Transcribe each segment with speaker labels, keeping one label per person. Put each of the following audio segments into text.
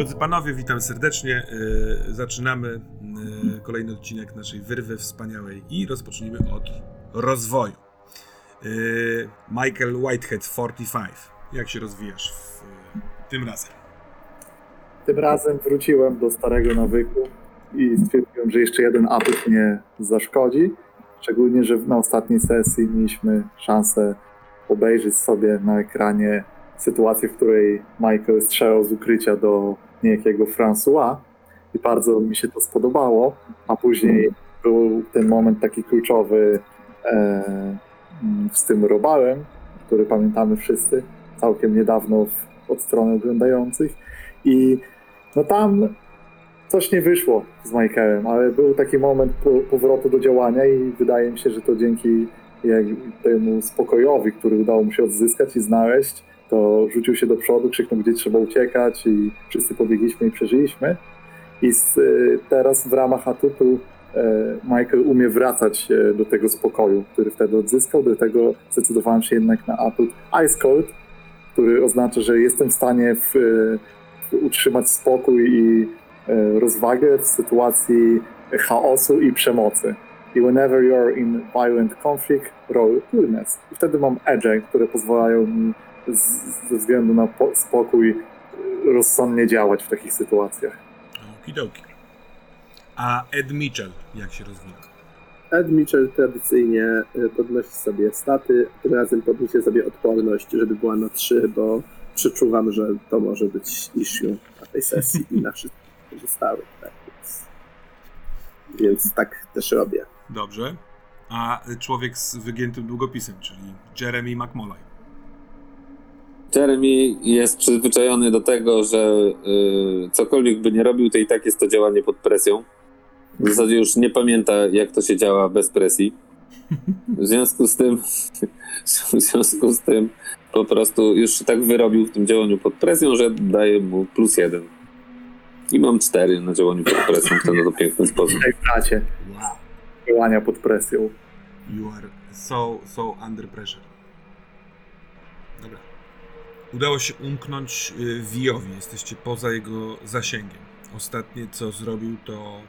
Speaker 1: Drodzy panowie, witam serdecznie. Yy, zaczynamy yy, kolejny odcinek naszej wyrwy wspaniałej i rozpocznijmy od rozwoju. Yy, Michael Whitehead 45. Jak się rozwijasz w, tym razem?
Speaker 2: Tym razem wróciłem do starego nawyku i stwierdziłem, że jeszcze jeden atut nie zaszkodzi. Szczególnie, że na ostatniej sesji mieliśmy szansę obejrzeć sobie na ekranie sytuację, w której Michael strzelał z ukrycia do niejakiego François i bardzo mi się to spodobało, a później był ten moment taki kluczowy e, z tym Robałem, który pamiętamy wszyscy całkiem niedawno w, od strony oglądających. I no tam coś nie wyszło z Michaelem, ale był taki moment powrotu do działania i wydaje mi się, że to dzięki temu spokojowi, który udało mu się odzyskać i znaleźć, to rzucił się do przodu, krzyknął, gdzie trzeba uciekać i wszyscy pobiegliśmy i przeżyliśmy. I z, y, teraz w ramach atutu e, Michael umie wracać do tego spokoju, który wtedy odzyskał. Do tego zdecydowałem się jednak na atut Ice Cold, który oznacza, że jestem w stanie w, w utrzymać spokój i e, rozwagę w sytuacji chaosu i przemocy. I whenever you're in violent conflict, roll coolness. I wtedy mam edge, które pozwalają mi ze względu na spokój rozsądnie działać w takich sytuacjach.
Speaker 1: Okidoki. A Ed Mitchell jak się rozwija?
Speaker 3: Ed Mitchell tradycyjnie e, podnosi sobie staty, tym razem podniesie sobie odporność, żeby była na 3, bo przeczuwam, że to może być issue na tej sesji i na wszystkich pozostałych. Tak więc, więc tak też robię.
Speaker 1: Dobrze. A człowiek z wygiętym długopisem, czyli Jeremy McMolay.
Speaker 4: Jeremy jest przyzwyczajony do tego, że y, cokolwiek by nie robił, to i tak jest to działanie pod presją. W zasadzie już nie pamięta, jak to się działa bez presji. W związku z tym, w związku z tym po prostu już się tak wyrobił w tym działaniu pod presją, że daje mu plus jeden. I mam cztery na działaniu pod presją w ten piękny sposób.
Speaker 2: Ej, bracie. Wow. Działania pod presją.
Speaker 1: You are so, so under pressure. Udało się umknąć y, Wiowi. Jesteście poza jego zasięgiem. Ostatnie, co zrobił, to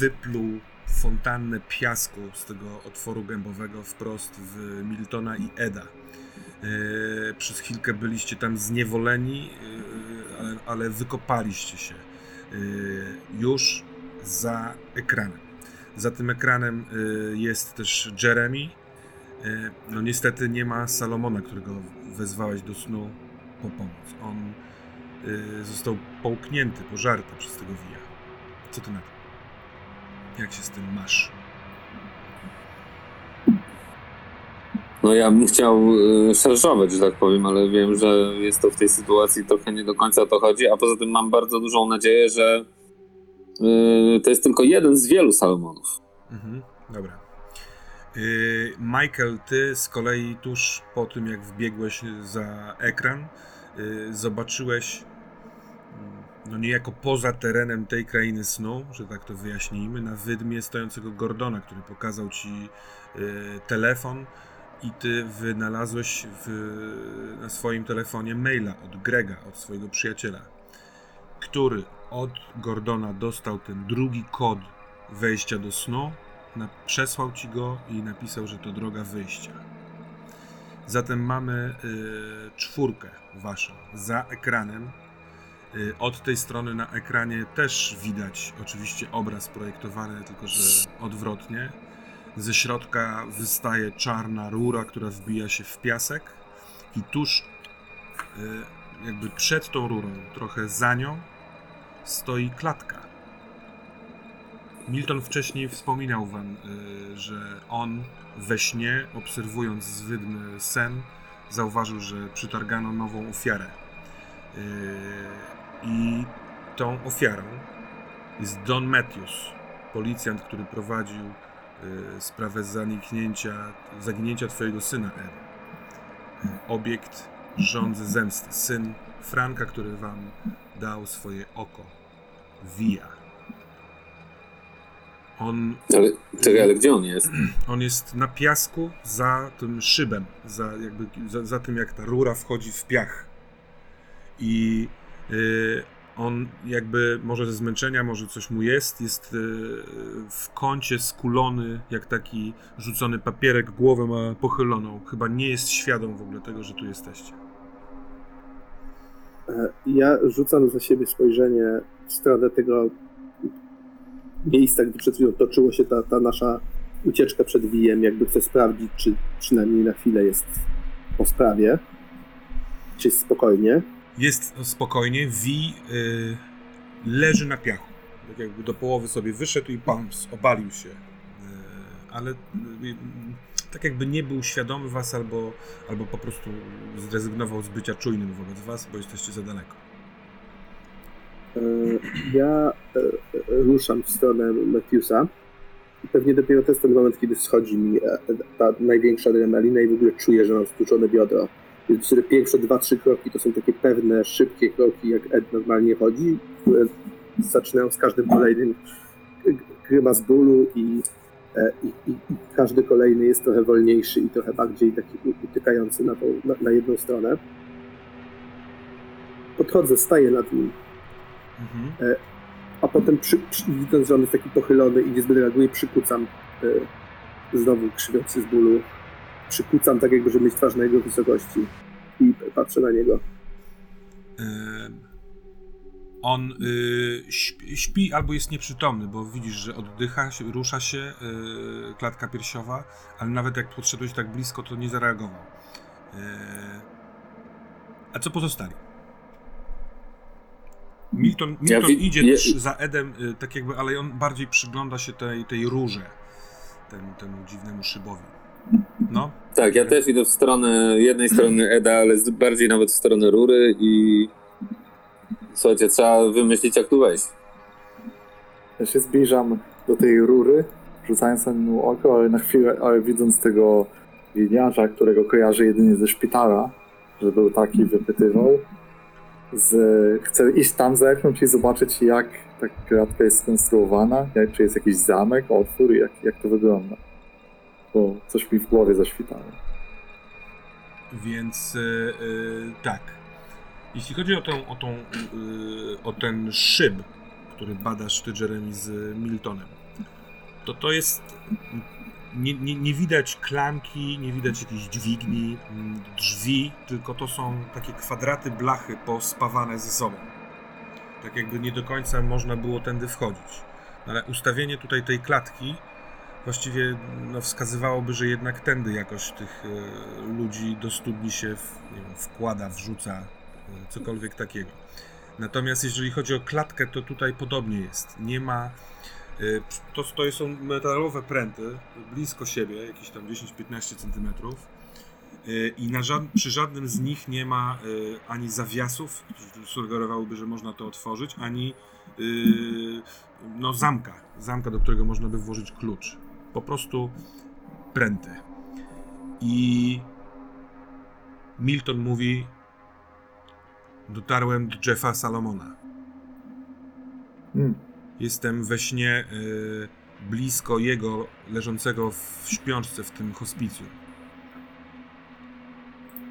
Speaker 1: wypluł fontannę piasku z tego otworu gębowego wprost w Miltona i Eda. Y, przez chwilkę byliście tam zniewoleni, y, ale, ale wykopaliście się już za ekranem. Za tym ekranem jest też Jeremy, no niestety nie ma Salomona, którego wezwałeś do snu po pomoc. On y, został połknięty, pożarty przez tego wija. Co ty na to? Jak się z tym masz?
Speaker 4: No ja bym chciał y, szarżować, że tak powiem, ale wiem, że jest to w tej sytuacji trochę nie do końca o to chodzi, a poza tym mam bardzo dużą nadzieję, że to jest tylko jeden z wielu Salomonów.
Speaker 1: Mhm, dobra. Y, Michael, ty z kolei tuż po tym, jak wbiegłeś za ekran, y, zobaczyłeś mm, no niejako poza terenem tej krainy snu, że tak to wyjaśnijmy, na wydmie stojącego Gordona, który pokazał ci y, telefon i ty wynalazłeś w, na swoim telefonie maila od Grega, od swojego przyjaciela, który od Gordona dostał ten drugi kod wejścia do snu przesłał ci go i napisał, że to droga wyjścia. Zatem mamy y, czwórkę waszą za ekranem. Y, od tej strony na ekranie też widać oczywiście obraz projektowany, tylko że odwrotnie. Ze środka wystaje czarna rura, która wbija się w piasek i tuż y, jakby przed tą rurą, trochę za nią, stoi klatka Milton wcześniej wspominał wam, y, że on we śnie, obserwując zwydny sen, zauważył, że przytargano nową ofiarę. Y, I tą ofiarą jest Don Matthews, policjant, który prowadził y, sprawę zaniknięcia, zaginięcia twojego syna, Ed. Obiekt rządzy zemsty. Syn Franka, który wam dał swoje oko. Via.
Speaker 4: On. Ale, czekaj, ale gdzie on jest?
Speaker 1: On jest na piasku za tym szybem, za, jakby, za, za tym jak ta rura wchodzi w piach. I y, On jakby, może ze zmęczenia, może coś mu jest, jest e, w kącie skulony, jak taki rzucony papierek, głowę ma pochyloną. Chyba nie jest świadom w ogóle tego, że tu jesteście.
Speaker 3: E, Ja rzucam za siebie spojrzenie w stronę tego miejsca, gdzie przed chwilą toczyło się ta, ta nasza ucieczka przed Wijem, jakby chcę sprawdzić, czy przynajmniej na chwilę jest po sprawie, czy jest spokojnie.
Speaker 1: Jest spokojnie, Wi y, leży na piachu. Tak jakby do połowy sobie wyszedł i pams, obalił się. Y, ale y, tak jakby nie był świadomy was albo, albo po prostu zrezygnował z bycia czujnym wobec was, bo jesteście za daleko.
Speaker 3: E, Ja e, e, ruszam w stronę Matthewsa pewnie dopiero to jest ten moment, kiedy schodzi mi ta największa adrenalina i w ogóle czuję, że mam stłuczone biodro. Więc pierwsze dwa, trzy kroki to są takie pewne, szybkie kroki, jak Ed normalnie chodzi, które zaczynają z każdym kolejnym grymas bólu i, i, i, i każdy kolejny jest trochę wolniejszy i trochę bardziej taki utykający na, tą, na, na jedną stronę. Podchodzę, staję nad nim,
Speaker 1: Mhm.
Speaker 3: a potem przy, przy, widząc, że on jest taki pochylony i niezbyt reaguje, przykucam e, znowu krzywiący z bólu. Przykucam tak jakby, żeby mieć twarz na jego wysokości i patrzę na niego.
Speaker 1: Em, On y, śpi, śpi albo jest nieprzytomny, bo widzisz, że oddycha, rusza się y, klatka piersiowa, ale nawet jak podszedłeś tak blisko, to nie zareagował. A co pozostali? Milton,
Speaker 4: Ja
Speaker 1: Milton
Speaker 4: wi-
Speaker 1: idzie też za Edem, y, tak jakby, ale on bardziej przygląda się tej, tej rurze, temu, temu dziwnemu szybowi. No,
Speaker 4: Tak, ja też idę w stronę jednej strony Eda, ale bardziej nawet w stronę rury i słuchajcie, trzeba wymyślić jak tu wejść.
Speaker 2: Ja się zbliżam do tej rury, rzucając na nią oko, ale na chwilę, ale widząc tego winiarza, którego kojarzę jedynie ze szpitala, że był taki, wypytywał, z, chcę iść tam zerknąć i zobaczyć, jak ta kratka jest skonstruowana, jak, czy jest jakiś zamek, otwór, jak, jak to wygląda. Bo coś mi w głowie zaświtało.
Speaker 1: Więc y, y, tak. Jeśli chodzi o, tą, o, tą, y, o ten szyb, który badasz ty, Jeremy, z Miltonem, to to jest. Nie, nie, nie widać klamki, nie widać jakiejś dźwigni, mm, drzwi, tylko to są takie kwadraty blachy pospawane ze sobą. Tak jakby nie do końca można było tędy wchodzić. Ale ustawienie tutaj tej klatki właściwie no, wskazywałoby, że jednak tędy jakoś tych e, ludzi do studni się w, wiem, wkłada, wrzuca, e, cokolwiek takiego. Natomiast jeżeli chodzi o klatkę, to tutaj podobnie jest. Nie ma. E, To, to są metalowe pręty blisko siebie, jakieś tam 10-15 cm. I na przy żadnym z nich nie ma e, ani zawiasów, sugerowałyby, że można to otworzyć, ani no, zamka, zamka, do którego można by włożyć klucz. Po prostu pręty. I Milton mówi: Dotarłem do Jeffa Salomona.
Speaker 2: Hmm.
Speaker 1: Jestem we śnie y, blisko jego, leżącego w śpiączce w tym hospicjum.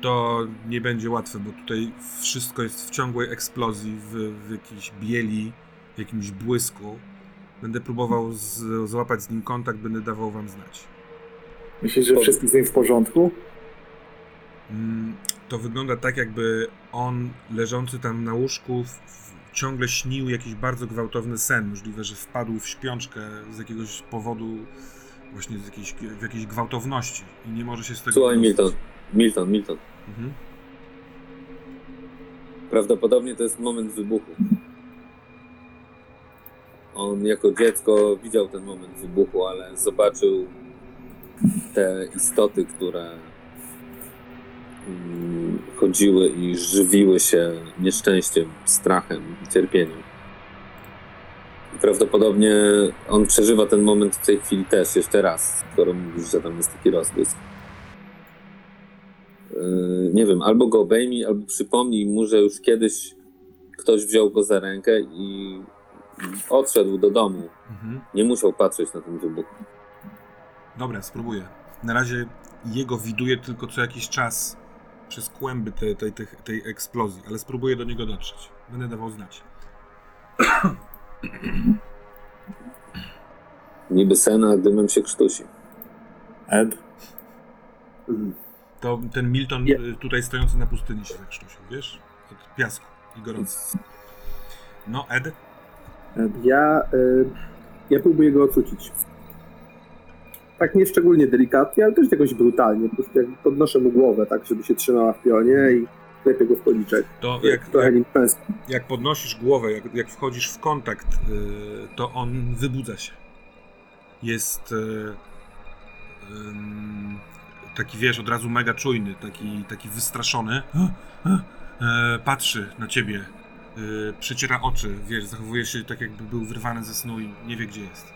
Speaker 1: To nie będzie łatwe, bo tutaj wszystko jest w ciągłej eksplozji, w, w jakiejś bieli, w jakimś błysku. Będę próbował z, złapać z nim kontakt, będę dawał wam znać.
Speaker 2: Myślisz, że wszystko z nim w porządku?
Speaker 1: Mm, To wygląda tak, jakby on leżący tam na łóżku w, ciągle śnił jakiś bardzo gwałtowny sen. Możliwe, że wpadł w śpiączkę z jakiegoś powodu, właśnie z jakiejś, w jakiejś gwałtowności i nie może się z tego
Speaker 4: Słuchaj. Milton. Milton, Milton.
Speaker 1: Mhm.
Speaker 4: Prawdopodobnie to jest moment wybuchu. On jako dziecko widział ten moment wybuchu, ale zobaczył te istoty, które chodziły i żywiły się nieszczęściem, strachem i cierpieniem. I prawdopodobnie on przeżywa ten moment w tej chwili też jeszcze raz, skoro mówisz, że tam jest taki rozbłysk. Yy, nie wiem, albo go obejmij, albo przypomnij mu, że już kiedyś ktoś wziął go za rękę i odszedł do domu.
Speaker 1: Mhm.
Speaker 4: Nie musiał patrzeć na ten wybuch.
Speaker 1: Dobra, spróbuję. Na razie jego widuję tylko co jakiś czas przez kłęby tej, tej, tej, tej eksplozji, ale spróbuję do niego dotrzeć. Będę dawał znać.
Speaker 4: Niby sen, a dymem się krztusi.
Speaker 2: Ed.
Speaker 1: To ten Milton y, tutaj stojący na pustyni się zakrztusił, wiesz? Od piasku i gorąco. No, Ed?
Speaker 2: Ed.
Speaker 3: Ja, y, ja próbuję go ocucić. Tak nie szczególnie delikatnie, ale też jakoś brutalnie. Po prostu jak podnoszę mu głowę, tak żeby się trzymała w pionie i klepię go w policzek.
Speaker 1: To
Speaker 3: Jak
Speaker 1: jak,
Speaker 3: trochę
Speaker 1: jak,
Speaker 3: nim pęskni.
Speaker 1: jak podnosisz głowę, jak, jak wchodzisz w kontakt, y, to on wybudza się. Jest y, ym, taki, wiesz, od razu mega czujny, taki, taki wystraszony. E, patrzy na ciebie, y, przeciera oczy, wiesz, zachowuje się tak, jakby był wyrwany ze snu i nie wie, gdzie jest.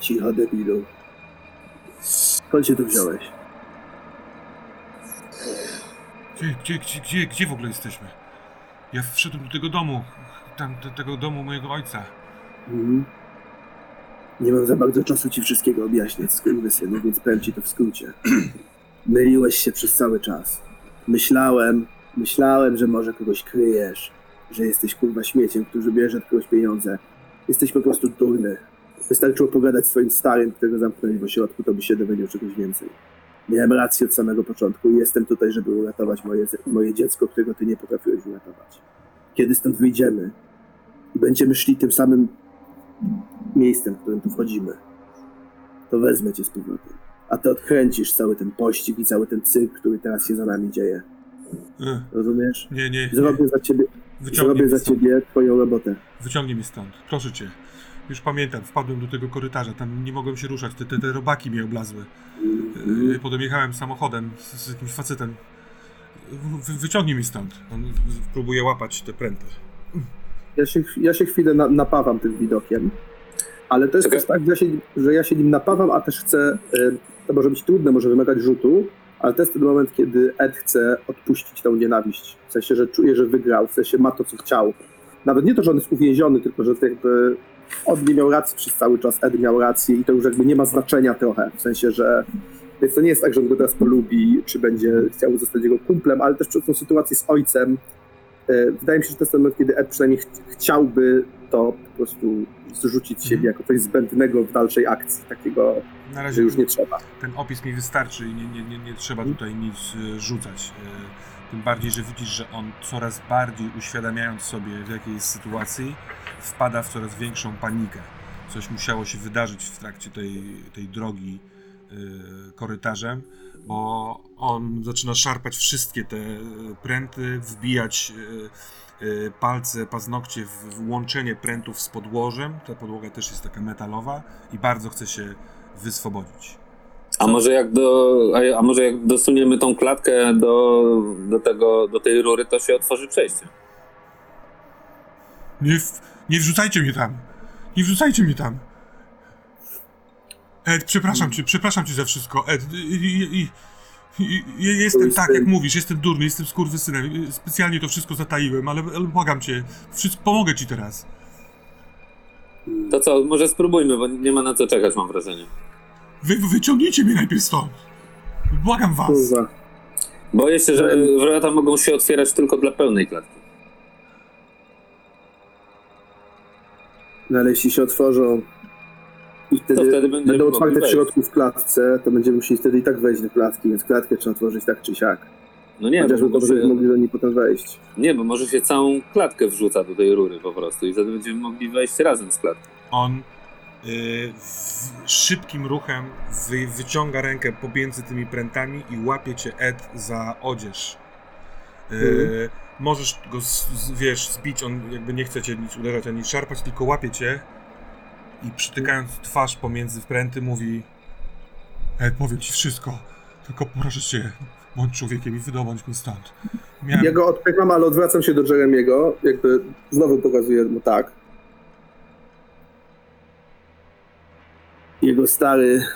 Speaker 3: Cicho, debilu. Skąd się tu wziąłeś?
Speaker 1: Gdzie, gdzie, gdzie, gdzie, gdzie w ogóle jesteśmy? Ja wszedłem do tego domu, tam, do tego domu mojego ojca.
Speaker 3: Mhm. Nie mam za bardzo czasu ci wszystkiego objaśniać, skurwysynu, więc powiem ci to w skrócie. Myliłeś się przez cały czas. Myślałem, myślałem, że może kogoś kryjesz, że jesteś kurwa śmieciem, który bierze od kogoś pieniądze. Jesteś po prostu durny. Wystarczyło pogadać z twoim starym, którego zamknęli w ośrodku, to by się dowiedział czegoś więcej. Miałem rację od samego początku i jestem tutaj, żeby uratować moje, moje dziecko, którego ty nie potrafiłeś uratować. Kiedy stąd wyjdziemy i będziemy szli tym samym miejscem, w którym tu wchodzimy, to wezmę cię z powrotem. A ty odkręcisz cały ten pościg i cały ten cyrk, który teraz się za nami dzieje.
Speaker 1: E,
Speaker 3: Rozumiesz?
Speaker 1: nie, nie, nie.
Speaker 3: Zrobię za ciebie,
Speaker 1: Wyciągnij
Speaker 3: zrobię za ciebie twoją robotę.
Speaker 1: Wyciągnij mnie stąd, proszę cię. Już pamiętam, wpadłem do tego korytarza, tam nie mogłem się ruszać, te, te, te robaki mnie oblazły. Yy, Potem jechałem samochodem z, z jakimś facetem. Wy, wyciągnij mnie stąd. On próbuje łapać te pręty.
Speaker 3: Ja się, ja się chwilę na, napawam tym widokiem, ale to jest też tak, że ja, się, że ja się nim napawam, a też chcę, y, to może być trudne, może wymagać rzutu, ale to jest ten moment, kiedy Ed chce odpuścić tą nienawiść. W sensie, że czuje, że wygrał, w sensie ma to, co chciał. Nawet nie to, że on jest uwięziony, tylko że jakby on nie miał racji przez cały czas, Ed miał rację i to już jakby nie ma znaczenia trochę. W sensie, że więc to nie jest tak, że on go teraz polubi, czy będzie chciał zostać jego kumplem, ale też przez tą sytuację z ojcem E, Wydaje mi się, że to jest ten moment, kiedy Ed przynajmniej ch- chciałby to po prostu zrzucić z siebie jako coś zbędnego w dalszej akcji, takiego,
Speaker 1: Na
Speaker 3: że
Speaker 1: razie
Speaker 3: już nie trzeba.
Speaker 1: ten opis mi wystarczy i nie, nie, nie, nie trzeba tutaj nic e, rzucać. E, Tym bardziej, że widzisz, że on coraz bardziej uświadamiając sobie w jakiej jest sytuacji, wpada w coraz większą panikę. Coś musiało się wydarzyć w trakcie tej, tej drogi e, korytarzem, bo on zaczyna szarpać wszystkie te pręty, wbijać e, palce, paznokcie w w łączenie prętów z podłożem. Ta podłoga też jest taka metalowa i bardzo chce się wyswobodzić.
Speaker 4: A może jak do, a, może jak dostuniemy tą klatkę do, do tego, do tej rury, to się otworzy przejście.
Speaker 1: Nie, w, nie wrzucajcie mnie tam! Nie wrzucajcie mnie tam! Ed, przepraszam cię, przepraszam cię za wszystko. Ed, i, i, i, jestem tak, jak mówisz, jestem durny, jestem skurwysynem. Specjalnie to wszystko zataiłem, ale, ale błagam cię, wszystko, pomogę ci teraz.
Speaker 4: To co, może spróbujmy, bo nie ma na co czekać, mam wrażenie.
Speaker 1: Wy, wyciągnijcie mnie najpierw stąd! Błagam was!
Speaker 4: Boję się, że wrota mogą się otwierać tylko dla pełnej klatki.
Speaker 3: No ale jeśli się otworzą i wtedy,
Speaker 4: To wtedy będziemy
Speaker 3: będą otwarte w środku w klatce, to będziemy musieli wtedy i tak wejść do klatki, więc klatkę trzeba otworzyć tak czy siak.
Speaker 4: No nie, bo
Speaker 3: Chociażby to,
Speaker 4: może,
Speaker 3: mogli do niej potem wejść.
Speaker 4: nie, bo może się całą klatkę wrzuca do tej rury po prostu i wtedy będziemy mogli wejść razem z klatką.
Speaker 1: On y, w, szybkim ruchem wy, wyciąga rękę pomiędzy tymi prętami i łapie cię Ed za odzież. Y,
Speaker 3: Mhm.
Speaker 1: Możesz go, z, z, wiesz, zbić, on jakby nie chce cię nic uderzać ani szarpać, tylko łapie cię i przytykając twarz pomiędzy pręty mówi Ed, powiem ci wszystko, tylko proszę cię, bądź człowiekiem i wydobądź mnie stąd. Miałem...
Speaker 3: Ja go odpycham, ale odwracam się do Jeremiego, jakby znowu pokazuję mu tak. Jego stary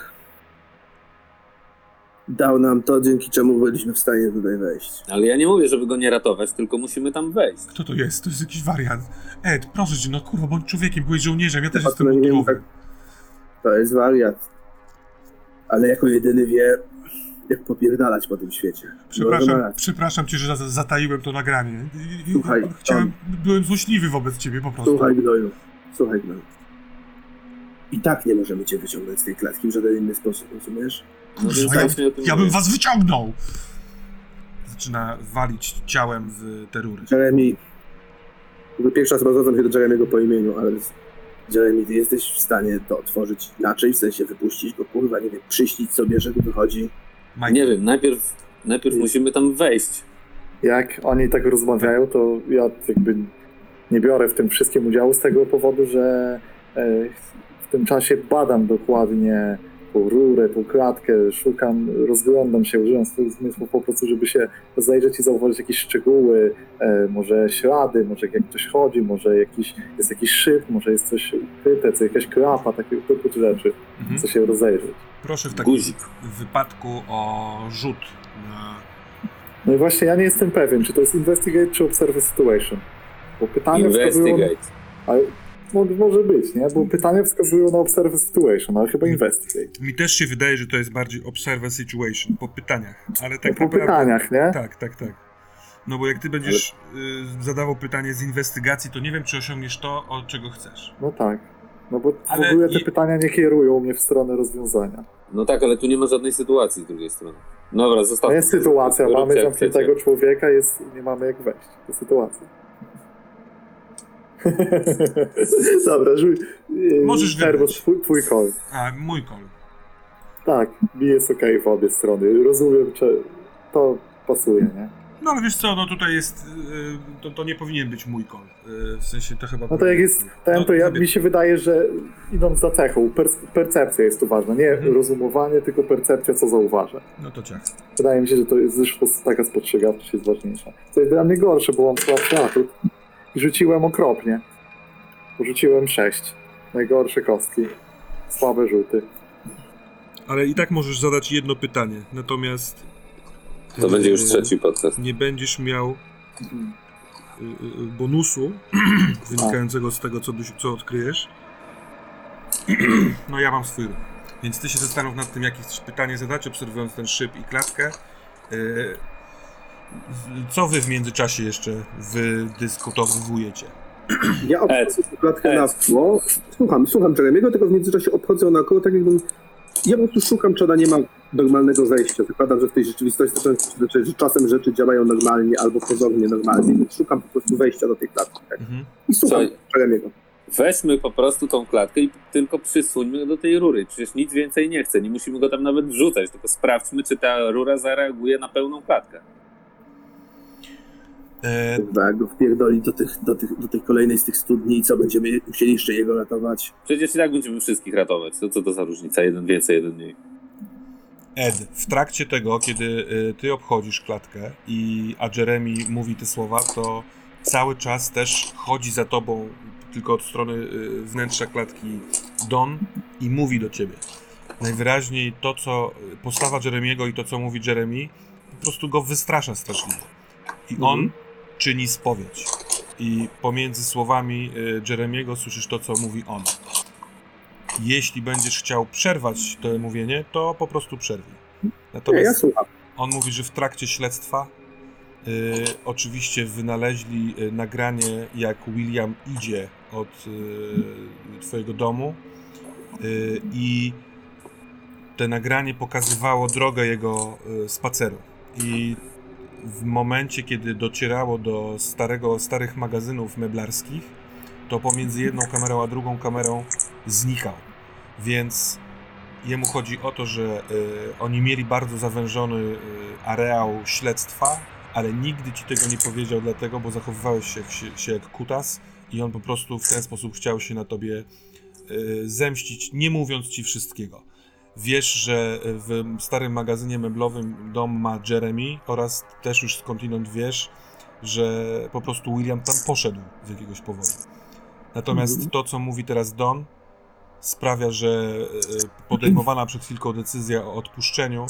Speaker 3: dał nam to, dzięki czemu byliśmy w stanie tutaj wejść.
Speaker 4: Ale ja nie mówię, żeby go nie ratować, tylko musimy tam wejść.
Speaker 1: Kto to jest? To jest jakiś wariant. Ed, proszę cię, no kurwa, bądź człowiekiem, byłeś żołnierzem, ja też jestem
Speaker 3: to nie tak- To jest wariat. Ale jako jedyny wie, jak popierdalać po tym świecie.
Speaker 1: Przepraszam, przepraszam cię, że za- zataiłem to nagranie.
Speaker 3: Słuchaj,
Speaker 1: Chciałem, byłem złośliwy wobec ciebie po prostu.
Speaker 3: Słuchaj, Gnoju. Słuchaj, Gnoju. I tak nie możemy cię wyciągnąć z tej klatki w żaden inny sposób, rozumiesz?
Speaker 4: No o tym
Speaker 1: Ja bym was wyciągnął! Zaczyna walić ciałem w te rury.
Speaker 3: Jeremy, jakby pierwszy raz zwracam się do Jeremiego po imieniu, ale Jeremy, ty jesteś w stanie to otworzyć inaczej, w sensie wypuścić go, kurwa, nie wiem, przyśnić sobie, że tu wychodzi.
Speaker 1: Michael,
Speaker 4: Nie wiem, najpierw, najpierw musimy tam wejść.
Speaker 2: Jak oni tak rozmawiają, to ja jakby nie biorę w tym wszystkim udziału z tego powodu, że e, w tym czasie badam dokładnie tą rurę, tą klatkę, szukam, rozglądam się, używam swoich zmysłów po prostu, żeby się zajrzeć i zauważyć jakieś szczegóły, e, może ślady, może jak ktoś chodzi, może jakiś, jest jakiś szyb, może jest coś ukryte, co jakaś klapa, takie typu rzeczy,
Speaker 1: mhm.
Speaker 2: co się rozejrzeć.
Speaker 1: proszę w takim
Speaker 4: Guzik.
Speaker 1: wypadku o rzut na...
Speaker 2: No i właśnie ja nie jestem pewien, czy to jest investigate, czy observe situation. Bo pytania wskazują...
Speaker 4: Investigate.
Speaker 2: Ale mo- może być, nie? Bo pytania wskazują na observe situation, ale chyba investigate.
Speaker 1: Mi też się wydaje, że to jest bardziej observe situation po pytaniach, ale
Speaker 2: No,
Speaker 1: tak
Speaker 2: po
Speaker 1: naprawdę...
Speaker 2: pytaniach, nie?
Speaker 1: Tak, tak, tak. No bo jak ty będziesz y, zadawał pytanie z inwestygacji, to nie wiem, czy osiągniesz to, od czego chcesz.
Speaker 2: No tak. No bo
Speaker 1: Ale
Speaker 2: w ogóle te
Speaker 1: i-
Speaker 2: pytania nie kierują mnie w stronę rozwiązania.
Speaker 4: No tak, ale tu nie ma żadnej sytuacji z drugiej strony. Dobra,
Speaker 2: To
Speaker 4: zostawmy.
Speaker 2: jest sytuacja, mamy zamkniętego człowieka, jest, nie mamy jak wejść. To sytuacja. Dobra, żuj.
Speaker 1: Możesz
Speaker 2: Termo,
Speaker 1: wybrać.
Speaker 2: twój, twój call.
Speaker 1: A, mój kol.
Speaker 2: Tak, mi jest okej w obie strony. Rozumiem, czy to pasuje, nie?
Speaker 1: No ale wiesz co, no tutaj jest, y, to, to nie powinien być mój kol. Y, w sensie to chyba...
Speaker 2: No to jak jest ten, to ja, mi się wydaje, że idąc za cechą, per, percepcja jest tu ważna. Nie
Speaker 1: Mhm.
Speaker 2: rozumowanie, tylko percepcja, co zauważa.
Speaker 1: No to ciach.
Speaker 2: Wydaje mi się, że to jest zresztą taka spostrzegawczość jest ważniejsza. Co jest dla mnie gorsze, bo mam słabszy atut. Rzuciłem okropnie. Rzuciłem sześć. Najgorsze kostki. Słabe rzuty.
Speaker 1: Ale i tak możesz zadać jedno pytanie, natomiast...
Speaker 4: To będzie już
Speaker 1: y,
Speaker 4: trzeci podcast.
Speaker 1: Nie będziesz miał y, y, bonusu wynikającego z tego, co, co odkryjesz. No ja mam swój. Więc ty się zastanów nad tym, jakie chcesz pytanie zadać, obserwując ten szyb i klatkę. Co wy w międzyczasie jeszcze wydyskutowujecie?
Speaker 3: Ja obchodzę
Speaker 4: Ed.
Speaker 3: klatkę
Speaker 4: Ed.
Speaker 3: na wpło. Słucham, słucham Jeremiego, tylko w międzyczasie obchodzę naokoło, tak jakbym... Ja po prostu szukam, czy ona nie ma normalnego zejścia. Zakładam, że w tej rzeczywistości to znaczy, że czasem rzeczy działają normalnie albo pozornie normalnie, więc szukam po prostu wejścia do tej klatki. Tak?
Speaker 4: Mhm.
Speaker 3: I słucham
Speaker 4: Słuchaj.
Speaker 3: Jeremiego.
Speaker 4: Weźmy po prostu tą klatkę i tylko przysuńmy do tej rury. Przecież nic więcej nie chce. Nie musimy go tam nawet wrzucać, tylko sprawdźmy, czy ta rura zareaguje na pełną klatkę.
Speaker 1: E,
Speaker 3: Kurwa, jak go wpierdoli do, tych, do, tych, do tej kolejnej z tych studni i co, będziemy musieli jeszcze jego ratować.
Speaker 4: Przecież i tak będziemy wszystkich ratować. To co to za różnica? Jeden więcej, jeden mniej.
Speaker 1: Ed, w trakcie tego, kiedy y, ty obchodzisz klatkę i a Jeremy mówi te słowa, to cały czas też chodzi za tobą, tylko od strony y, wnętrza klatki Don i mówi do ciebie. Najwyraźniej to, co postawa Jeremiego i to, co mówi Jeremy, po prostu go wystrasza straszliwie. I on
Speaker 3: Mhm.
Speaker 1: Czyni spowiedź. I pomiędzy słowami y, Jeremiego słyszysz to, co mówi on. Jeśli będziesz chciał przerwać to mówienie, to po prostu przerwij.
Speaker 3: Nie,
Speaker 1: Natomiast
Speaker 3: ja słucham.
Speaker 1: on mówi, że w trakcie śledztwa y, oczywiście wynaleźli y, nagranie, jak William idzie od y, twojego domu y, i te nagranie pokazywało drogę jego spaceru. I w momencie, kiedy docierało do starego, starych magazynów meblarskich, to pomiędzy jedną kamerą a drugą kamerą znikał. Więc jemu chodzi o to, że y, oni mieli bardzo zawężony y, areał śledztwa, ale nigdy ci tego nie powiedział dlatego, bo zachowywałeś się, się, się jak kutas i on po prostu w ten sposób chciał się na tobie y, zemścić, nie mówiąc ci wszystkiego. Wiesz, że w starym magazynie meblowym dom ma Jeremy oraz też już skądinąd wiesz, że po prostu William tam poszedł z jakiegoś powodu. Natomiast
Speaker 3: Mhm.
Speaker 1: to, co mówi teraz Don, sprawia, że e, podejmowana przed chwilką decyzja o odpuszczeniu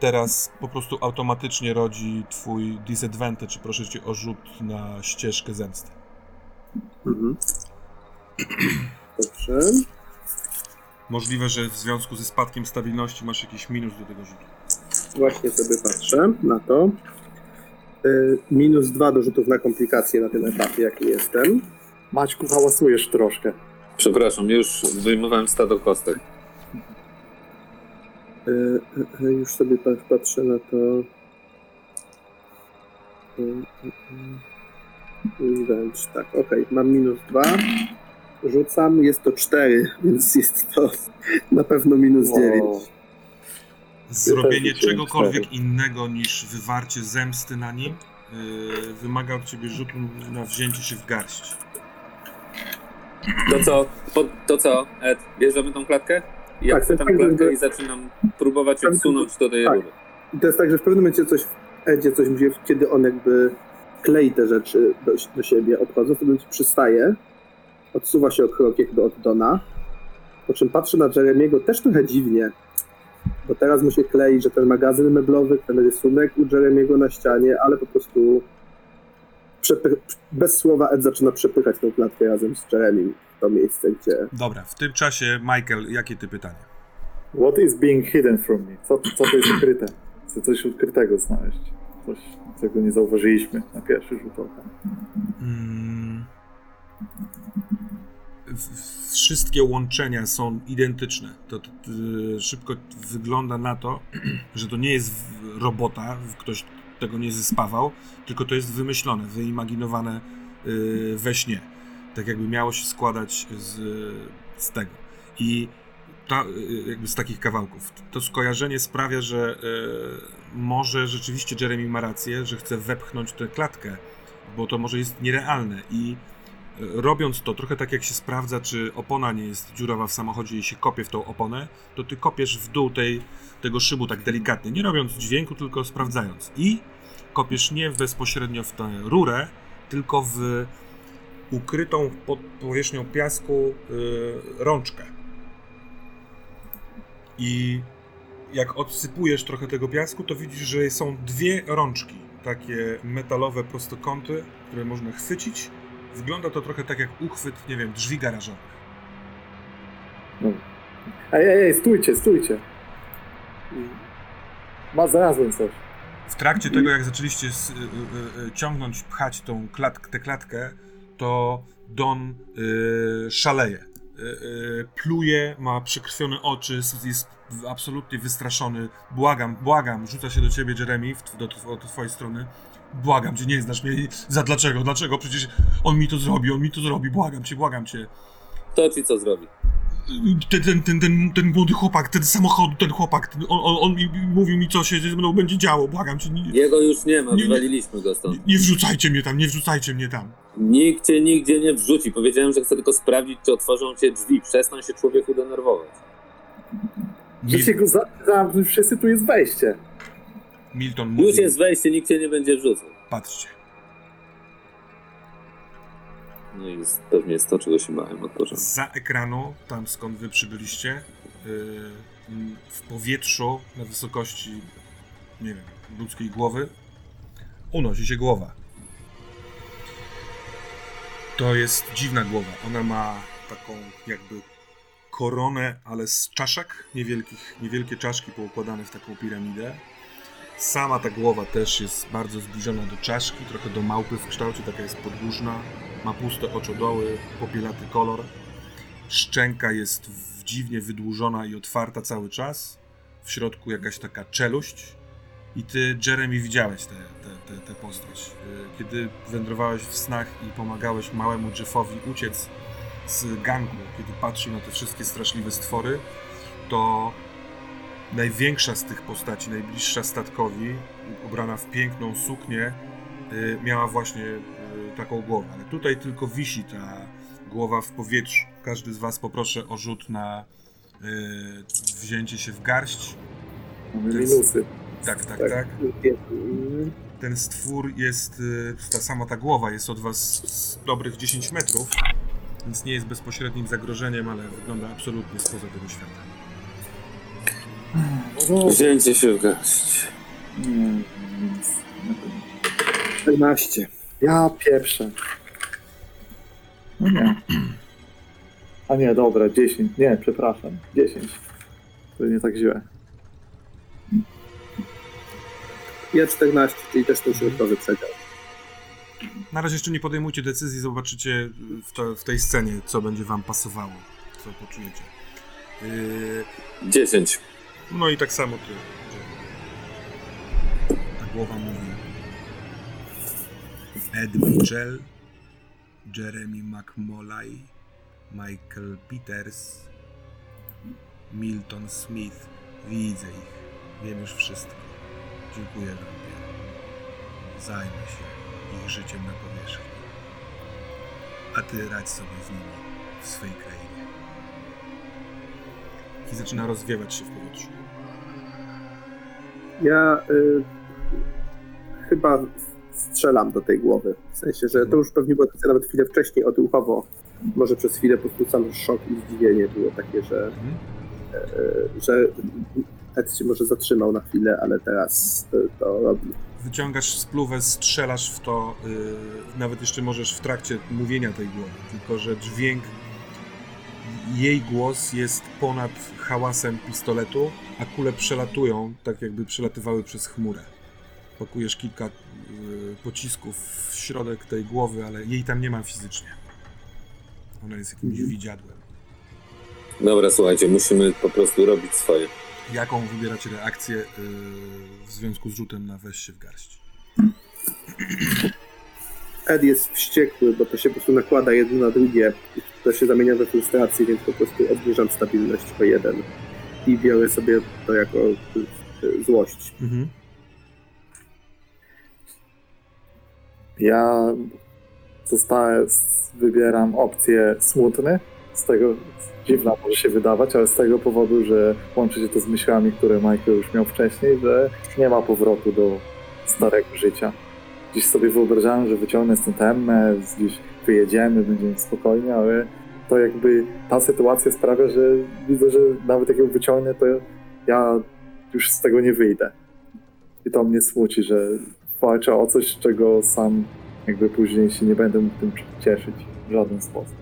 Speaker 1: teraz po prostu automatycznie rodzi twój disadvantage. Proszę cię o rzut na ścieżkę zemsty.
Speaker 3: Mhm. Dobrze.
Speaker 1: Możliwe, że w związku ze spadkiem stabilności masz jakiś minus do tego rzutu.
Speaker 3: Właśnie sobie patrzę na to. Y, Minus dwa do rzutów na komplikacje na tym etapie, jaki jestem.
Speaker 2: Maćku, hałasujesz troszkę.
Speaker 4: Przepraszam, już wyjmowałem stado kostek.
Speaker 3: Y, y, y, Już sobie pa- patrzę na to. Y, y, y. Revenge, tak, okej, mam minus dwa. Rzucam, jest to cztery, więc jest to na pewno minus dziewięć.
Speaker 2: Wow.
Speaker 1: Zrobienie
Speaker 2: rzuciłem
Speaker 1: czegokolwiek
Speaker 2: cztery.
Speaker 1: innego niż wywarcie zemsty na nim yy, wymaga od ciebie rzutu na wzięcie się w garść.
Speaker 4: To co? Po, to co, Ed? Bierzemy tą klatkę? Ja
Speaker 3: Tak,
Speaker 4: chcę
Speaker 3: to
Speaker 4: tam
Speaker 3: tak,
Speaker 4: klatkę
Speaker 3: żeby-
Speaker 4: i zaczynam próbować ją
Speaker 3: Tak,
Speaker 4: wsunąć do tej
Speaker 3: tak.
Speaker 4: rury.
Speaker 3: I to jest tak, że w pewnym momencie coś w Edzie coś kiedy on jakby klei te rzeczy do, do siebie, obchodząc, to będzie przystaje, odsuwa się o krok jakby od Dona, po czym patrzy na Jeremiego też trochę dziwnie, bo teraz mu się klei, że ten magazyn meblowy, ten rysunek u Jeremiego na ścianie, ale po prostu przepy- bez słowa Ed zaczyna przepychać tą klatkę razem z Jeremim w to miejsce, gdzie
Speaker 1: Dobra, w tym czasie, Michael, jakie ty pytanie?
Speaker 2: What is being hidden from me? Co, co to jest ukryte? Chcę coś ukrytego znaleźć. Coś, czego nie zauważyliśmy na pierwszy rzut oka.
Speaker 1: Mm. Wszystkie łączenia są identyczne. To, to, to szybko wygląda na to, że to nie jest robota, ktoś tego nie zespawał, tylko to jest wymyślone, wyimaginowane y, we śnie. Tak jakby miało się składać z, z tego. I ta, y, jakby z takich kawałków. To skojarzenie sprawia, że y, może rzeczywiście Jeremy ma rację, że chce wepchnąć tę klatkę, bo to może jest nierealne i robiąc to trochę tak jak się sprawdza, czy opona nie jest dziurawa w samochodzie i się kopie w tą oponę, to ty kopiesz w dół tej, tego szybu tak delikatnie, nie robiąc dźwięku, tylko sprawdzając. I kopiesz nie bezpośrednio w tę rurę, tylko w ukrytą pod powierzchnią piasku y, rączkę. I jak odsypujesz trochę tego piasku, to widzisz, że są dwie rączki, takie metalowe prostokąty, które można chwycić. Wygląda to trochę tak jak uchwyt, nie wiem, drzwi garażowych.
Speaker 2: Ej, ej, ej, stójcie, stójcie. Ma, znalazłem coś.
Speaker 1: W trakcie tego, jak zaczęliście s- y, y, y, ciągnąć, pchać tą klat, tę klatkę, to Don y, szaleje. Y, y, pluje, ma przekrwione oczy, s- jest absolutnie wystraszony. Błagam, błagam, rzuca się do ciebie Jeremy, w, do, do, do twojej strony. Błagam cię, nie znasz mnie. Za dlaczego? Dlaczego? Przecież on mi to zrobi, on mi to zrobi. Błagam cię, błagam cię.
Speaker 4: To ci co zrobi?
Speaker 1: Ten, ten, ten, ten, ten młody chłopak, ten samochód, ten chłopak, ten, on, on, on mi, mówił mi, co się ze mną będzie działo. Błagam cię, nie,
Speaker 4: Jego już nie ma,
Speaker 1: Nie, nie.
Speaker 4: wywaliliśmy go
Speaker 1: nie,
Speaker 4: stąd.
Speaker 1: nie wrzucajcie mnie tam, nie wrzucajcie mnie tam.
Speaker 4: Nikt cię nigdzie nie wrzuci. Powiedziałem, że chcę tylko sprawdzić, czy otworzą cię drzwi. Przestań się człowieku denerwować.
Speaker 1: Mil,
Speaker 2: Że go za, za, wszyscy tu jest wejście.
Speaker 1: Milton mówi,
Speaker 4: Już jest wejście, nikt cię nie będzie wrzucał.
Speaker 1: patrzcie.
Speaker 4: No i jest, pewnie jest to, czego się bałem od początku.
Speaker 1: Za ekranu, tam skąd wy przybyliście, m, w powietrzu na wysokości, nie wiem, ludzkiej głowy, unosi się głowa. To jest dziwna głowa. Ona ma taką jakby koronę, ale z czaszek niewielkich, niewielkie czaszki poukładane w taką piramidę. Sama ta głowa też jest bardzo zbliżona do czaszki, trochę do małpy w kształcie, taka jest podłużna, ma puste oczodoły, popielaty kolor. Szczęka jest dziwnie wydłużona i otwarta cały czas. W środku jakaś taka czeluść. I ty, Jeremy, widziałeś tę te, te, te postać. Y, Kiedy wędrowałeś w snach i pomagałeś małemu Jeffowi uciec z gangu, kiedy patrzył na te wszystkie straszliwe stwory, to największa z tych postaci, najbliższa statkowi, ubrana w piękną suknię, y, miała właśnie y, taką głowę. Ale tutaj tylko wisi ta głowa w powietrzu. Każdy z Was poproszę o rzut na y, wzięcie się w garść.
Speaker 2: Minusy.
Speaker 1: Tak, tak,
Speaker 3: Tak.
Speaker 1: tak. Ten stwór jest, ta sama ta głowa jest od Was dobrych 10 metrów, więc nie jest bezpośrednim zagrożeniem, ale wygląda absolutnie spoza tego świata.
Speaker 4: Wzięcie się w garść.
Speaker 2: nie, minus.
Speaker 3: 14.
Speaker 2: Ja pieprzę. No nie. A nie, dobra, 10. Nie, przepraszam. 10. To nie tak źle.
Speaker 3: Ja 14, czyli też ten środkowy przedział.
Speaker 1: Na razie jeszcze nie podejmujcie decyzji, zobaczycie w, to, w tej scenie, co będzie wam pasowało, co poczujecie. Yy,
Speaker 4: 10.
Speaker 1: no i tak samo ty. Ta głowa mówi. Ed Mitchell, Jeremy McMolay, Michael Peters, Milton Smith. Widzę ich. Wiem już wszystko. Dziękuję wam. Zajmę się ich życiem na powierzchni. A ty radź sobie z nimi w swej krainie. I zaczyna rozwiewać się w powietrzu.
Speaker 3: Ja y, chyba strzelam do tej głowy. W sensie, że to już pewnie była decyzja nawet chwilę wcześniej odruchowo. Może przez chwilę po prostu sam szok i zdziwienie było takie, że,
Speaker 1: Mhm.
Speaker 3: y, że Ed się może zatrzymał na chwilę, ale teraz y, to robi.
Speaker 1: Wyciągasz spluwę, strzelasz w to, yy, nawet jeszcze możesz w trakcie mówienia tej głowy, tylko że dźwięk, jej głos jest ponad hałasem pistoletu, a kule przelatują, tak jakby przelatywały przez chmurę. Pakujesz kilka yy, pocisków w środek tej głowy, ale jej tam nie ma fizycznie. Ona jest jakimś widziadłem.
Speaker 4: Dobra, słuchajcie, musimy po prostu robić swoje.
Speaker 1: Jaką wybieracie reakcję yy, w związku z rzutem na weź się w garść?
Speaker 3: Ed jest wściekły, bo to się po prostu nakłada jedno na drugie. To się zamienia we frustrację, więc po prostu obniżam stabilność o jeden. I biorę sobie to jako y, złość.
Speaker 1: Mhm.
Speaker 2: Ja zostaję, wybieram opcję smutny. Z tego dziwna może się wydawać, ale z tego powodu, że łączy się to z myślami, które Michael już miał wcześniej, że nie ma powrotu do starego życia. Gdzieś sobie wyobrażałem, że wyciągnę temmę, gdzieś wyjedziemy, będziemy spokojni, ale to jakby ta sytuacja sprawia, że widzę, że nawet jak ją wyciągnę, to ja już z tego nie wyjdę. I to mnie smuci, że walczę o coś, czego sam jakby później się nie będę mógł tym cieszyć w żaden sposób.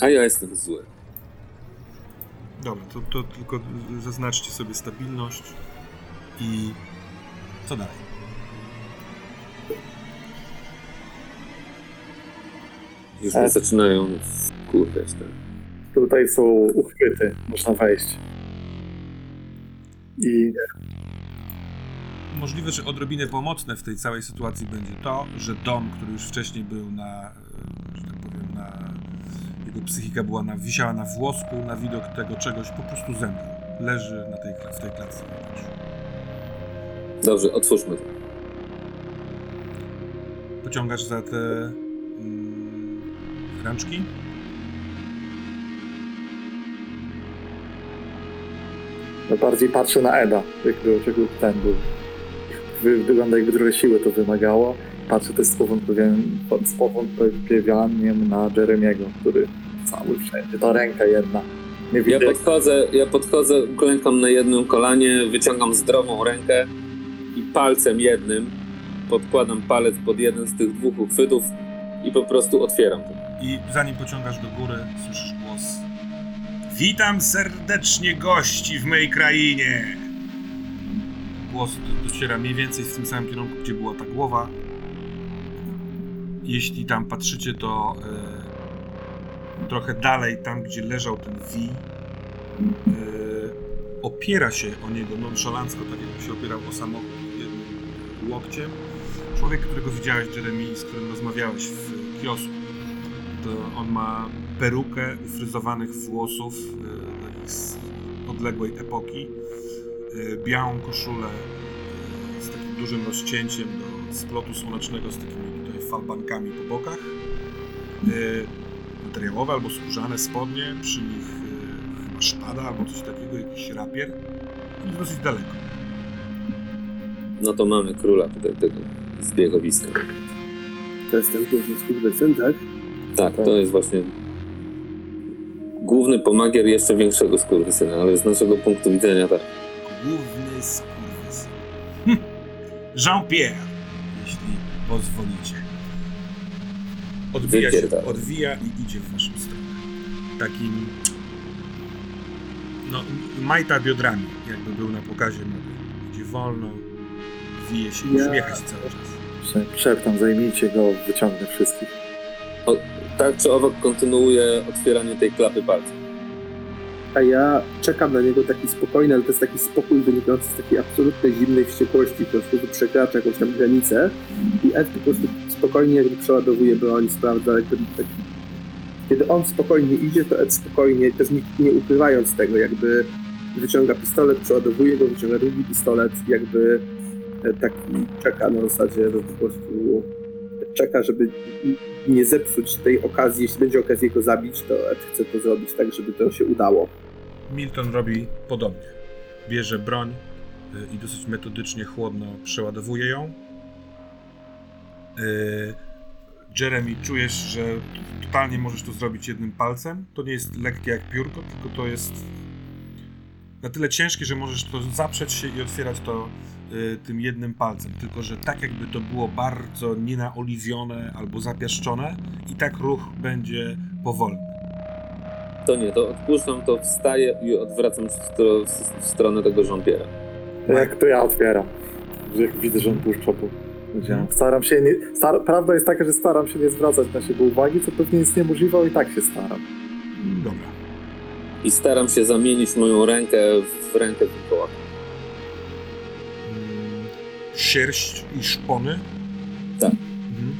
Speaker 4: A ja jestem zły.
Speaker 1: Dobra, to, to tylko zaznaczcie sobie stabilność i co dalej?
Speaker 4: Już mnie
Speaker 2: E.
Speaker 4: zaczynają kurwiać. Tak.
Speaker 2: Tutaj są uchwyty, można wejść. I
Speaker 1: Możliwe, że odrobinę pomocne w tej całej sytuacji będzie to, że Don, który już wcześniej był na, e, że tak powiem, na jego psychika była na, wisiała na włosku na widok tego czegoś, po prostu zemdlał. Leży na tej, w tej klatce.
Speaker 4: Dobrze, otwórzmy to.
Speaker 1: Pociągasz za te rączki?
Speaker 2: no bardziej patrzę na Eda, jakby czego ten był. Wy- Wygląda jakby trochę siły to wymagało. Patrzę też z powątpliwianiem na Jeremiego, który cały wszędzie, ta ręka jedna. Nie
Speaker 4: Ja podchodzę, ja podchodzę, klękam na jednym kolanie, wyciągam zdrową rękę i palcem jednym podkładam palec pod jeden z tych dwóch uchwytów i po prostu otwieram to.
Speaker 1: I zanim pociągasz do góry, słyszysz głos. Witam serdecznie gości w mojej krainie. Głos do- dociera mniej więcej w tym samym kierunku, gdzie była ta głowa. Jeśli tam patrzycie, to e, trochę dalej, tam gdzie leżał ten Wi, e, opiera się o niego nonszalancko, tak jakby się opierał o samochód jednym łokciem. Człowiek, którego widziałeś, Jeremy, z którym rozmawiałeś w kiosku on ma perukę ufryzowanych włosów e, takich z odległej epoki, e, białą koszulę e, z takim dużym rozcięciem do splotu słonecznego z takimi tutaj falbankami po bokach, materiałowe albo skórzane spodnie, przy nich chyba szpada albo coś takiego, jakiś rapier. On jest dosyć daleko.
Speaker 4: No to mamy króla tutaj tego zbiegowiska.
Speaker 3: To jest ten główny skurwysyn, tak?
Speaker 4: Tak, to jest właśnie główny pomagier jeszcze większego skurwysyna, ale z naszego punktu widzenia tak.
Speaker 1: Główny skurwysyn. Hm. Jean-Pierre, jeśli pozwolicie. Odbija się,
Speaker 4: Wypierdalaj.
Speaker 1: odwija i idzie w waszą stronę. Takim... No, majta biodrami, jakby był na pokazie mody. Idzie wolno wije się,
Speaker 3: Ja-
Speaker 1: uśmiecha się cały czas.
Speaker 2: Szeptam, zajmijcie go, wyciągnę wszystkich.
Speaker 4: Tak czy owak kontynuuje otwieranie tej klapy palcem.
Speaker 3: A ja czekam na niego taki spokojny, ale to jest taki spokój wynikający z takiej absolutnej zimnej wściekłości, po prostu przekracza jakąś tam granicę i Ed po prostu spokojnie jakby przeładowuje broń, sprawdza jakby tak, kiedy on spokojnie idzie, to Ed spokojnie, też nie, nie ukrywając tego, jakby wyciąga pistolet, przeładowuje go, wyciąga drugi pistolet, jakby e, taki czeka na zasadzie, że po prostu czeka, żeby nie zepsuć tej okazji, jeśli będzie okazja go zabić, to Ed chce to zrobić tak, żeby to się udało.
Speaker 1: Milton robi podobnie. Bierze broń y, i dosyć metodycznie, chłodno przeładowuje ją. Y, Jeremy, czujesz, że totalnie możesz to zrobić jednym palcem. To nie jest lekkie jak piórko, tylko to jest na tyle ciężkie, że możesz to zaprzeć się i otwierać to tym jednym palcem. Tylko, że tak jakby to było bardzo nienaoliwione albo zapiaszczone i tak ruch będzie powolny.
Speaker 4: To nie, to odpuszczam, to wstaję i odwracam się w, stro- w- w stronę tego żąpiera.
Speaker 2: To Jak to ja otwieram. Jak widzę, że on puszcza, bo staram się nie, star, prawda jest taka, że staram się nie zwracać na siebie uwagi, co pewnie jest niemożliwe, ale i tak się staram.
Speaker 1: Dobra.
Speaker 4: I staram się zamienić moją rękę w rękę wilkołaka.
Speaker 1: Sierść i szpony?
Speaker 4: Tak.
Speaker 1: Mhm.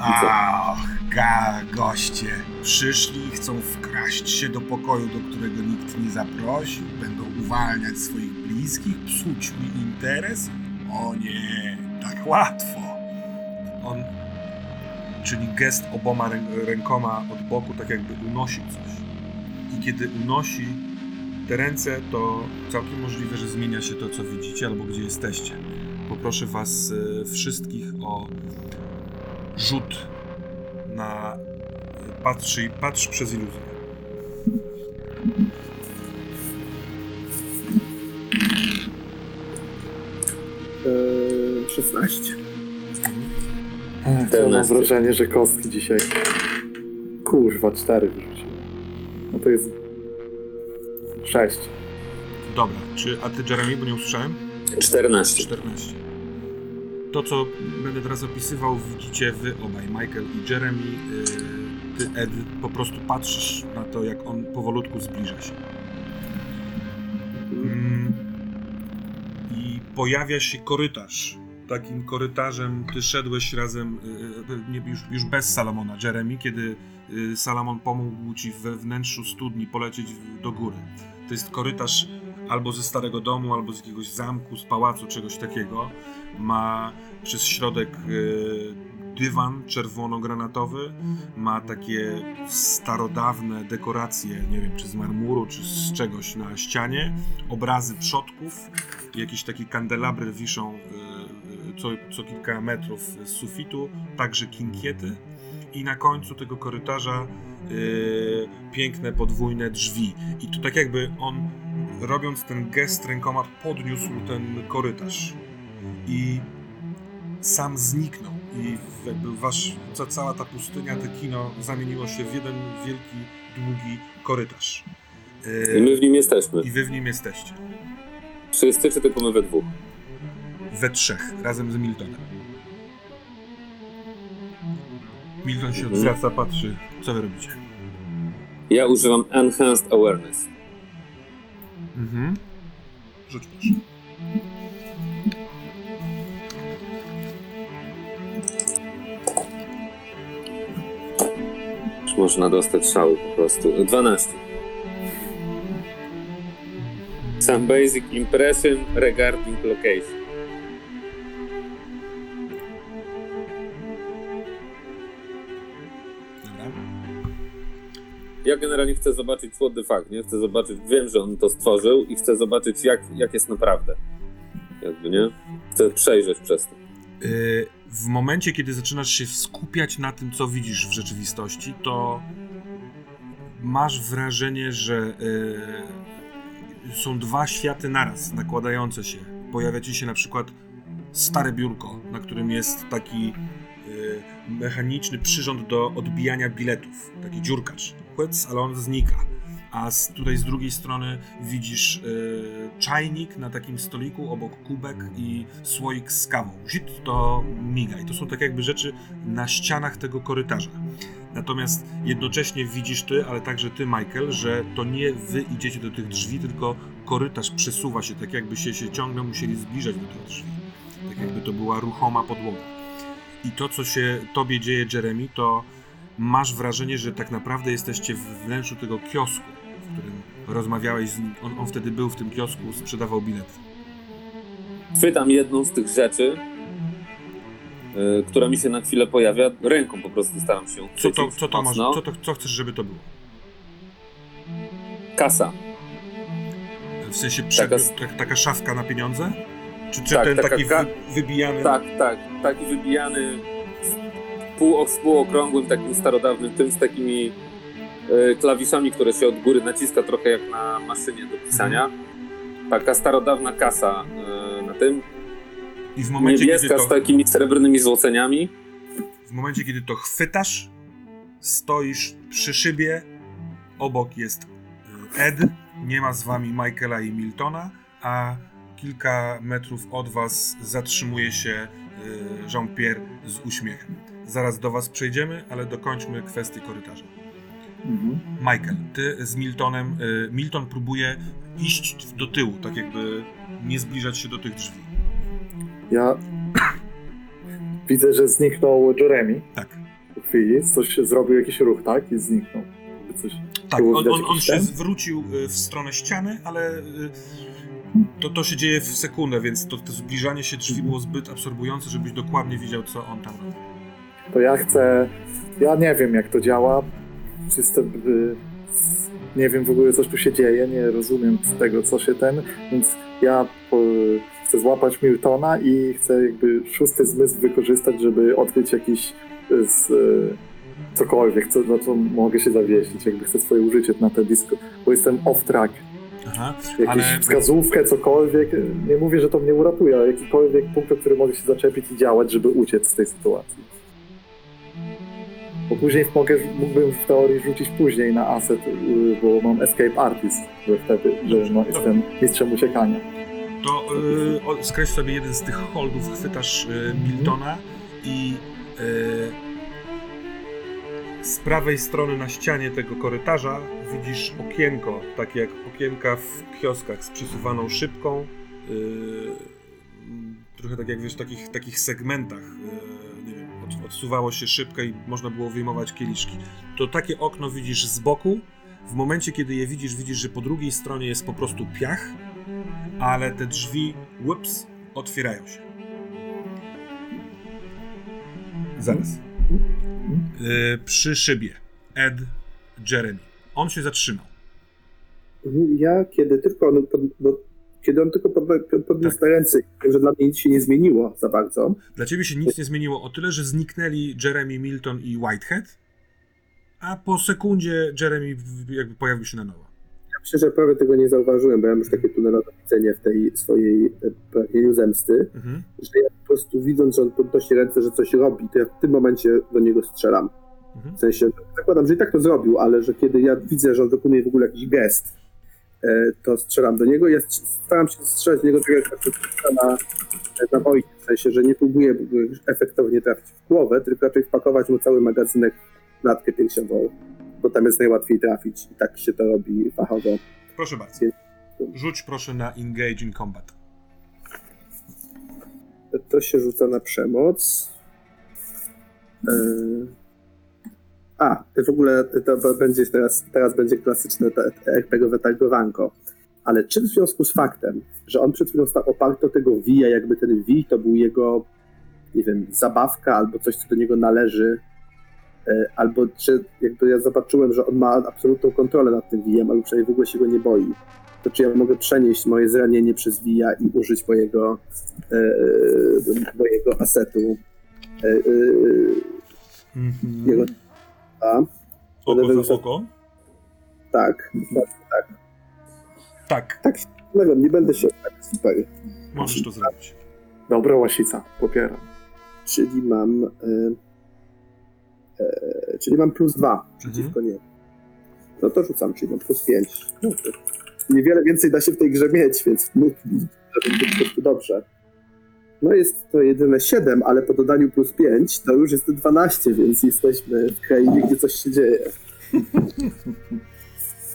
Speaker 1: Ach, ga, goście. Przyszli i chcą wkraść się do pokoju, do którego nikt nie zaprosił. Będą uwalniać swoich bliskich, psuć mi interes? O nie, tak łatwo. On czyni gest oboma rę- rękoma od boku, tak jakby unosił coś. I kiedy unosi te ręce, to całkiem możliwe, że zmienia się to, co widzicie, albo gdzie jesteście. Poproszę Was e, wszystkich o rzut na e, patrz, patrz przez iluzję.
Speaker 3: Eee, 16.
Speaker 2: Ech, to mam
Speaker 4: 14.
Speaker 2: wrażenie, że kostki dzisiaj... Kurwa, cztery wyrzuciłem. No to jest... Sześć.
Speaker 1: Dobra, czy a ty Jeremy, bo nie usłyszałem?
Speaker 4: 14.
Speaker 1: 14. To, co będę teraz opisywał, widzicie wy obaj, Michael i Jeremy. e, Ty, Ed, po prostu patrzysz na to, jak on powolutku zbliża się. Mm, I pojawia się korytarz. Takim korytarzem ty szedłeś razem, y, y, nie, już, już bez Salomona, Jeremy, kiedy y, Salomon pomógł ci we wnętrzu studni polecieć do góry. To jest korytarz albo ze starego domu, albo z jakiegoś zamku, z pałacu, czegoś takiego. Ma przez środek y, dywan czerwono-granatowy, ma takie starodawne dekoracje, nie wiem czy z marmuru, czy z czegoś na ścianie, obrazy przodków, jakieś takie kandelabry wiszą y, y, co, co kilka metrów z sufitu, także kinkiety i na końcu tego korytarza y, piękne podwójne drzwi. I to tak jakby on robiąc ten gest rękoma podniósł ten korytarz i sam zniknął i jakby wasz, ca, cała ta pustynia, te kino zamieniło się w jeden wielki, długi korytarz.
Speaker 4: I my w nim jesteśmy.
Speaker 1: I wy w nim jesteście.
Speaker 4: Wszyscy, czy tylko my we dwóch?
Speaker 1: We trzech, razem z Miltonem. Milton się
Speaker 4: Mhm.
Speaker 1: odwraca, patrzy, co wy robicie.
Speaker 4: Ja używam Enhanced Awareness.
Speaker 1: Mhm. Rzuć proszę.
Speaker 4: Już można dostać szału po prostu. 12. Some basic impression regarding location. Ja generalnie chcę zobaczyć what the fuck, nie? Chcę zobaczyć, wiem, że on to stworzył i chcę zobaczyć, jak, jak jest naprawdę. Jakby, nie? Chcę przejrzeć przez to.
Speaker 1: Y, W momencie, kiedy zaczynasz się skupiać na tym, co widzisz w rzeczywistości, to masz wrażenie, że y, są dwa światy naraz nakładające się. Pojawia ci się na przykład stare biurko, na którym jest taki y, mechaniczny przyrząd do odbijania biletów, taki dziurkacz. Ale on znika. a z, tutaj z drugiej strony widzisz e, czajnik na takim stoliku, obok kubek i słoik z kawą. Zit to miga i to są tak jakby rzeczy na ścianach tego korytarza. Natomiast jednocześnie widzisz ty, ale także ty, Michael, że to nie wy idziecie do tych drzwi, tylko korytarz przesuwa się, tak jakbyście się ciągle musieli zbliżać do tych drzwi. Tak jakby to była ruchoma podłoga. I to, co się tobie dzieje, Jeremy, to masz wrażenie, że tak naprawdę jesteście w wnętrzu tego kiosku, w którym rozmawiałeś z nim. On, on wtedy był w tym kiosku, sprzedawał bilety.
Speaker 4: Chwytam jedną z tych rzeczy, y, która mi się na chwilę pojawia. Ręką po prostu staram się
Speaker 1: Co to, co to masz, co, to, co chcesz, żeby to było?
Speaker 4: Kasa.
Speaker 1: W sensie
Speaker 4: Taka
Speaker 1: taka, tak, taka szafka na pieniądze? Czy, czy
Speaker 4: Tak,
Speaker 1: ten taki wy, wybijany?
Speaker 4: Tak, tak. Taki wybijany pół, półokrągłym, takim starodawnym tym, z takimi e, klawiszami, które się od góry naciska trochę jak na maszynie do pisania. Taka starodawna kasa e, na tym.
Speaker 1: I w momencie, kiedy
Speaker 4: Niebieska
Speaker 1: to,
Speaker 4: z takimi srebrnymi złoceniami.
Speaker 1: w momencie, kiedy to chwytasz, stoisz przy szybie, obok jest y, Ed, nie ma z wami Michaela i Miltona, a kilka metrów od was zatrzymuje się Jean-Pierre z uśmiechem. Zaraz do was przejdziemy, ale dokończmy kwestię korytarza.
Speaker 2: Mhm.
Speaker 1: Michael, ty z Miltonem, y, Milton próbuje iść do tyłu, tak jakby nie zbliżać się do tych drzwi.
Speaker 2: Ja widzę, że zniknął Jeremy
Speaker 1: Tak.
Speaker 2: po chwili. Coś zrobił jakiś ruch, tak? I zniknął. Coś...
Speaker 1: Tak, on, on, on się
Speaker 2: ten?
Speaker 1: zwrócił y, w stronę ściany, ale y, to, to się dzieje w sekundę, więc to, to zbliżanie się drzwi było zbyt absorbujące, żebyś dokładnie widział, co on tam robi.
Speaker 2: To ja chcę. Ja nie wiem, jak to działa. Jestem. y, Nie wiem w ogóle, co tu się dzieje. Nie rozumiem tego, co się ten. Więc ja chcę złapać Miltona i chcę jakby szósty zmysł wykorzystać, żeby odkryć jakiś y, z, y, cokolwiek, co, na co mogę się zawiesić. Jakby chcę swoje użycie na ten disco, bo jestem off track.
Speaker 1: Aha,
Speaker 2: Jakąś
Speaker 1: ale
Speaker 2: wskazówkę, cokolwiek. Nie mówię, że to mnie uratuje, ale jakikolwiek punkt, który mogę się zaczepić i działać, żeby uciec z tej sytuacji. Bo później mogę, mógłbym w teorii rzucić później na asset, y, bo mam escape artist, że wtedy, że no, jestem mistrzem uciekania.
Speaker 1: to y, skreś sobie jeden z tych holdów, chwytasz y, Miltona i y, z prawej strony na ścianie tego korytarza widzisz okienko, takie jak okienka w kioskach z przesuwaną szybką. y, trochę tak jak wiesz, w takich, takich segmentach. Odsuwało się szybkę i można było wyjmować kieliszki. To takie okno widzisz z boku. W momencie, kiedy je widzisz, widzisz, że po drugiej stronie jest po prostu piach, ale te drzwi, łyps, otwierają się. Zaraz. Yy, przy szybie. Ed, Jeremy. On się zatrzymał.
Speaker 3: Ja, kiedy tylko bo, kiedy on tylko pod, podniósł te ręce, że dla mnie nic się nie zmieniło za bardzo,
Speaker 1: Dla ciebie się nic nie zmieniło o tyle, że zniknęli Jeremy, Milton i Whitehead, a po sekundzie Jeremy jakby pojawił się na nowo.
Speaker 3: ja myślę, że prawie tego nie zauważyłem, bo ja mam już takie tunelowe widzenie w tej swojej e, pragnieniu zemsty,
Speaker 1: Mhm.
Speaker 3: że ja po prostu widząc, że on podnosi ręce, że coś robi, to ja w tym momencie do niego strzelam.
Speaker 1: Mhm.
Speaker 3: W sensie, zakładam, że i tak to zrobił, ale że kiedy ja widzę, że on wykonuje w ogóle jakiś gest, to strzelam do niego. Ja staram się strzelać do niego tak jak na, na wojnie, w sensie, że nie próbuję efektownie trafić w głowę, tylko raczej wpakować mu cały magazynek w klatkę piersiową, bo tam jest najłatwiej trafić i tak się to robi fachowo.
Speaker 1: Proszę bardzo. Rzuć proszę na Engage in Combat.
Speaker 3: To się rzuca na przemoc. Yy. A, w ogóle to będzie teraz, teraz będzie klasyczne RPG-owe targowanko. Ale czy w związku z faktem, że on przed chwilą stał oparty o tego Wija, jakby ten Wii to był jego, nie wiem, zabawka albo coś, co do niego należy, e, albo czy jakby ja zobaczyłem, że on ma absolutną kontrolę nad tym Wijem, albo przynajmniej w ogóle się go nie boi, to czy ja mogę przenieść moje zranienie przez Wija i użyć mojego, e, e, mojego asetu, e,
Speaker 1: Mhm.
Speaker 3: jego
Speaker 1: Oko za oko?
Speaker 3: tak,
Speaker 1: Tak,
Speaker 3: tak, nie wiem, nie będę się tak super.
Speaker 1: możesz to zrobić.
Speaker 2: Dobra łasica, popieram.
Speaker 3: Czyli mam. E, e, czyli mam plus dwa przeciwko
Speaker 1: Mhm.
Speaker 3: nie. No to rzucam, czyli mam plus 5. Niewiele więcej da się w tej grze mieć, więc no, dobrze. No jest to jedyne 7, ale po dodaniu plus 5 to już jest 12, więc jesteśmy w krainie, gdzie coś się dzieje.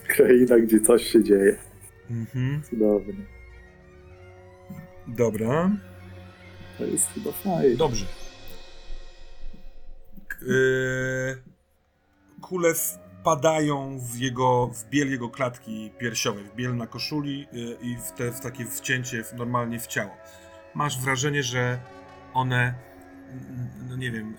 Speaker 2: Kraina, gdzie coś się dzieje.
Speaker 1: Mhm.
Speaker 2: Cudownie.
Speaker 1: Dobra.
Speaker 2: To jest chyba fajne.
Speaker 1: Dobrze. Yy, Kule wpadają w jego, w biel jego klatki piersiowej, w biel na koszuli yy, i w, te, w takie wcięcie w, normalnie w ciało. Masz wrażenie, że one, no nie wiem,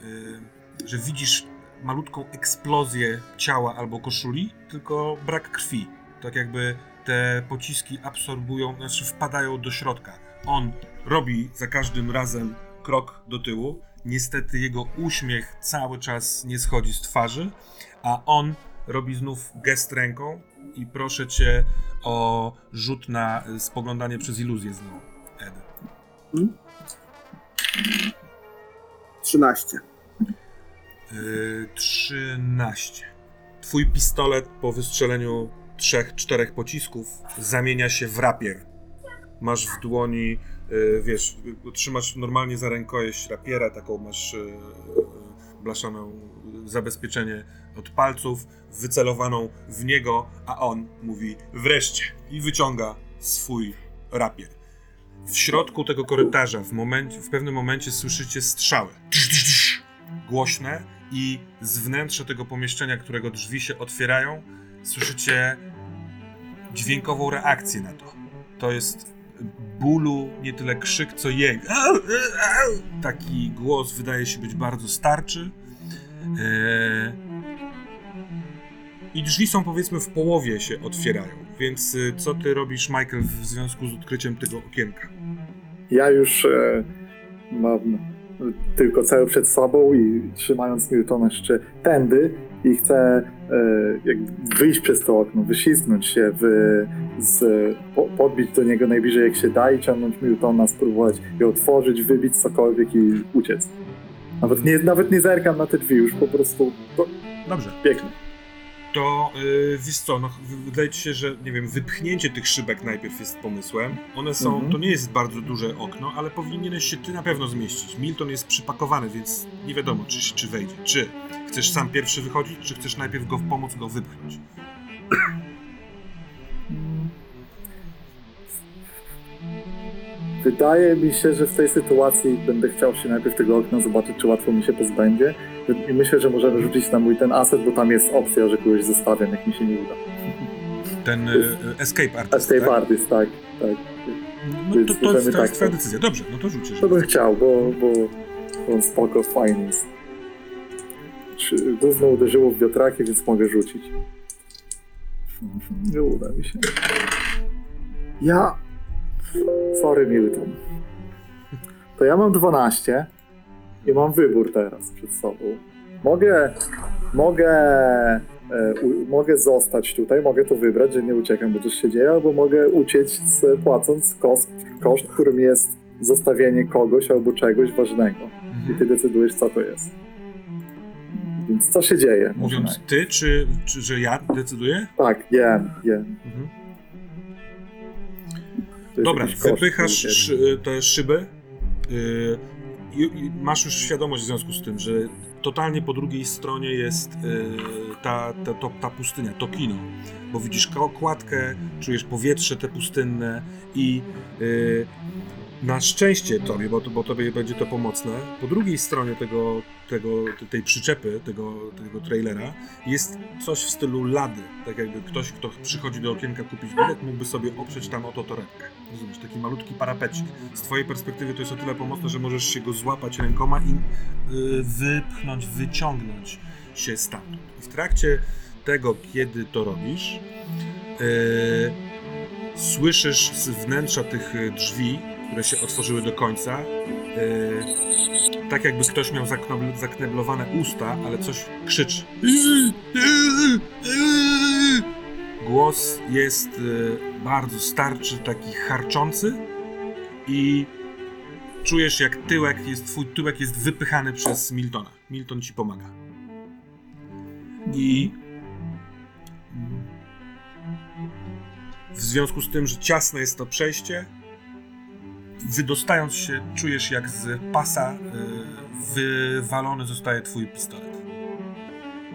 Speaker 1: yy, że widzisz malutką eksplozję ciała albo koszuli, tylko brak krwi. Tak jakby te pociski absorbują, znaczy wpadają do środka. On robi za każdym razem krok do tyłu. Niestety jego uśmiech cały czas nie schodzi z twarzy, a on robi znów gest ręką i proszę cię o rzut na y, spoglądanie przez iluzję znowu, Ed.
Speaker 3: 13.
Speaker 1: Yy, 13. Twój pistolet po wystrzeleniu trzech, czterech pocisków zamienia się w rapier. Masz w dłoni, yy, wiesz, trzymasz normalnie za rękojeść rapiera, taką masz yy, blaszaną yy, zabezpieczenie od palców, wycelowaną w niego, a on mówi wreszcie i wyciąga swój rapier. W środku tego korytarza, w, momencie, w pewnym momencie słyszycie strzały. Głośne i z wnętrza tego pomieszczenia, którego drzwi się otwierają, słyszycie dźwiękową reakcję na to. To jest bólu, nie tyle krzyk, co jęk. Taki głos wydaje się być bardzo starczy. Eee, I drzwi są powiedzmy w połowie się otwierają. Więc y, co ty robisz, Michael, w związku z odkryciem tego okienka?
Speaker 2: Ja już e, mam tylko cel przed sobą i trzymając Newtona jeszcze tędy i chcę e, wyjść przez to okno, wyślizgnąć się, z, po, podbić do niego najbliżej jak się da i ciągnąć Newtona, spróbować je otworzyć, wybić cokolwiek i uciec. Nawet nie, nawet nie zerkam na te drzwi, już po prostu to,
Speaker 1: Dobrze.
Speaker 2: pięknie.
Speaker 1: To yy, wiesz co, no, wydaje ci się, że nie wiem, wypchnięcie tych szybek najpierw jest pomysłem. One są,
Speaker 2: Mhm.
Speaker 1: to nie jest bardzo duże okno, ale powinieneś się ty na pewno zmieścić. Milton jest przypakowany, więc nie wiadomo, czy, czy wejdzie. Czy chcesz sam pierwszy wychodzić, czy chcesz najpierw go pomóc go wypchnąć?
Speaker 2: Wydaje mi się, że w tej sytuacji będę chciał się najpierw tego okna zobaczyć, czy łatwo mi się pozbędzie. I myślę, że możemy rzucić na mój ten aset, bo tam jest opcja, że kogoś zostawiam, jak mi się nie uda.
Speaker 1: Ten y, escape artist,
Speaker 2: Escape
Speaker 1: tak?
Speaker 2: artist, tak, tak.
Speaker 1: No to, to, jest, to
Speaker 2: Możemy
Speaker 1: jest
Speaker 2: tak
Speaker 1: twoja
Speaker 2: to-
Speaker 1: decyzja. Dobrze, no to rzucisz.
Speaker 2: To bym chciał, bo, bo on spoko, fajny jest. Gówno uderzyło w wiatraki, więc mogę rzucić. Nie uda mi się. Ja... Sorry, Milton. To ja mam 12 i mam wybór teraz przed sobą. Mogę... Mogę... E, u, mogę zostać tutaj, mogę to wybrać, że nie uciekam, bo coś się dzieje, albo mogę uciec z, płacąc koszt, koszt, którym jest zostawienie kogoś albo czegoś ważnego. I ty
Speaker 1: Mhm.
Speaker 2: decydujesz, co to jest. Więc co się dzieje?
Speaker 1: Mówiąc ty, czy, czy że ja decyduję?
Speaker 2: Tak, jem, jem.
Speaker 1: Mhm.
Speaker 2: To jest
Speaker 1: Dobra, wypychasz szy, te szyby yy, masz już świadomość w związku z tym, że totalnie po drugiej stronie jest yy, ta, ta, to, ta pustynia, to kino. Bo widzisz ko- kładkę, czujesz powietrze te pustynne i yy, na szczęście tobie, bo, bo tobie będzie to pomocne, po drugiej stronie tego, tego, tej przyczepy, tego, tego trailera jest coś w stylu lady. Tak jakby ktoś, kto przychodzi do okienka kupić bilet, mógłby sobie oprzeć tam oto torebkę. Rozumiesz, taki malutki parapecik. Z twojej perspektywy to jest o tyle pomocne, że możesz się go złapać rękoma i y, wypchnąć, wyciągnąć się stamtąd. I w trakcie tego, kiedy to robisz, y, słyszysz z wnętrza tych y, drzwi, które się otworzyły do końca, y, tak jakby ktoś miał zaknoble- zakneblowane usta, ale coś krzyczy. Głos jest y, bardzo starczy, taki harczący i czujesz jak tyłek jest, twój tyłek jest wypychany przez Miltona. Milton ci pomaga. I W związku z tym, że ciasne jest to przejście, wydostając się, czujesz jak z pasa y, wywalony zostaje twój pistolet.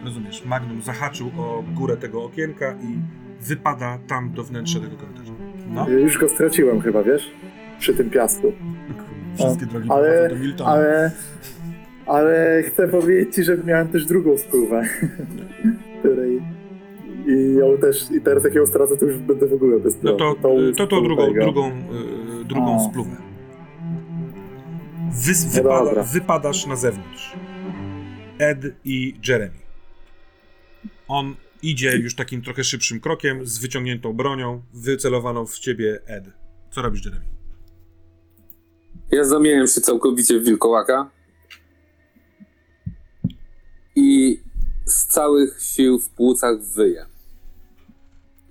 Speaker 1: Rozumiesz? Magnum zahaczył o górę tego okienka i wypada tam do wnętrza tego korytarza. No,
Speaker 2: Już go straciłem chyba, wiesz? Przy tym piasku.
Speaker 1: wszystkie drogi
Speaker 2: ale-
Speaker 1: do Miltona.
Speaker 2: Ale, ale chcę powiedzieć ci, że miałem też drugą spróbę, której i ją też, i teraz jak ją stracę, to już będę w ogóle bez
Speaker 1: No to,
Speaker 2: tą
Speaker 1: to, to, drugą,
Speaker 2: tego.
Speaker 1: drugą, y, drugą
Speaker 2: A.
Speaker 1: spluwę. Wy, wypada, wypadasz na zewnątrz. Ed i Jeremy. On idzie już takim trochę szybszym krokiem, z wyciągniętą bronią, wycelowaną w ciebie Ed. Co robisz, Jeremy?
Speaker 4: Ja zamieniam się całkowicie w wilkołaka i z całych sił w płucach wyję.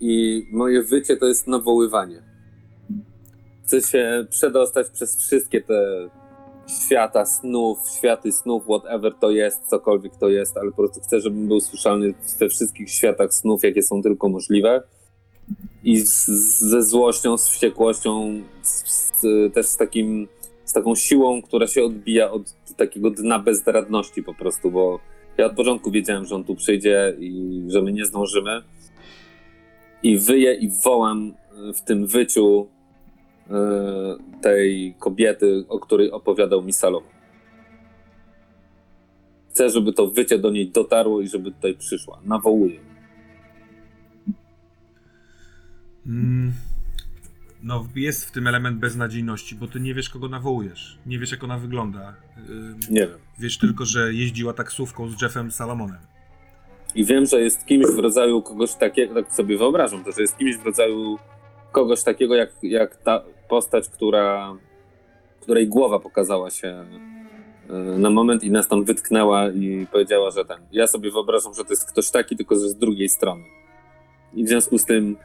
Speaker 4: I moje wycie to jest nawoływanie. Chcę się przedostać przez wszystkie te świata snów, światy snów, whatever to jest, cokolwiek to jest, ale po prostu chcę, żebym był słyszalny we wszystkich światach snów, jakie są tylko możliwe. I z, ze złością, z wściekłością, z, z, też z takim z taką siłą, która się odbija od takiego dna bezradności po prostu, bo ja od początku wiedziałem, że on tu przyjdzie i że my nie zdążymy. I wyję i wołam w tym wyciu tej kobiety, o której opowiadał mi Salomon. Chcę, żeby to wycie do niej dotarło i żeby tutaj przyszła. Nawołuję.
Speaker 1: Mm, no, jest w tym element beznadziejności, bo ty nie wiesz, kogo nawołujesz. Nie wiesz, jak ona wygląda.
Speaker 4: Nie wiem.
Speaker 1: Wiesz tylko, że jeździła taksówką z Jeffem Salomonem.
Speaker 4: I wiem, że jest kimś w rodzaju kogoś takiego, tak sobie wyobrażam to, że jest kimś w rodzaju kogoś takiego jak, jak ta postać, która, której głowa pokazała się y, na moment i nas tam wytknęła i powiedziała, że ten. Ja sobie wyobrażam, że to jest ktoś taki, tylko że z drugiej strony. I w związku z tym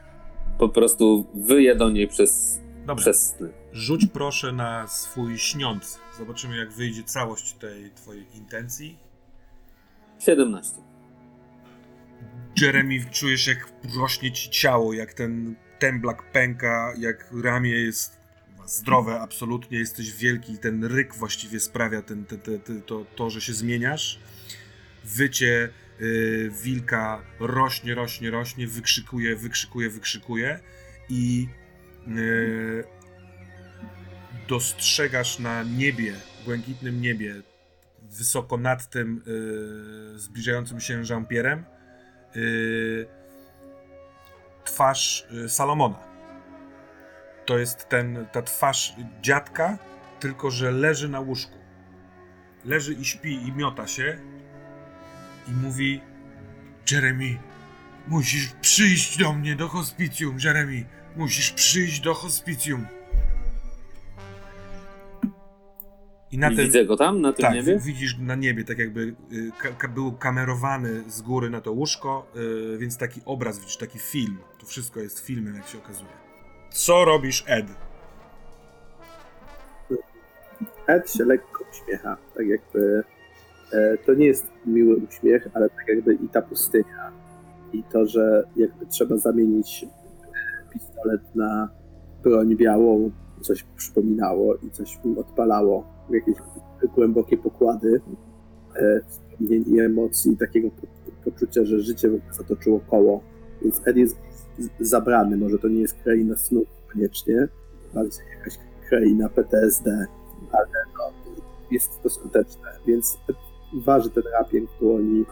Speaker 4: po prostu wyję do niej przez, przez sny.
Speaker 1: Rzuć proszę na swój śniący. Zobaczymy, jak wyjdzie całość tej twojej intencji.
Speaker 4: 17.
Speaker 1: Jeremy, czujesz, jak rośnie ci ciało, jak ten temblak pęka, jak ramię jest zdrowe absolutnie, jesteś wielki, ten ryk właściwie sprawia ten, te, te, te, to, to, że się zmieniasz. Wycie y, wilka rośnie, rośnie, rośnie, wykrzykuje, wykrzykuje, wykrzykuje i y, dostrzegasz na niebie, błękitnym niebie, wysoko nad tym y, zbliżającym się Jean-Pierre'em, twarz Salomona. To jest ten, ta twarz dziadka, tylko że leży na łóżku. Leży i śpi i miota się i mówi Jeremy, musisz przyjść do mnie do hospicjum, Jeremy. Musisz przyjść do hospicjum. I na
Speaker 4: I
Speaker 1: ten,
Speaker 4: widzę go tam, na tym
Speaker 1: tak,
Speaker 4: niebie?
Speaker 1: widzisz na niebie, tak jakby y, ka- był kamerowany z góry na to łóżko, y, więc taki obraz widzisz, taki film. To wszystko jest filmem, jak się okazuje. Co robisz, Ed?
Speaker 3: Ed się lekko uśmiecha, tak jakby e, to nie jest miły uśmiech, ale tak jakby i ta pustynia i to, że jakby trzeba zamienić e, pistolet na broń białą, coś przypominało i coś nim odpalało, jakieś głębokie pokłady e, i emocji, takiego po, poczucia, że życie w ogóle zatoczyło koło. Więc Ed jest zabrany, może to nie jest kraina snów koniecznie, bardziej jakaś kraina PTSD, ale no, jest to skuteczne, więc waży ten rapier w dłoni.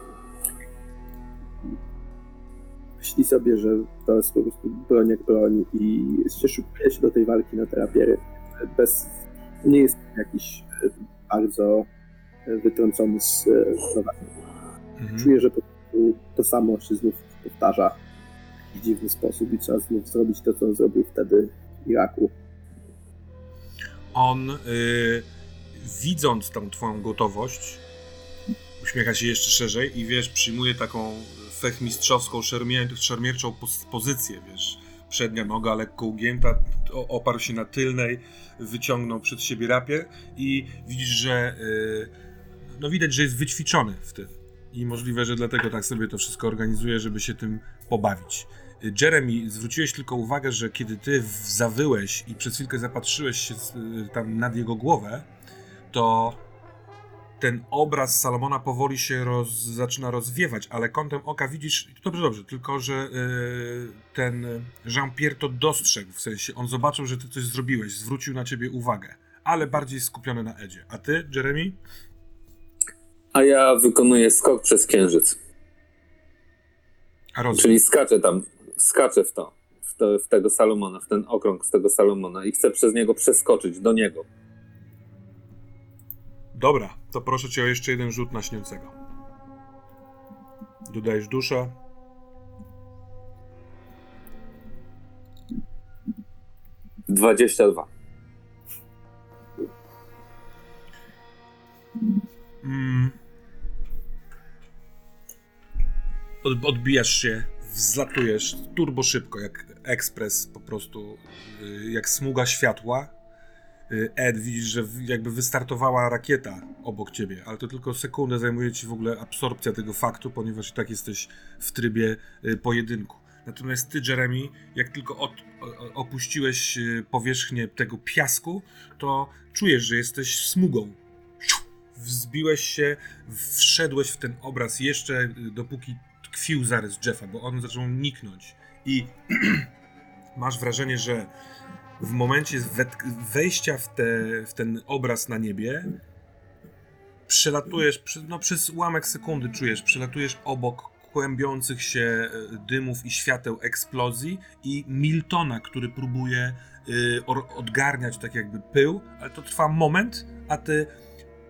Speaker 3: Myśli sobie, że to jest po prostu broń jak broń i się szykuje się do tej walki na te rapiery. Bez, nie jest jakiś e, bardzo e, wytrącony z e, równowagi.
Speaker 1: Mhm.
Speaker 3: Czuję, że po prostu to samo się znów powtarza w dziwny sposób i trzeba znów zrobić to, co on zrobił wtedy w Iraku.
Speaker 1: On, y, widząc tą twoją gotowość, uśmiecha się jeszcze szerzej i wiesz, przyjmuje taką fechmistrzowską, szermier szermierczą pozycję, wiesz. Przednia noga lekko ugięta, oparł się na tylnej, wyciągnął przed siebie rapier i widzisz, że y, no widać, że jest wyćwiczony w tym. I możliwe, że dlatego tak sobie to wszystko organizuje, żeby się tym pobawić. Jeremy, zwróciłeś tylko uwagę, że kiedy ty zawyłeś i przez chwilkę zapatrzyłeś się y, tam nad jego głowę, to ten obraz Salomona powoli się roz, zaczyna rozwiewać, ale kątem oka widzisz, dobrze, dobrze, tylko że y, ten Jean-Pierre to dostrzegł, w sensie on zobaczył, że ty coś zrobiłeś, zwrócił na ciebie uwagę, ale bardziej skupiony na Edzie. A ty, Jeremy?
Speaker 4: A ja wykonuję skok przez księżyc.
Speaker 1: A roz...
Speaker 4: Czyli skaczę tam, skaczę w to, w, to, w tego Salomona, w ten okrąg z tego Salomona i chcę przez niego przeskoczyć do niego.
Speaker 1: Dobra, to proszę cię o jeszcze jeden rzut na śniącego. Dodajesz dusza.
Speaker 4: Dwadzieścia dwa.
Speaker 1: Mm. Od, odbijasz się, wzlatujesz turbo szybko, jak ekspres po prostu, y, jak smuga światła. Y, Ed, widzisz, że jakby wystartowała rakieta obok ciebie, ale to tylko sekundę zajmuje ci w ogóle absorpcja tego faktu, ponieważ i tak jesteś w trybie y, pojedynku. Natomiast ty, Jeremy, jak tylko od, opuściłeś powierzchnię tego piasku, to czujesz, że jesteś smugą. Wzbiłeś się, wszedłeś w ten obraz jeszcze y, dopóki tkwił zarys Jeffa, bo on zaczął niknąć. I masz wrażenie, że w momencie wejścia w, te, w ten obraz na niebie przelatujesz, no przez ułamek sekundy czujesz, przelatujesz obok kłębiących się e, dymów i świateł eksplozji i Miltona, który próbuje y, odgarniać tak jakby pył, ale to trwa moment, a ty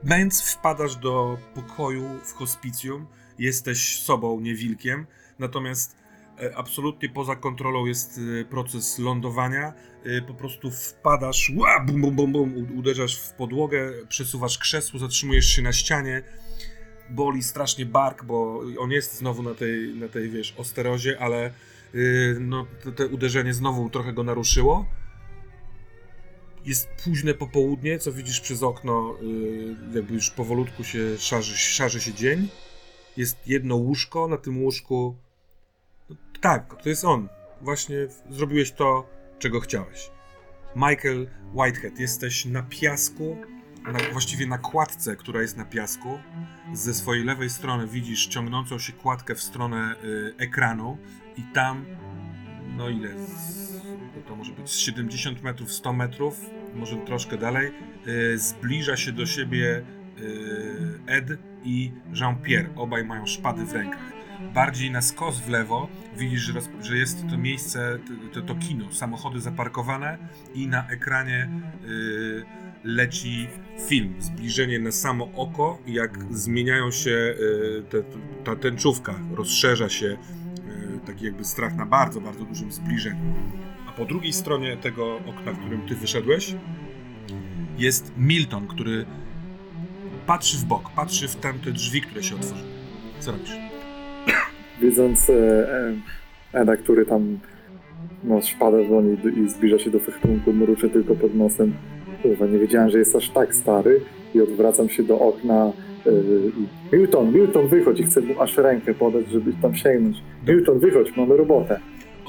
Speaker 1: Bęc wpadasz do pokoju w hospicjum, jesteś sobą, nie wilkiem, natomiast e, absolutnie poza kontrolą jest e, proces lądowania. E, Po prostu wpadasz, ła, bum, bum, bum, bum, uderzasz w podłogę, przesuwasz krzesło, zatrzymujesz się na ścianie. Boli strasznie bark, bo on jest znowu na tej, na tej wiesz, osterozie, ale y, no, te, te uderzenie znowu trochę go naruszyło. Jest późne popołudnie, co widzisz przez okno, y, jakby już powolutku się szarzy, szarzy się dzień. Jest jedno łóżko, na tym łóżku... No, tak, to jest on. Właśnie zrobiłeś to, czego chciałeś. Michael Whitehead, jesteś na piasku, na, właściwie na kładce, która jest na piasku. Ze swojej lewej strony widzisz ciągnącą się kładkę w stronę y, ekranu i tam, no ile? No to może być z 70 metrów, 100 metrów, może troszkę dalej, y, zbliża się do siebie y, Ed i Jean-Pierre. Obaj mają szpady w rękach. Bardziej na skos w lewo widzisz, że, jest to miejsce, to, to kino, samochody zaparkowane i na ekranie y, leci film. Zbliżenie na samo oko, jak zmieniają się te, ta tęczówka, rozszerza się taki jakby strach na bardzo, bardzo dużym zbliżeniu. Po drugiej stronie tego okna, w którym ty wyszedłeś, jest Milton, który patrzy w bok, patrzy w tamte drzwi, które się otworzyły. Co robisz?
Speaker 2: Widząc e, e, Eda, który tam no, szpadę dzwoni i zbliża się do fechtunku, mruczy tylko pod nosem. Kurwa, nie wiedziałem, że jest aż tak stary i odwracam się do okna e, i Milton, Milton, wychodź i chcę mu aż rękę podać, żeby tam sięgnąć. Milton, wychodź, mamy robotę.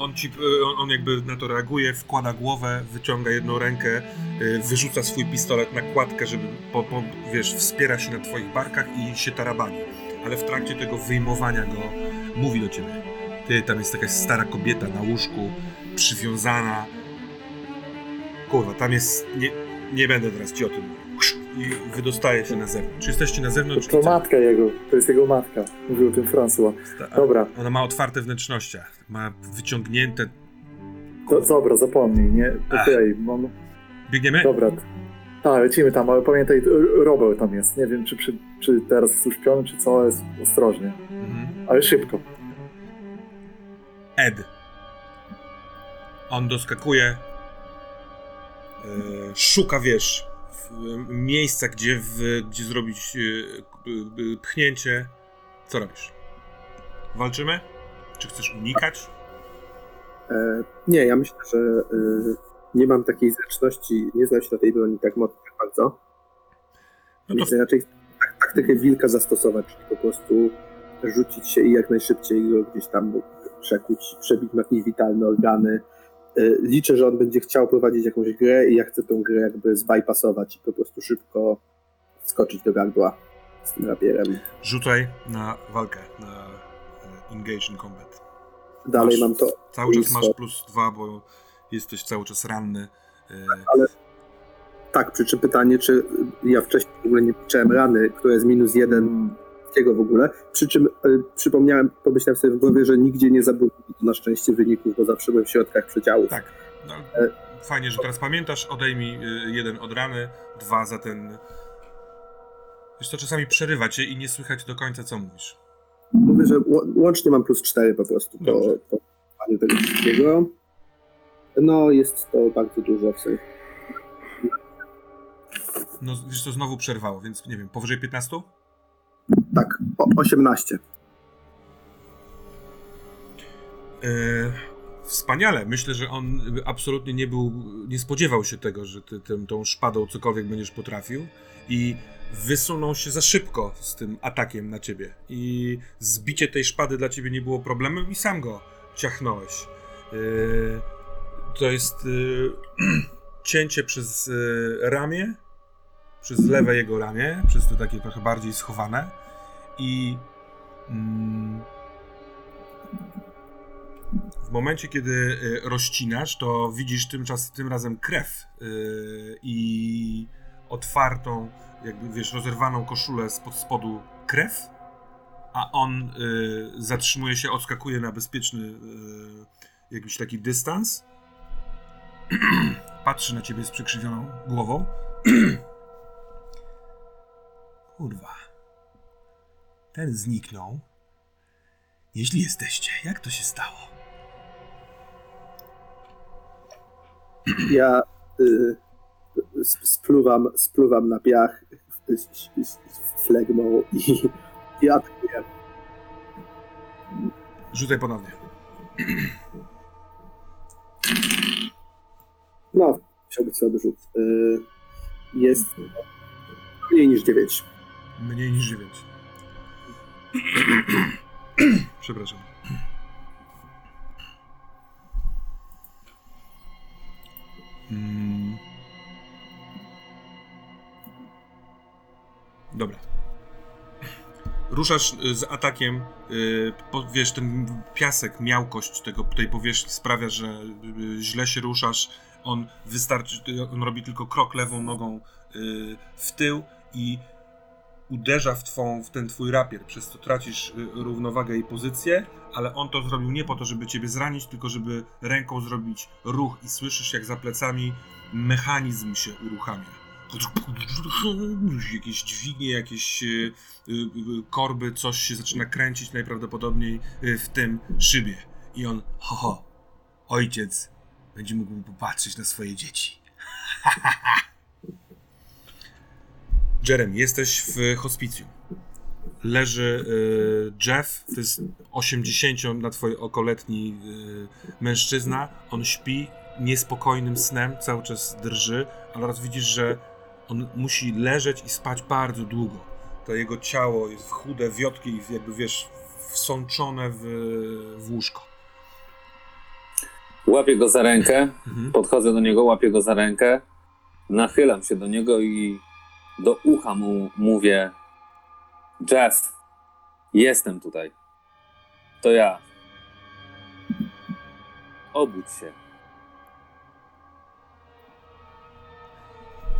Speaker 1: On, ci, on, on jakby na to reaguje, wkłada głowę, wyciąga jedną rękę, y, wyrzuca swój pistolet na kładkę, żeby, po, po, wiesz, wspiera się na twoich barkach i się tarabani. Ale w trakcie tego wyjmowania go mówi do ciebie. Ty, tam jest jakaś stara kobieta na łóżku, przywiązana. Kurwa, tam jest... Nie, nie będę teraz ci o tym mówił. I wydostaje się na zewnątrz. Czy jesteście na
Speaker 2: To,
Speaker 1: zewnątrz?
Speaker 2: to
Speaker 1: co?
Speaker 2: matka jego, to jest jego matka. Mówił o tym François. Dobra,
Speaker 1: Ona ma otwarte wnętrzności. Ma wyciągnięte...
Speaker 2: to, dobra, zapomnij, nie? Okej, mam...
Speaker 1: Biegniemy?
Speaker 2: Dobra. Tak, lecimy tam, ale pamiętaj, R- Robert tam jest. Nie wiem, czy, czy, czy teraz jest uśpiony, czy co, ale jest ostrożnie.
Speaker 1: Mhm.
Speaker 2: Ale szybko.
Speaker 1: Ed. On doskakuje, e, szuka, wiesz, miejsca, gdzie, w, gdzie zrobić e, e, pchnięcie. Co robisz? Walczymy? Czy chcesz unikać?
Speaker 3: E, nie, ja myślę, że e, nie mam takiej zręczności, nie znam się na tej broni tak mocno tak bardzo.
Speaker 1: No to
Speaker 3: Więc raczej tak, taktykę wilka zastosować, czyli po prostu rzucić się i jak najszybciej go gdzieś tam przekuć, przebić jakieś witalne organy. Y, Liczę, że on będzie chciał prowadzić jakąś grę i ja chcę tę grę jakby zbypassować i po prostu szybko skoczyć do gardła z tym rapierem.
Speaker 1: Rzucaj na walkę, na e, engage in combat.
Speaker 3: Dalej
Speaker 1: Masz-
Speaker 3: mam to.
Speaker 1: Cały czas masz plus dwa, bo jesteś cały czas ranny. E,
Speaker 3: Tak, przy czym pytanie, czy ja wcześniej w ogóle nie liczyłem rany, która jest minus jeden Wszystkiego w ogóle. Przy czym y, przypomniałem, pomyślałem sobie w głowie, że nigdzie nie to na szczęście wyników, bo zawsze byłem w środkach przedziałów.
Speaker 1: Tak. No,
Speaker 3: E-
Speaker 1: fajnie, że teraz pamiętasz. Odejmij y, jeden od rany, dwa za ten. Wiesz to czasami przerywa cię i nie słychać do końca, co mówisz.
Speaker 3: Mówię, że łącznie mam plus 4 po prostu
Speaker 1: Dobrze.
Speaker 3: po tego wszystkiego. No, jest to bardzo dużo w sensie.
Speaker 1: No, wiesz to znowu przerwało, więc nie wiem, powyżej 15?
Speaker 3: Tak, o, 18.
Speaker 1: E, wspaniale. Myślę, że on absolutnie nie był, nie spodziewał się tego, że ty tym, tą szpadą cokolwiek będziesz potrafił i wysunął się za szybko z tym atakiem na ciebie. I zbicie tej szpady dla ciebie nie było problemem i sam go ciachnąłeś. E, to jest e, cięcie przez ramię, przez lewe jego ramię, przez to takie trochę bardziej schowane i mm, w momencie, kiedy y, rozcinasz, to widzisz tym, czas, tym razem krew y, i otwartą, jakby wiesz, rozerwaną koszulę spod spodu krew, a on y, zatrzymuje się, odskakuje na bezpieczny jakiś taki dystans. Patrzy na ciebie z przykrzywioną głową. Kurwa. Ten zniknął. Jeśli jesteście, jak to się stało?
Speaker 3: Ja y, sp- spluwam, spluwam na piach y, flegmą i, i atakuję.
Speaker 1: Rzucaj ponownie.
Speaker 3: No, musiał być słaby rzut. Y, jest mniej niż 9.
Speaker 1: Mniej niż 9. Przepraszam. Mm. Dobra. Ruszasz y, z atakiem. y, Wiesz, ten piasek, miałkość tego, tej powierzchni sprawia, że y, źle się ruszasz. On wystarczy, on robi tylko krok lewą nogą w tył i uderza w, twą, w ten twój rapier, przez co tracisz y, równowagę i pozycję, ale on to zrobił nie po to, żeby ciebie zranić, tylko żeby ręką zrobić ruch i słyszysz jak za plecami mechanizm się uruchamia. Jakieś dźwignie, jakieś y, y, korby, coś się zaczyna kręcić najprawdopodobniej w tym szybie. I on, ho, ho, ojciec będzie mógł popatrzeć na swoje dzieci. Jeremy, jesteś w hospicjum. Leży y, Jeff, to jest 80 na twoje okoletni y, mężczyzna. On śpi niespokojnym snem, cały czas drży, ale raz widzisz, że on musi leżeć i spać bardzo długo. To jego ciało jest chude, wiotkie i jakby wiesz, wsączone w, w łóżko.
Speaker 4: Łapię go za rękę,
Speaker 1: Mhm.
Speaker 4: podchodzę do niego, łapię go za rękę, nachylam się do niego i do ucha mu mówię: Jeff, jestem tutaj. To ja. Obudź się.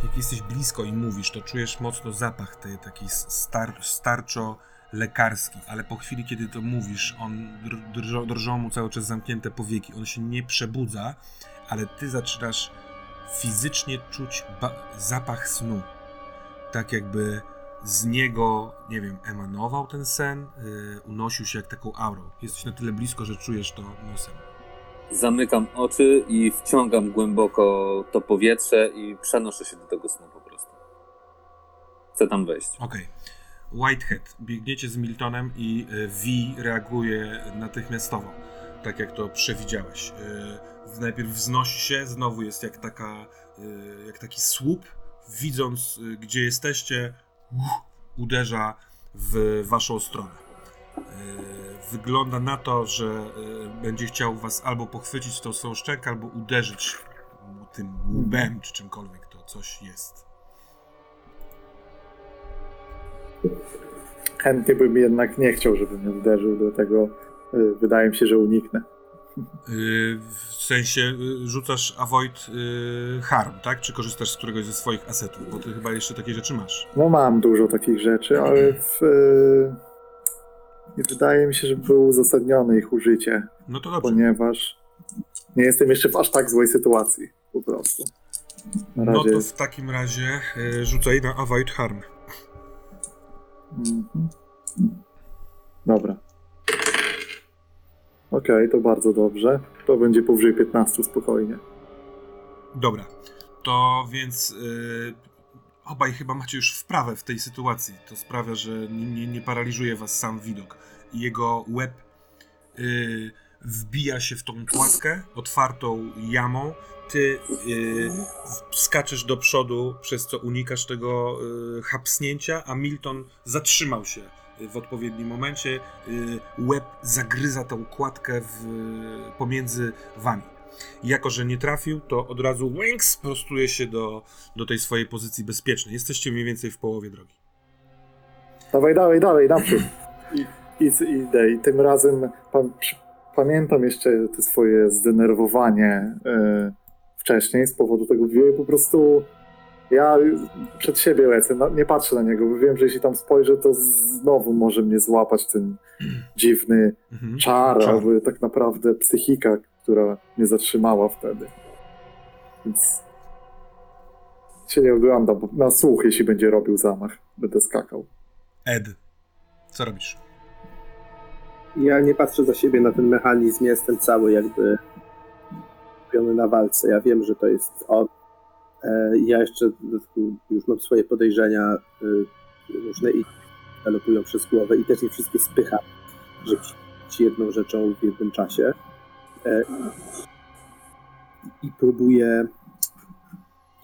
Speaker 1: Jak jesteś blisko i mówisz, to czujesz mocno zapach tej taki star, starczo lekarski, ale po chwili, kiedy to mówisz, on dr- drżą, drżą mu cały czas zamknięte powieki, on się nie przebudza, ale ty zaczynasz fizycznie czuć zapach snu. Tak jakby z niego, nie wiem, emanował ten sen, yy, unosił się jak taką aurą. Jesteś na tyle blisko, że czujesz to nosem.
Speaker 4: Zamykam oczy i wciągam głęboko to powietrze i przenoszę się do tego snu po prostu. Chcę tam wejść.
Speaker 1: Okej. Whitehead. Biegniecie z Miltonem i y, V reaguje natychmiastowo, tak jak to przewidziałeś. Y, Najpierw wznosi się, znowu jest jak taka, y, jak taki słup. Widząc, y, gdzie jesteście, uderza w waszą stronę. wygląda na to, że e, będzie chciał was albo pochwycić tą swoją szczękę, albo uderzyć tym łbem, czy czymkolwiek to coś jest.
Speaker 2: Chętnie bym jednak nie chciał, żeby mnie uderzył, dlatego y, wydaje mi się, że uniknę.
Speaker 1: Y, W sensie y, rzucasz avoid y, harm, tak? Czy korzystasz z któregoś ze swoich asetów? Bo ty chyba jeszcze takie rzeczy masz.
Speaker 2: No mam dużo takich rzeczy, ale w, y, nie wydaje mi się, że było uzasadnione ich użycie,
Speaker 1: No to dobrze.
Speaker 2: ponieważ nie jestem jeszcze w aż tak złej sytuacji, po prostu.
Speaker 1: No to w takim razie rzucaj na avoid harm.
Speaker 2: Mhm. Dobra. Okej, to bardzo dobrze. To będzie powyżej 15 spokojnie.
Speaker 1: Dobra. To więc y, obaj chyba macie już wprawę w tej sytuacji. To sprawia, że nie, nie, paraliżuje was sam widok. Jego łeb y, wbija się w tą kładkę otwartą jamą. Ty y, w- skaczesz do przodu, przez co unikasz tego y, chapsnięcia, a Milton zatrzymał się w odpowiednim momencie. Y, łeb zagryza tą kładkę w, pomiędzy wami. Jako, że nie trafił, to od razu Wings prostuje się do, do tej swojej pozycji bezpiecznej. Jesteście mniej więcej w połowie drogi.
Speaker 2: Dawaj, dawaj, dawaj, naprzód. I, i, idę. I tym razem pamiętam jeszcze te swoje zdenerwowanie e, wcześniej z powodu tego wieju. Po prostu ja przed siebie lecę, no, nie patrzę na niego, bo wiem, że jeśli tam spojrzę, to znowu może mnie złapać ten dziwny
Speaker 1: Mhm.
Speaker 2: czar,
Speaker 1: Czar.
Speaker 2: albo tak naprawdę psychika, która mnie zatrzymała wtedy. Więc się nie oglądam, bo na słuch, jeśli będzie robił zamach, będę skakał.
Speaker 1: Ed, co robisz?
Speaker 3: Ja nie patrzę za siebie na ten mechanizm, jestem cały jakby skupiony na walce. Ja wiem, że to jest on. E, Ja jeszcze już mam swoje podejrzenia y, różne i galopują przez głowę i też nie wszystkie spycham, żeby być jedną rzeczą w jednym czasie. E, I próbuję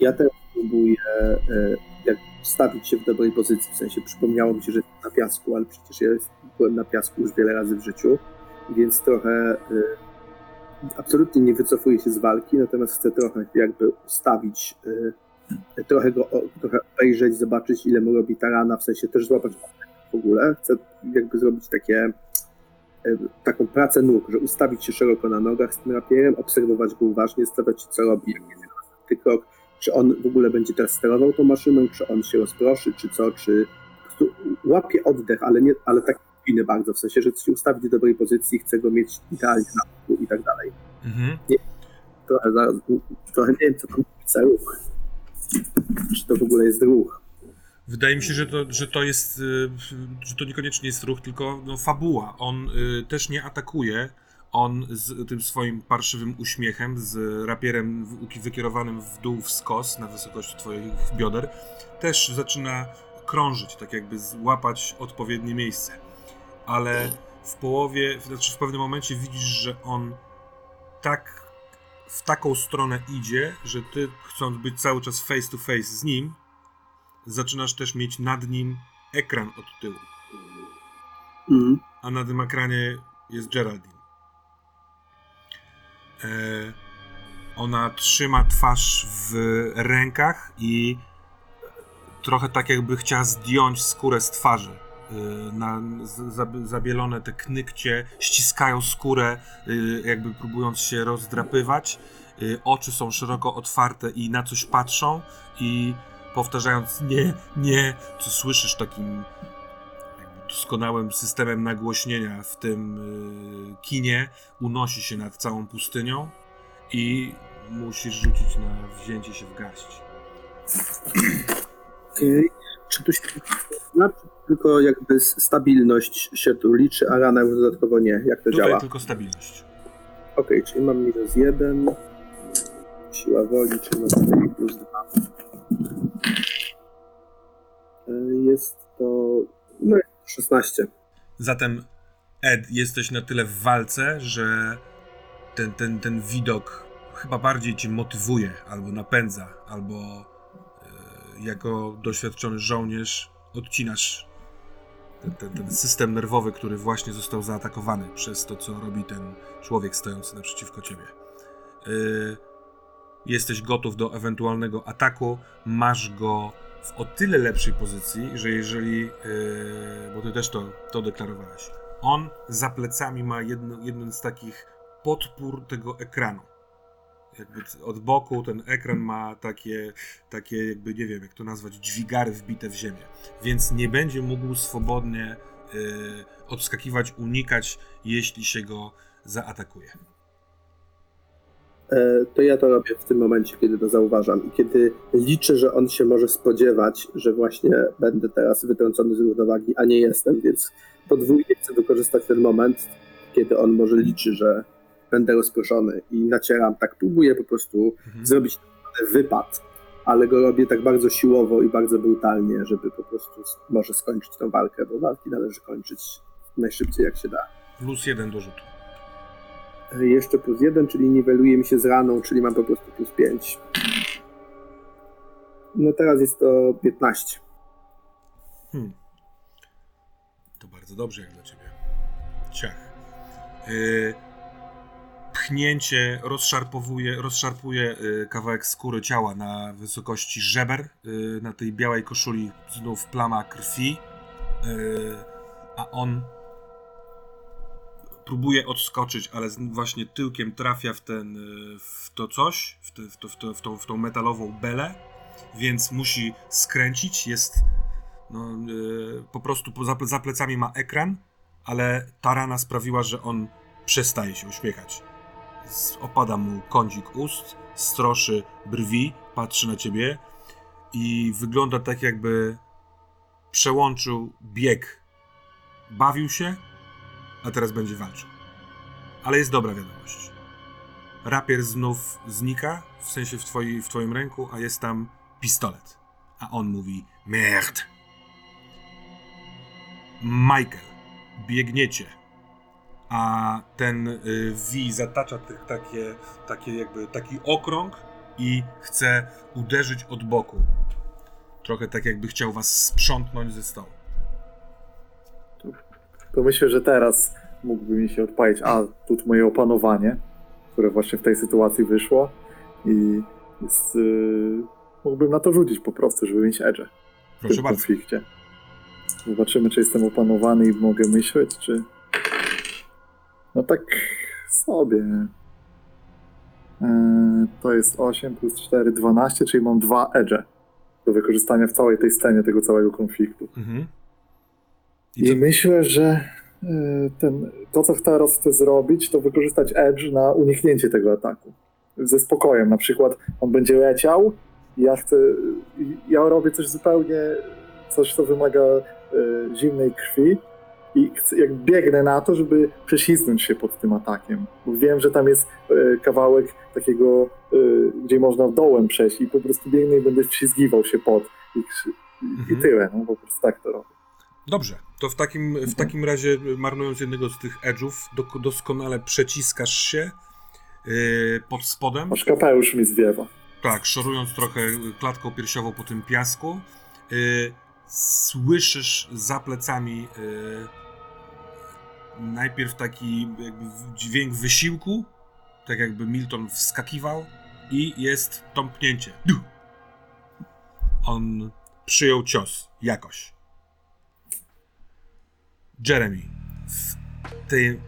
Speaker 3: ja teraz próbuję e, jak stawić się w dobrej pozycji, w sensie przypomniało mi się, że na piasku, ale przecież ja byłem na piasku już wiele razy w życiu, więc trochę absolutnie nie wycofuję się z walki, natomiast chcę trochę jakby ustawić, y, trochę go trochę obejrzeć, zobaczyć ile mu robi ta rana, w sensie też złapać w ogóle. Chcę jakby zrobić takie y, taką pracę nóg, że ustawić się szeroko na nogach z tym rapierem, obserwować go uważnie, stawiać co robi, jaki jest następny krok, czy on w ogóle będzie teraz sterował tą maszyną, czy on się rozproszy, czy co, czy łapie oddech, ale, nie, ale tak spiny bardzo, w sensie, że chce się ustawić w dobrej pozycji, chce go mieć idealnie na i tak dalej.
Speaker 1: Mhm.
Speaker 3: Trochę, za, trochę nie wiem, co tam chce ruch. Czy to w ogóle jest ruch.
Speaker 1: Wydaje mi się, że to, że to jest, y, że to niekoniecznie jest ruch, tylko no, fabuła. On y, też nie atakuje. On z tym swoim parszywym uśmiechem, z rapierem wykierowanym w dół w skos na wysokości twoich bioder, też zaczyna krążyć, tak jakby złapać odpowiednie miejsce. Ale w połowie, znaczy w pewnym momencie widzisz, że on tak w taką stronę idzie, że ty chcąc być cały czas face to face z nim, zaczynasz też mieć nad nim ekran od tyłu,
Speaker 3: Mhm.
Speaker 1: a na tym ekranie jest Geraldine. E, ona trzyma twarz w rękach i trochę tak jakby chciała zdjąć skórę z twarzy. E, Na, zabielone te knykcie ściskają skórę, e, jakby próbując się rozdrapywać. E, Oczy są szeroko otwarte i na coś patrzą i powtarzając nie, nie, co słyszysz takim doskonałym systemem nagłośnienia w tym y, kinie, unosi się nad całą pustynią i musisz rzucić na wzięcie się w garść.
Speaker 3: Okej. Czy tu się tylko jakby stabilność się tu liczy, a rana już dodatkowo nie? Jak to
Speaker 1: Tutaj
Speaker 3: działa?
Speaker 1: tylko stabilność.
Speaker 3: Okej, czyli mam minus jeden. Siła woli, czyli mam plus dwa. E, Jest to. No, 16.
Speaker 1: Zatem Ed, jesteś na tyle w walce, że ten, ten, ten widok chyba bardziej cię motywuje, albo napędza, albo y, jako doświadczony żołnierz odcinasz ten, ten, ten system nerwowy, który właśnie został zaatakowany przez to, co robi ten człowiek stojący naprzeciwko ciebie. Yy, jesteś gotów do ewentualnego ataku, masz go w o tyle lepszej pozycji, że jeżeli, yy, bo ty też to, to deklarowałeś, on za plecami ma jedno, jeden z takich podpór tego ekranu. Jakby od boku ten ekran ma takie, takie jakby, nie wiem jak to nazwać, dźwigary wbite w ziemię. Więc nie będzie mógł swobodnie yy, odskakiwać, unikać, jeśli się go zaatakuje.
Speaker 3: E, to ja to robię w tym momencie, kiedy to zauważam i kiedy liczę, że on się może spodziewać, że właśnie będę teraz wytrącony z równowagi, a nie jestem, więc podwójnie chcę wykorzystać ten moment, kiedy on może liczy, że będę rozproszony i nacieram, tak próbuję po prostu
Speaker 1: Mhm.
Speaker 3: zrobić wypad, ale go robię tak bardzo siłowo i bardzo brutalnie, żeby po prostu może skończyć tę walkę, bo walki należy kończyć najszybciej jak się da.
Speaker 1: Plus jeden do rzutu.
Speaker 3: E, Jeszcze plus jeden, czyli niweluje mi się z raną, czyli mam po prostu plus pięć. No teraz jest to 15.
Speaker 1: Hmm. To bardzo dobrze jak dla ciebie. Ciach. Yy, pchnięcie rozszarpowuje, rozszarpuje yy, kawałek skóry ciała na wysokości żeber. Yy, na tej białej koszuli znów plama krwi. Yy, a on próbuje odskoczyć, ale właśnie tyłkiem trafia w ten, w to coś, w, te, w, to, w, to, w, tą, w tą metalową belę, więc musi skręcić. Jest no, po prostu za, za plecami ma ekran, ale ta rana sprawiła, że on przestaje się uśmiechać. Opada mu kącik ust, stroszy brwi, patrzy na ciebie i wygląda tak, jakby przełączył bieg. Bawił się, a teraz będzie walczył. Ale jest dobra wiadomość. Rapier znów znika, w sensie w, twoi, w twoim ręku, a jest tam pistolet. A on mówi merde. Michael, biegniecie, a ten y, V zatacza tych, takie, takie jakby taki okrąg i chce uderzyć od boku. Trochę tak jakby chciał was sprzątnąć ze stołu.
Speaker 2: To myślę, że teraz mógłby mi się odpalić, a tu moje opanowanie, które właśnie w tej sytuacji wyszło i jest, yy, mógłbym na to rzucić po prostu, żeby mieć edge w
Speaker 1: Proszę
Speaker 2: tym
Speaker 1: bardzo.
Speaker 2: konflikcie. Zobaczymy, czy jestem opanowany i mogę myśleć, czy... No tak sobie. Yy, to jest 8 plus 4, 12, czyli mam dwa edge do wykorzystania w całej tej scenie tego całego konfliktu.
Speaker 1: Mhm.
Speaker 2: I,
Speaker 1: I co?
Speaker 2: myślę, że y, ten, to, co teraz chcę zrobić, to wykorzystać Edge na uniknięcie tego ataku. Ze spokojem. Na przykład on będzie leciał, i ja chcę. Ja robię coś zupełnie, coś, co wymaga y, zimnej krwi. I jak biegnę na to, żeby prześlizgnąć się pod tym atakiem. Wiem, że tam jest y, kawałek takiego, y, gdzie można dołem przejść, i po prostu biegnę i będę wślizgiwał się pod. I,
Speaker 1: Mhm.
Speaker 2: i tyle. No po prostu tak to robię.
Speaker 1: Dobrze, to w takim, w takim razie, marnując jednego z tych edge'ów, do, doskonale przeciskasz się yy, pod spodem.
Speaker 2: Aż kapelusz mi zwiewa.
Speaker 1: Tak, szorując trochę klatką piersiową po tym piasku. Yy, słyszysz za plecami yy, najpierw taki jakby dźwięk wysiłku, tak jakby Milton wskakiwał i jest tąpnięcie. On przyjął cios jakoś. Jeremy, w tej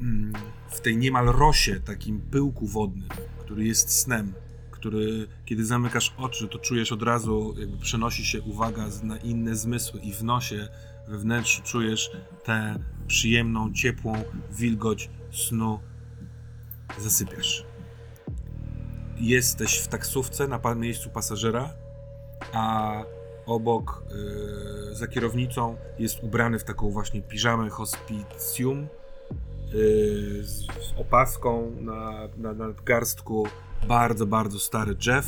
Speaker 1: mm, w tej niemal rosie, takim pyłku wodnym, który jest snem, który kiedy zamykasz oczy, to czujesz od razu, jakby przenosi się uwaga na inne zmysły i w nosie, we wnętrzu czujesz tę przyjemną, ciepłą wilgoć snu. Zasypiasz. Jesteś w taksówce na miejscu pasażera, a obok, yy, za kierownicą, jest ubrany w taką właśnie piżamę hospicjum, yy, z, opaską na, na nadgarstku bardzo, bardzo stary Jeff.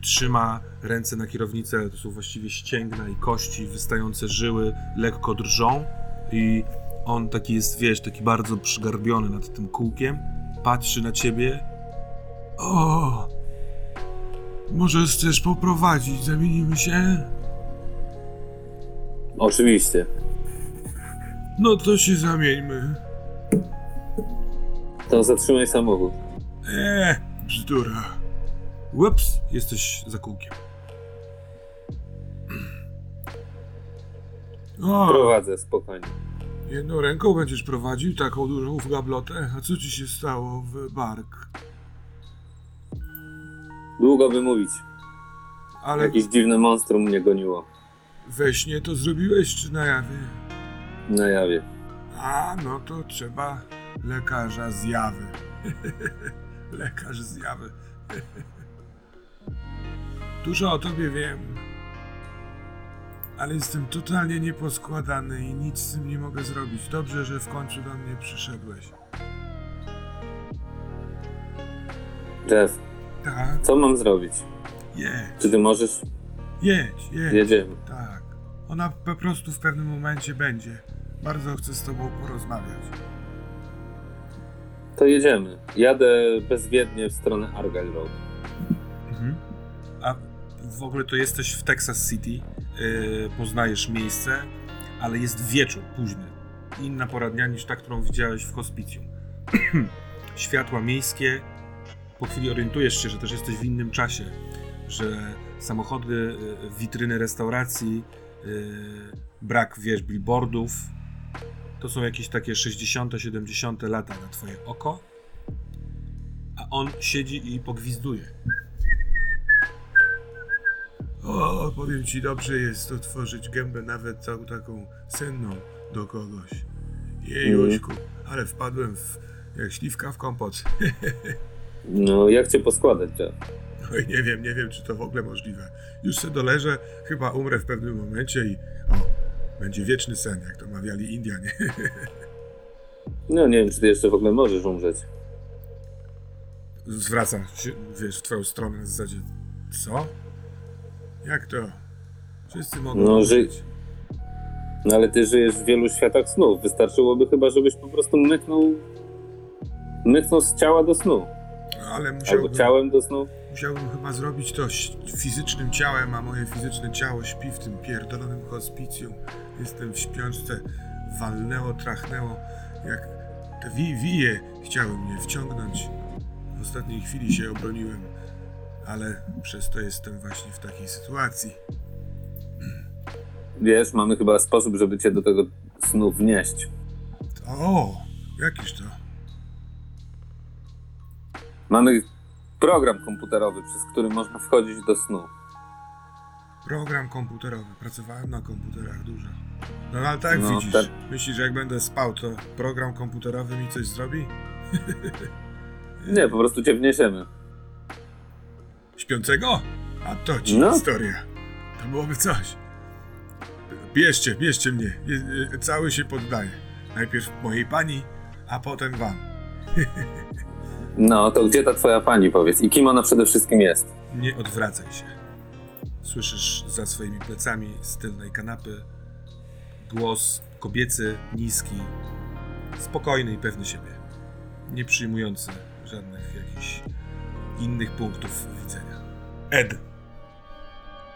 Speaker 1: Trzyma ręce na kierownicy, ale to są właściwie ścięgna i kości, wystające żyły lekko drżą i on taki jest, wiesz, taki bardzo przygarbiony nad tym kółkiem. Patrzy na ciebie. O! Może chcesz poprowadzić, zamienimy się?
Speaker 4: Oczywiście.
Speaker 1: No to się zamieńmy.
Speaker 4: To zatrzymaj samochód.
Speaker 1: Eee, bzdura. Ups, jesteś za kółkiem. O,
Speaker 4: Prowadzę, spokojnie.
Speaker 1: jedną ręką będziesz prowadził taką dużą gablotę? A co ci się stało w bark?
Speaker 4: Długo by mówić.
Speaker 1: Ale
Speaker 4: Jakieś dziwne monstrum mnie goniło.
Speaker 1: we śnie to zrobiłeś, czy na jawie?
Speaker 4: Na jawie.
Speaker 1: A, no to trzeba lekarza zjawy. Lekarz zjawy. Dużo o tobie wiem. Ale jestem totalnie nieposkładany i nic z tym nie mogę zrobić. Dobrze, że w końcu do mnie przyszedłeś.
Speaker 4: Jeff,
Speaker 1: Tak,
Speaker 4: co mam zrobić?
Speaker 1: jedź,
Speaker 4: Czy ty możesz?
Speaker 1: jedź, jedź.
Speaker 4: Jedziemy.
Speaker 1: Tak. Ona po prostu w pewnym momencie będzie. Bardzo chcę z tobą porozmawiać.
Speaker 4: To jedziemy. Jadę bezwiednie w stronę Argyle Road.
Speaker 1: Mhm. A w ogóle to jesteś w Texas City, yy, poznajesz miejsce, ale jest wieczór późny. Inna pora dnia niż ta, którą widziałeś w hospicjum. Światła miejskie. Po chwili orientujesz się, że też jesteś w innym czasie, że samochody, yy, witryny restauracji, yy, brak, wiesz, billboardów. To są jakieś takie 60., 70. lata na twoje oko. A on siedzi i pogwizduje. O, powiem ci, dobrze jest otworzyć gębę nawet całą taką senną do kogoś. Jejuśku, ale wpadłem w, jak śliwka w kompot.
Speaker 4: No, jak cię poskładać, Jeff?
Speaker 1: Oj, nie wiem, nie wiem, czy to w ogóle możliwe. Już se doleżę, chyba umrę w pewnym momencie i o, będzie wieczny sen, jak to mawiali Indianie.
Speaker 4: No, nie wiem, czy ty jeszcze w ogóle możesz umrzeć.
Speaker 1: Zwracam się, wiesz, w twoją stronę na zasadzie, co? Jak to? Wszyscy mogą
Speaker 4: No,
Speaker 1: umrzeć.
Speaker 4: No, ale ty żyjesz w wielu światach snów. Wystarczyłoby chyba, żebyś po prostu myknął... Myknął z ciała do snu.
Speaker 1: Ale
Speaker 4: Albo
Speaker 1: musiałbym...
Speaker 4: ciałem do snu.
Speaker 1: Musiałbym chyba zrobić to fizycznym ciałem, a moje fizyczne ciało śpi w tym pierdolonym hospicjum. Jestem w śpiączce, walnęło, trachnęło, jak te wi wije chciały mnie wciągnąć. W ostatniej chwili się obroniłem, ale przez to jestem właśnie w takiej sytuacji.
Speaker 4: Wiesz, mamy chyba sposób, żeby cię do tego snu wnieść.
Speaker 1: O, jakiż to?
Speaker 4: Mamy program komputerowy, przez który można wchodzić do snu.
Speaker 1: Program komputerowy. Pracowałem na komputerach dużo. No ale tak
Speaker 4: No,
Speaker 1: widzisz.
Speaker 4: tak.
Speaker 1: Myślisz, że jak będę spał, to program komputerowy mi coś zrobi?
Speaker 4: Nie, po prostu cię wniesiemy.
Speaker 1: Śpiącego? A to ci
Speaker 4: No.
Speaker 1: historia. To byłoby coś. Bierzcie, bierzcie mnie. Cały się poddaję. Najpierw mojej pani, a potem wam.
Speaker 4: No, to gdzie ta twoja pani, powiedz? I kim ona przede wszystkim jest?
Speaker 1: Nie odwracaj się. Słyszysz za swoimi plecami z tylnej kanapy głos kobiecy, niski, spokojny i pewny siebie. Nie przyjmujący żadnych jakichś innych punktów widzenia. Ed.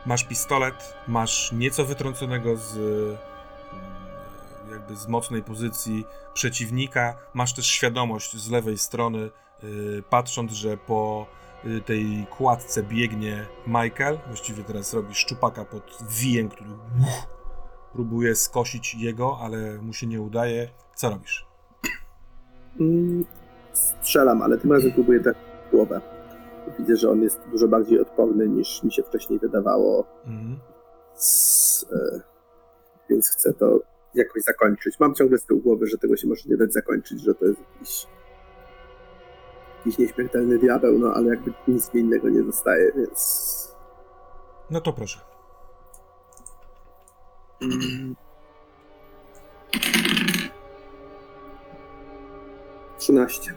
Speaker 1: Masz pistolet, masz nieco wytrąconego z mm, jakby z mocnej pozycji przeciwnika. Masz też świadomość z lewej strony, patrząc, że po y, tej kładce biegnie Michael. Właściwie teraz robi szczupaka pod wijem, który próbuje skosić jego, ale mu się nie udaje. Co robisz?
Speaker 3: Mm, strzelam, ale tym razem próbuję tak głowę. Widzę, że on jest dużo bardziej odporny niż mi się wcześniej wydawało,
Speaker 1: Mhm.
Speaker 3: s- e, więc chcę to jakoś zakończyć. Mam ciągle z tyłu głowy, że tego się może nie dać zakończyć, że to jest jakiś, jakiś nieśmiertelny diabeł, no ale jakby nic mi innego nie zostaje, więc...
Speaker 1: No to proszę.
Speaker 3: 13.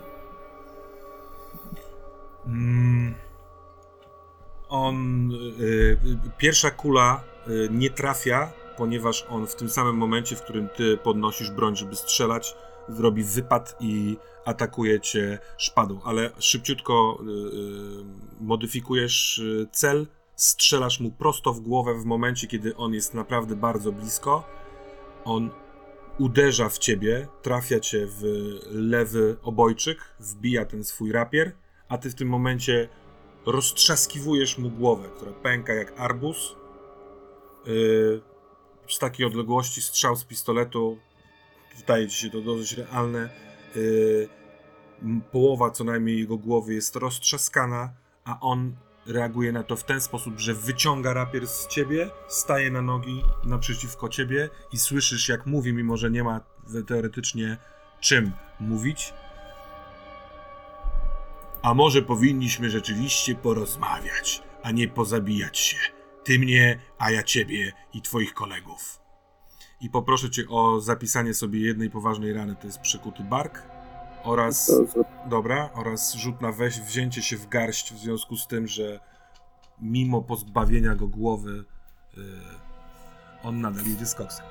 Speaker 1: Mm. On. Y, y, pierwsza kula y, nie trafia, ponieważ on w tym samym momencie, w którym ty podnosisz broń, żeby strzelać, robi wypad i atakuje cię szpadą. Ale szybciutko y, y, modyfikujesz y, cel strzelasz mu prosto w głowę w momencie, kiedy on jest naprawdę bardzo blisko. On uderza w ciebie, trafia cię w lewy obojczyk, wbija ten swój rapier, a ty w tym momencie roztrzaskiwujesz mu głowę, która pęka jak arbuz. Yy, z takiej odległości strzał z pistoletu wydaje ci się to dosyć realne. Yy, połowa co najmniej jego głowy jest roztrzaskana, a on reaguje na to w ten sposób, że wyciąga rapier z ciebie, staje na nogi naprzeciwko ciebie i słyszysz jak mówi, mimo że nie ma teoretycznie czym mówić. A może powinniśmy rzeczywiście porozmawiać, a nie pozabijać się. Ty mnie, a ja ciebie i twoich kolegów. I poproszę cię o zapisanie sobie jednej poważnej rany, to jest przykuty bark oraz Dobra, oraz rzut na weź, wzięcie się w garść w związku z tym, że mimo pozbawienia go głowy, yy, on nadal jedzie z koksem.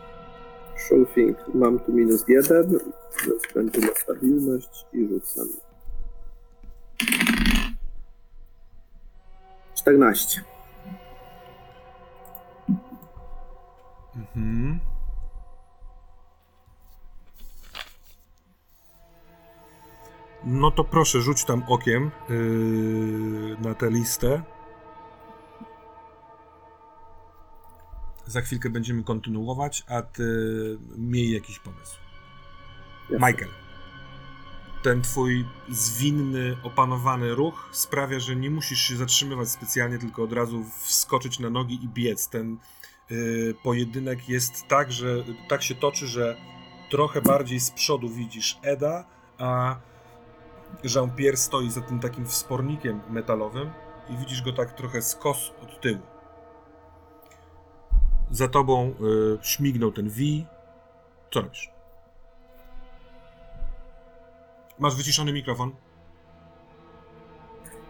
Speaker 3: Szulfing, mam tu minus jeden, ze względu na stabilność i rzucam. 14.
Speaker 1: Mhm. No to proszę, rzuć tam okiem yy, na tę listę. Za chwilkę będziemy kontynuować, a ty miej jakiś pomysł. Michael. Ten twój zwinny, opanowany ruch sprawia, że nie musisz się zatrzymywać specjalnie, tylko od razu wskoczyć na nogi i biec. Ten y, pojedynek jest tak, że tak się toczy, że trochę bardziej z przodu widzisz Eda, a Jean-Pierre stoi za tym takim wspornikiem metalowym i widzisz go tak trochę skos od tyłu. Za tobą y, śmignął ten V. Co robisz? Masz wyciszony mikrofon?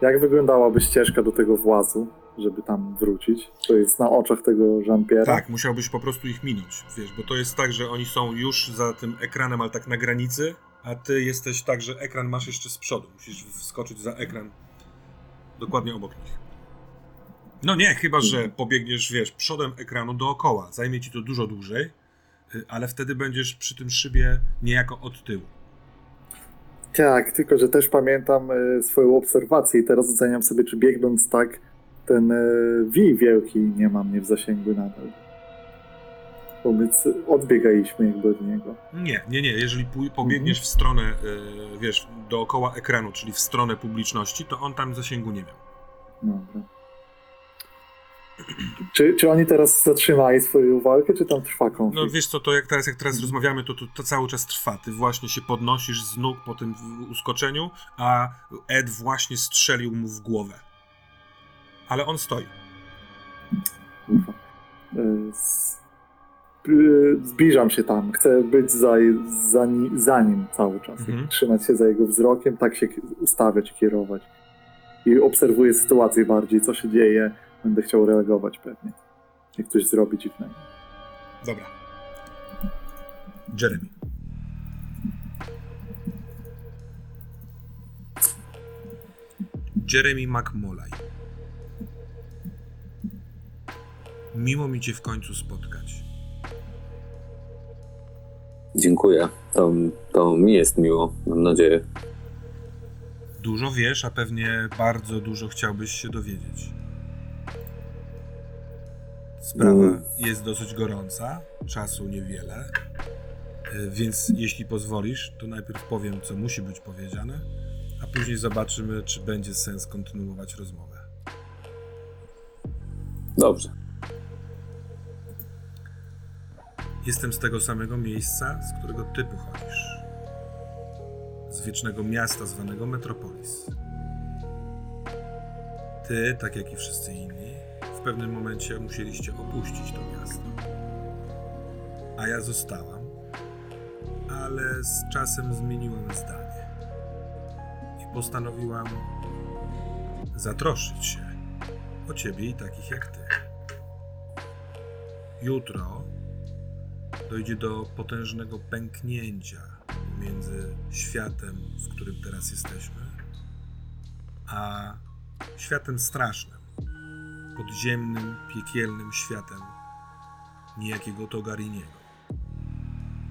Speaker 2: Jak wyglądałaby ścieżka do tego włazu, żeby tam wrócić? To jest na oczach tego Jean-Pierre'a.
Speaker 1: Tak, musiałbyś po prostu ich minąć, wiesz, bo to jest tak, że oni są już za tym ekranem, ale tak na granicy, a ty jesteś tak, że ekran masz jeszcze z przodu. Musisz wskoczyć za ekran dokładnie obok nich. No nie, chyba, że pobiegniesz, wiesz, przodem ekranu dookoła. Zajmie ci to dużo dłużej, y, ale wtedy będziesz przy tym szybie niejako od tyłu.
Speaker 2: Tak, tylko że też pamiętam e, swoją obserwację i teraz oceniam sobie, czy biegnąc tak, ten e, wij wielki nie ma mnie w zasięgu nadal. Bo my c- odbiegaliśmy jakby od niego.
Speaker 1: Nie, nie, nie. Jeżeli pobiegniesz w stronę, y, wiesz, dookoła ekranu, czyli w stronę publiczności, to on tam zasięgu nie miał.
Speaker 2: Dobra. Czy, czy oni teraz zatrzymali swoją walkę, czy tam trwa
Speaker 1: No
Speaker 2: konflikt?
Speaker 1: wiesz co, to jak teraz, jak teraz rozmawiamy, to, to to cały czas trwa. Ty właśnie się podnosisz z nóg po tym uskoczeniu, a Ed właśnie strzelił mu w głowę. Ale on stoi.
Speaker 2: Z- Zbliżam się tam, chcę być za, za, za nim cały czas.
Speaker 1: Mhm.
Speaker 2: Trzymać się za jego wzrokiem, tak się ustawiać, kierować. I obserwuję sytuację bardziej, co się dzieje. Będę chciał reagować pewnie. Jak coś zrobi dziwnego.
Speaker 1: Dobra. Jeremy. Jeremy McMolay. Miło mi cię w końcu spotkać.
Speaker 4: Dziękuję. To, to mi jest miło, mam nadzieję.
Speaker 1: Dużo wiesz, a pewnie bardzo dużo chciałbyś się dowiedzieć. Sprawa
Speaker 4: Mm.
Speaker 1: jest dosyć gorąca, czasu niewiele, y, więc jeśli pozwolisz, to najpierw powiem, co musi być powiedziane, a później zobaczymy, czy będzie sens kontynuować rozmowę.
Speaker 4: Dobrze.
Speaker 1: Jestem z tego samego miejsca, z którego ty pochodzisz. Z wiecznego miasta zwanego Metropolis. Ty, tak jak i wszyscy inni, w pewnym momencie musieliście opuścić to miasto. A ja zostałam, ale z czasem zmieniłam zdanie. I postanowiłam zatroszczyć się o ciebie i takich jak ty. Jutro dojdzie do potężnego pęknięcia między światem, w którym teraz jesteśmy, a światem strasznym, podziemnym, piekielnym światem niejakiego Togariniego.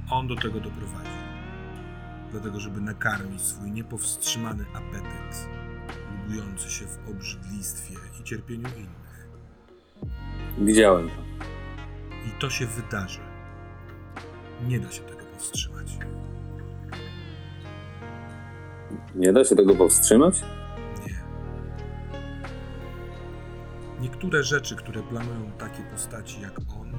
Speaker 1: On do tego doprowadził, dlatego żeby nakarmić swój niepowstrzymany apetyt, lubujący się w obrzydlistwie i cierpieniu innych.
Speaker 4: Widziałem to.
Speaker 1: I to się wydarzy. Nie da się tego powstrzymać.
Speaker 4: Nie da się tego powstrzymać?
Speaker 1: Nie. Niektóre rzeczy, które planują takie postaci jak on,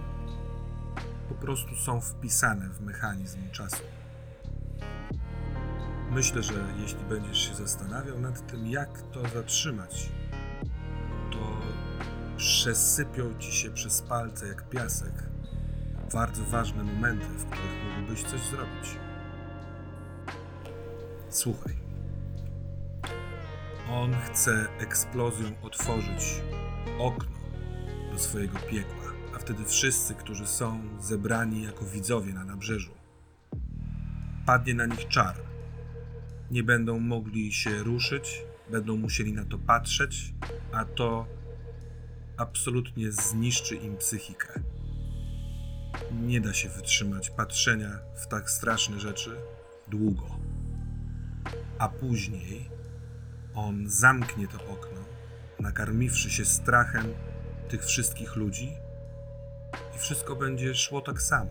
Speaker 1: po prostu są wpisane w mechanizm czasu. Myślę, że jeśli będziesz się zastanawiał nad tym, jak to zatrzymać, to przesypią ci się przez palce jak piasek bardzo ważne momenty, w których mógłbyś coś zrobić. Słuchaj. On chce eksplozją otworzyć okno do swojego piekła, a wtedy wszyscy, którzy są zebrani jako widzowie na nabrzeżu, padnie na nich czar. Nie będą mogli się ruszyć, będą musieli na to patrzeć, a to absolutnie zniszczy im psychikę. Nie da się wytrzymać patrzenia w tak straszne rzeczy długo. A później on zamknie to okno, nakarmiwszy się strachem tych wszystkich ludzi, i wszystko będzie szło tak samo.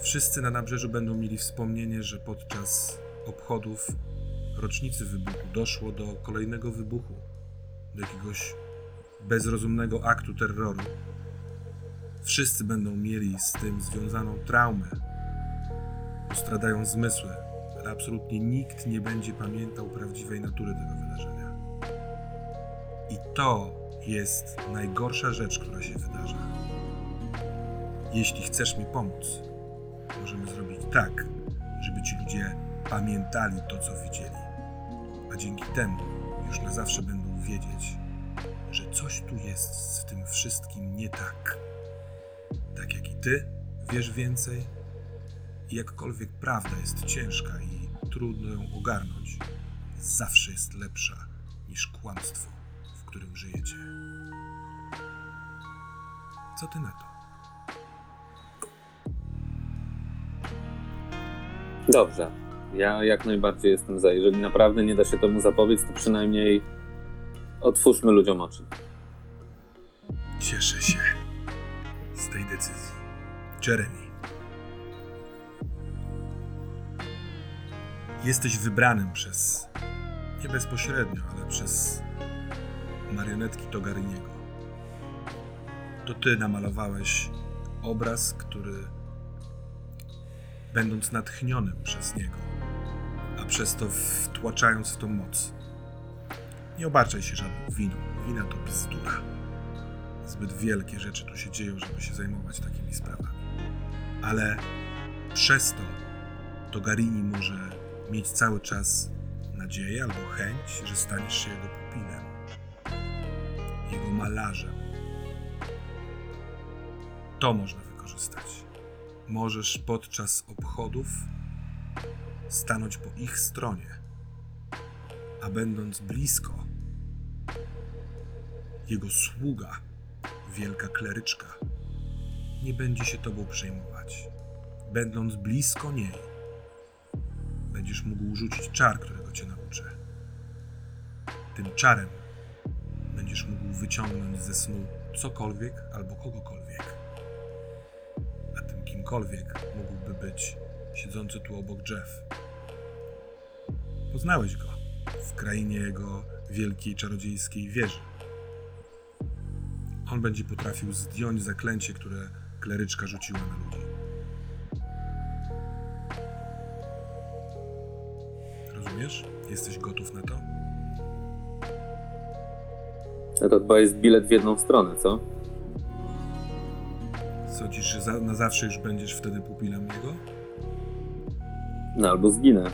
Speaker 1: Wszyscy na nabrzeżu będą mieli wspomnienie, że podczas obchodów rocznicy wybuchu doszło do kolejnego wybuchu, do jakiegoś bezrozumnego aktu terroru. Wszyscy będą mieli z tym związaną traumę, postradają zmysły, ale absolutnie nikt nie będzie pamiętał prawdziwej natury tego wydarzenia. I to jest najgorsza rzecz, która się wydarza. Jeśli chcesz mi pomóc, możemy zrobić tak, żeby ci ludzie pamiętali to, co widzieli. A dzięki temu już na zawsze będą wiedzieć, że coś tu jest w tym wszystkim nie tak. Tak jak i ty wiesz więcej, i jakkolwiek prawda jest ciężka i trudno ją ogarnąć, zawsze jest lepsza niż kłamstwo, w którym żyjecie. Co ty na to?
Speaker 4: Dobrze. Ja jak najbardziej jestem za. Jeżeli naprawdę nie da się temu zapobiec, to przynajmniej otwórzmy ludziom oczy.
Speaker 1: Cieszę się z tej decyzji. Jeremy. Jesteś wybranym przez, nie bezpośrednio, ale przez marionetki Togariniego. To ty namalowałeś obraz, który, będąc natchnionym przez niego, a przez to wtłaczając w to moc, nie obarczaj się żadną winą. Wina to bzdura. Zbyt wielkie rzeczy tu się dzieją, żeby się zajmować takimi sprawami. Ale przez to Togarini może mieć cały czas nadzieję albo chęć, że staniesz się jego pupilem, jego malarzem. To można wykorzystać. Możesz podczas obchodów stanąć po ich stronie, a będąc blisko, jego sługa, wielka kleryczka, nie będzie się tobą przejmować. Będąc blisko niej, będziesz mógł rzucić czar, którego cię nauczę. Tym czarem będziesz mógł wyciągnąć ze snu cokolwiek albo kogokolwiek. A tym kimkolwiek mógłby być siedzący tu obok Jeff. Poznałeś go w krainie jego wielkiej czarodziejskiej wieży. On będzie potrafił zdjąć zaklęcie, które kleryczka rzuciła na ludzi. Rozumiesz? Jesteś gotów na to?
Speaker 4: No to chyba jest bilet w jedną stronę, co?
Speaker 1: Sądzisz, że za, na zawsze już będziesz wtedy pupilem jego?
Speaker 4: No albo zginę.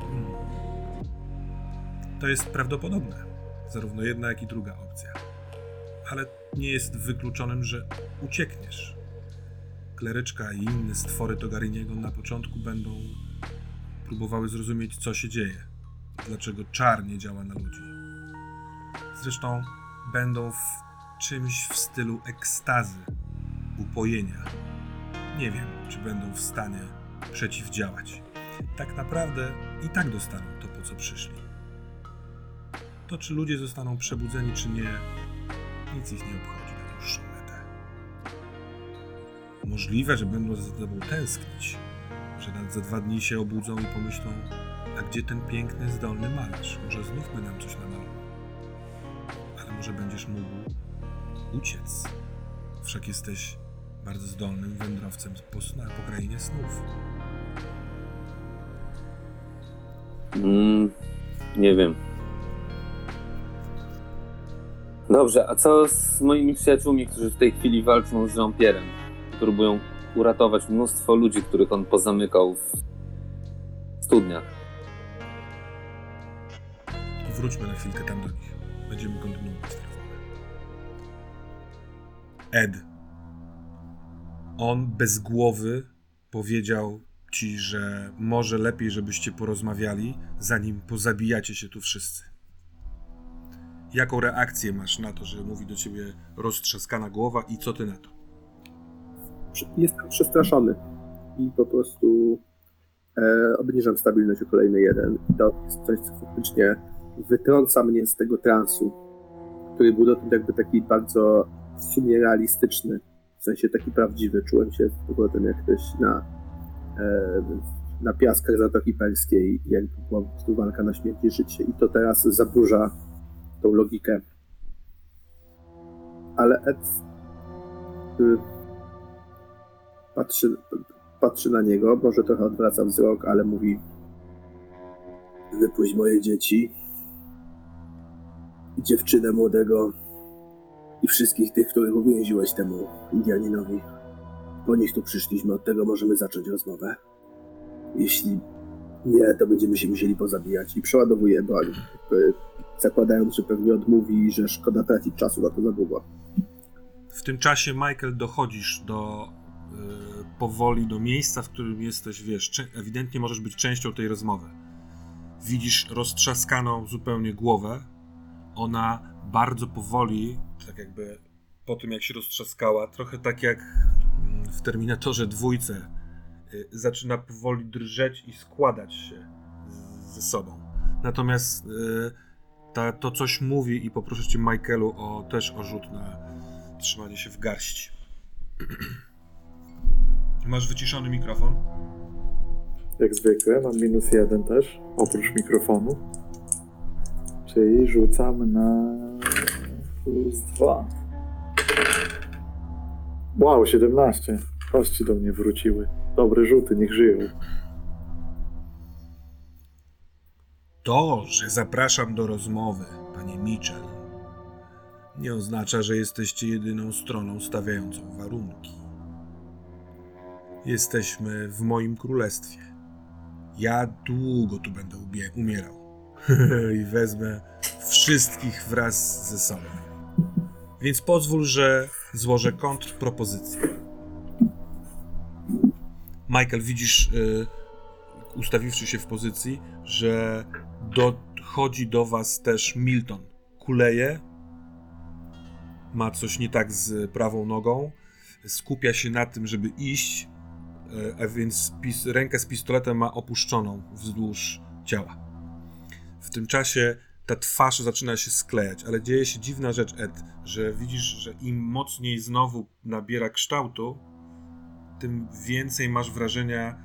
Speaker 1: Hmm. To jest prawdopodobne. Zarówno jedna, jak i druga opcja. Ale nie jest wykluczonym, że uciekniesz. Kleryczka i inne stwory Togariniego na początku będą próbowały zrozumieć, co się dzieje. Dlaczego czar nie działa na ludzi. Zresztą będą w czymś w stylu ekstazy, upojenia. Nie wiem, czy będą w stanie przeciwdziałać. Tak naprawdę i tak dostaną to, po co przyszli. To, czy ludzie zostaną przebudzeni, czy nie, nic ich nie obchodzi na dłuższą metę. Możliwe, że będą za tobą tęsknić, że nawet za dwa dni się obudzą i pomyślą, a gdzie ten piękny, zdolny malarz? Może znów by nam coś namalował. Ale może będziesz mógł uciec. Wszak jesteś bardzo zdolnym wędrowcem po, na, snów.
Speaker 4: Mm, nie wiem. Dobrze, a co z moimi przyjaciółmi, którzy w tej chwili walczą z Jean-Pierre'em? Próbują uratować mnóstwo ludzi, których on pozamykał w studniach.
Speaker 1: Wróćmy na chwilkę tam do nich. Będziemy kontynuować rozmowę. Ed. On bez głowy powiedział ci, że może lepiej, żebyście porozmawiali, zanim pozabijacie się tu wszyscy. Jaką reakcję masz na to, że mówi do ciebie roztrzaskana głowa i co ty na to?
Speaker 3: Jestem przestraszony i po prostu e, obniżam stabilność o kolejny jeden. I to jest coś, co faktycznie wytrąca mnie z tego transu, który był dotąd jakby taki bardzo w sumie realistyczny, w sensie taki prawdziwy. Czułem się z powrotem jak ktoś na, e, na piaskach Zatoki Perskiej, jakby była po walka na śmierć i życie. I to teraz zaburza tą logikę. Ale Ed y, patrzy, patrzy na niego, może trochę odwraca wzrok, ale mówi wypuść moje dzieci dziewczynę młodego i wszystkich tych, których uwięziłeś temu Indianinowi. Po nich tu przyszliśmy, od tego możemy zacząć rozmowę. Jeśli nie, to będziemy się musieli pozabijać i przeładowuje broń, jakby zakładając, że pewnie odmówi że szkoda tracić czasu na to za długo.
Speaker 1: W tym czasie, Michael, dochodzisz do y, powoli do miejsca, w którym jesteś, wiesz, ewidentnie możesz być częścią tej rozmowy. Widzisz roztrzaskaną zupełnie głowę. Ona bardzo powoli, tak jakby po tym jak się roztrzaskała, trochę tak jak mm, w Terminatorze dwójce, y, zaczyna powoli drżeć i składać się ze sobą. Natomiast y, ta, to coś mówi i poproszę cię, Michaelu, o też o rzut na trzymanie się w garści. Masz wyciszony mikrofon?
Speaker 2: Jak zwykle, mam minus jeden też, oprócz mikrofonu. Czyli rzucam na plus dwa. Wow, 17. Kości do mnie wróciły. Dobre rzuty, niech żyją.
Speaker 1: To, że zapraszam do rozmowy, panie Mitchell, nie oznacza, że jesteście jedyną stroną stawiającą warunki. Jesteśmy w moim królestwie. Ja długo tu będę umierał. I wezmę wszystkich wraz ze sobą. Więc pozwól, że złożę kontrpropozycję. Michael, widzisz, y, ustawiwszy się w pozycji, że dochodzi do was też Milton. Kuleje, ma coś nie tak z prawą nogą, skupia się na tym, żeby iść, e, a więc rękę z pistoletem ma opuszczoną wzdłuż ciała. W tym czasie ta twarz zaczyna się sklejać, ale dzieje się dziwna rzecz, Ed, że widzisz, że im mocniej znowu nabiera kształtu, tym więcej masz wrażenia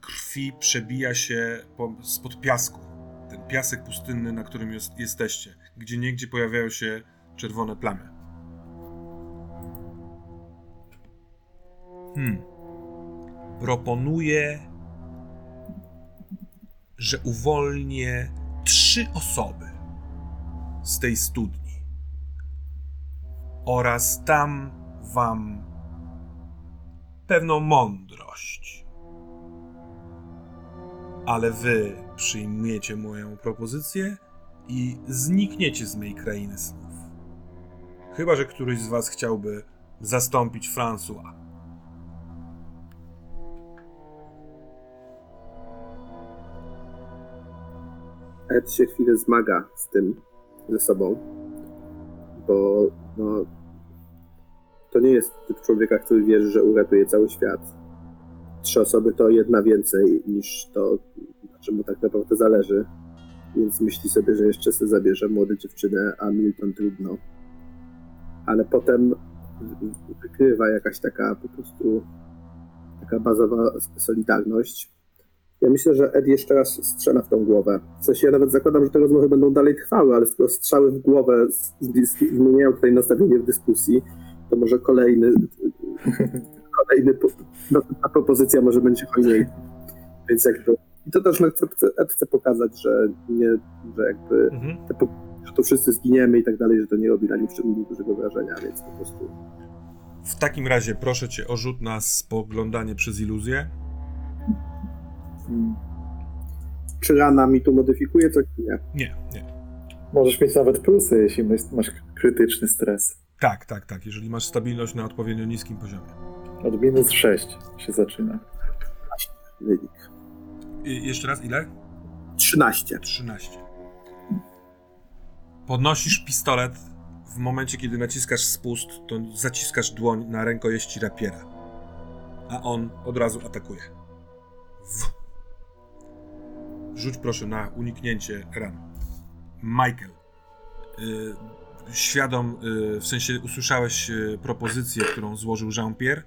Speaker 1: krwi przebija się po, spod piasku. Ten piasek pustynny, na którym jest, jesteście, gdzie niegdzie pojawiają się czerwone plamy. Hmm. Proponuję, że uwolnię trzy osoby z tej studni oraz dam wam pewną mądrość. Ale wy przyjmiecie moją propozycję i znikniecie z mojej krainy snów. Chyba, że któryś z was chciałby zastąpić François.
Speaker 3: Ed się chwilę zmaga z tym, ze sobą, bo no, to nie jest typ człowieka, który wierzy, że uratuje cały świat. Trzy osoby to jedna więcej niż to, czym mu tak naprawdę zależy. Więc myśli sobie, że jeszcze sobie zabierze młode dziewczynę, a Milton trudno. Ale potem wy- wykrywa jakaś taka po prostu taka bazowa solidarność. Ja myślę, że Ed jeszcze raz strzela w tą głowę. W sensie ja nawet zakładam, że te rozmowy będą dalej trwały, ale skoro strzały w głowę zmieniają tutaj nastawienie w dyskusji, to może kolejny kolejny no, ta propozycja może będzie hojniej. Więc jakby i to też chcę, pokazać, że nie, że jakby
Speaker 1: Mhm.
Speaker 3: po- że to wszyscy zginiemy i tak dalej, że to nie robi na nim szczególnie dużego wrażenia, więc po prostu
Speaker 1: W takim razie proszę cię o rzut na spoglądanie przez iluzję.
Speaker 2: Mm.
Speaker 3: czy rana mi tu modyfikuje coś? Nie.
Speaker 1: Nie, nie.
Speaker 2: Możesz mieć nawet plusy, jeśli masz- masz krytyczny stres.
Speaker 1: Tak, tak, tak. Jeżeli masz stabilność na odpowiednio niskim poziomie.
Speaker 2: Od minus 6 się zaczyna.
Speaker 3: Wynik.
Speaker 1: Jeszcze raz, ile?
Speaker 3: 13.
Speaker 1: 13. Podnosisz pistolet. W momencie, kiedy naciskasz spust, to zaciskasz dłoń na rękojeści rapiera. A on od razu atakuje. W. Rzuć proszę na uniknięcie ran. Michael. Y, świadom, y, w sensie usłyszałeś y, propozycję, którą złożył Jean-Pierre.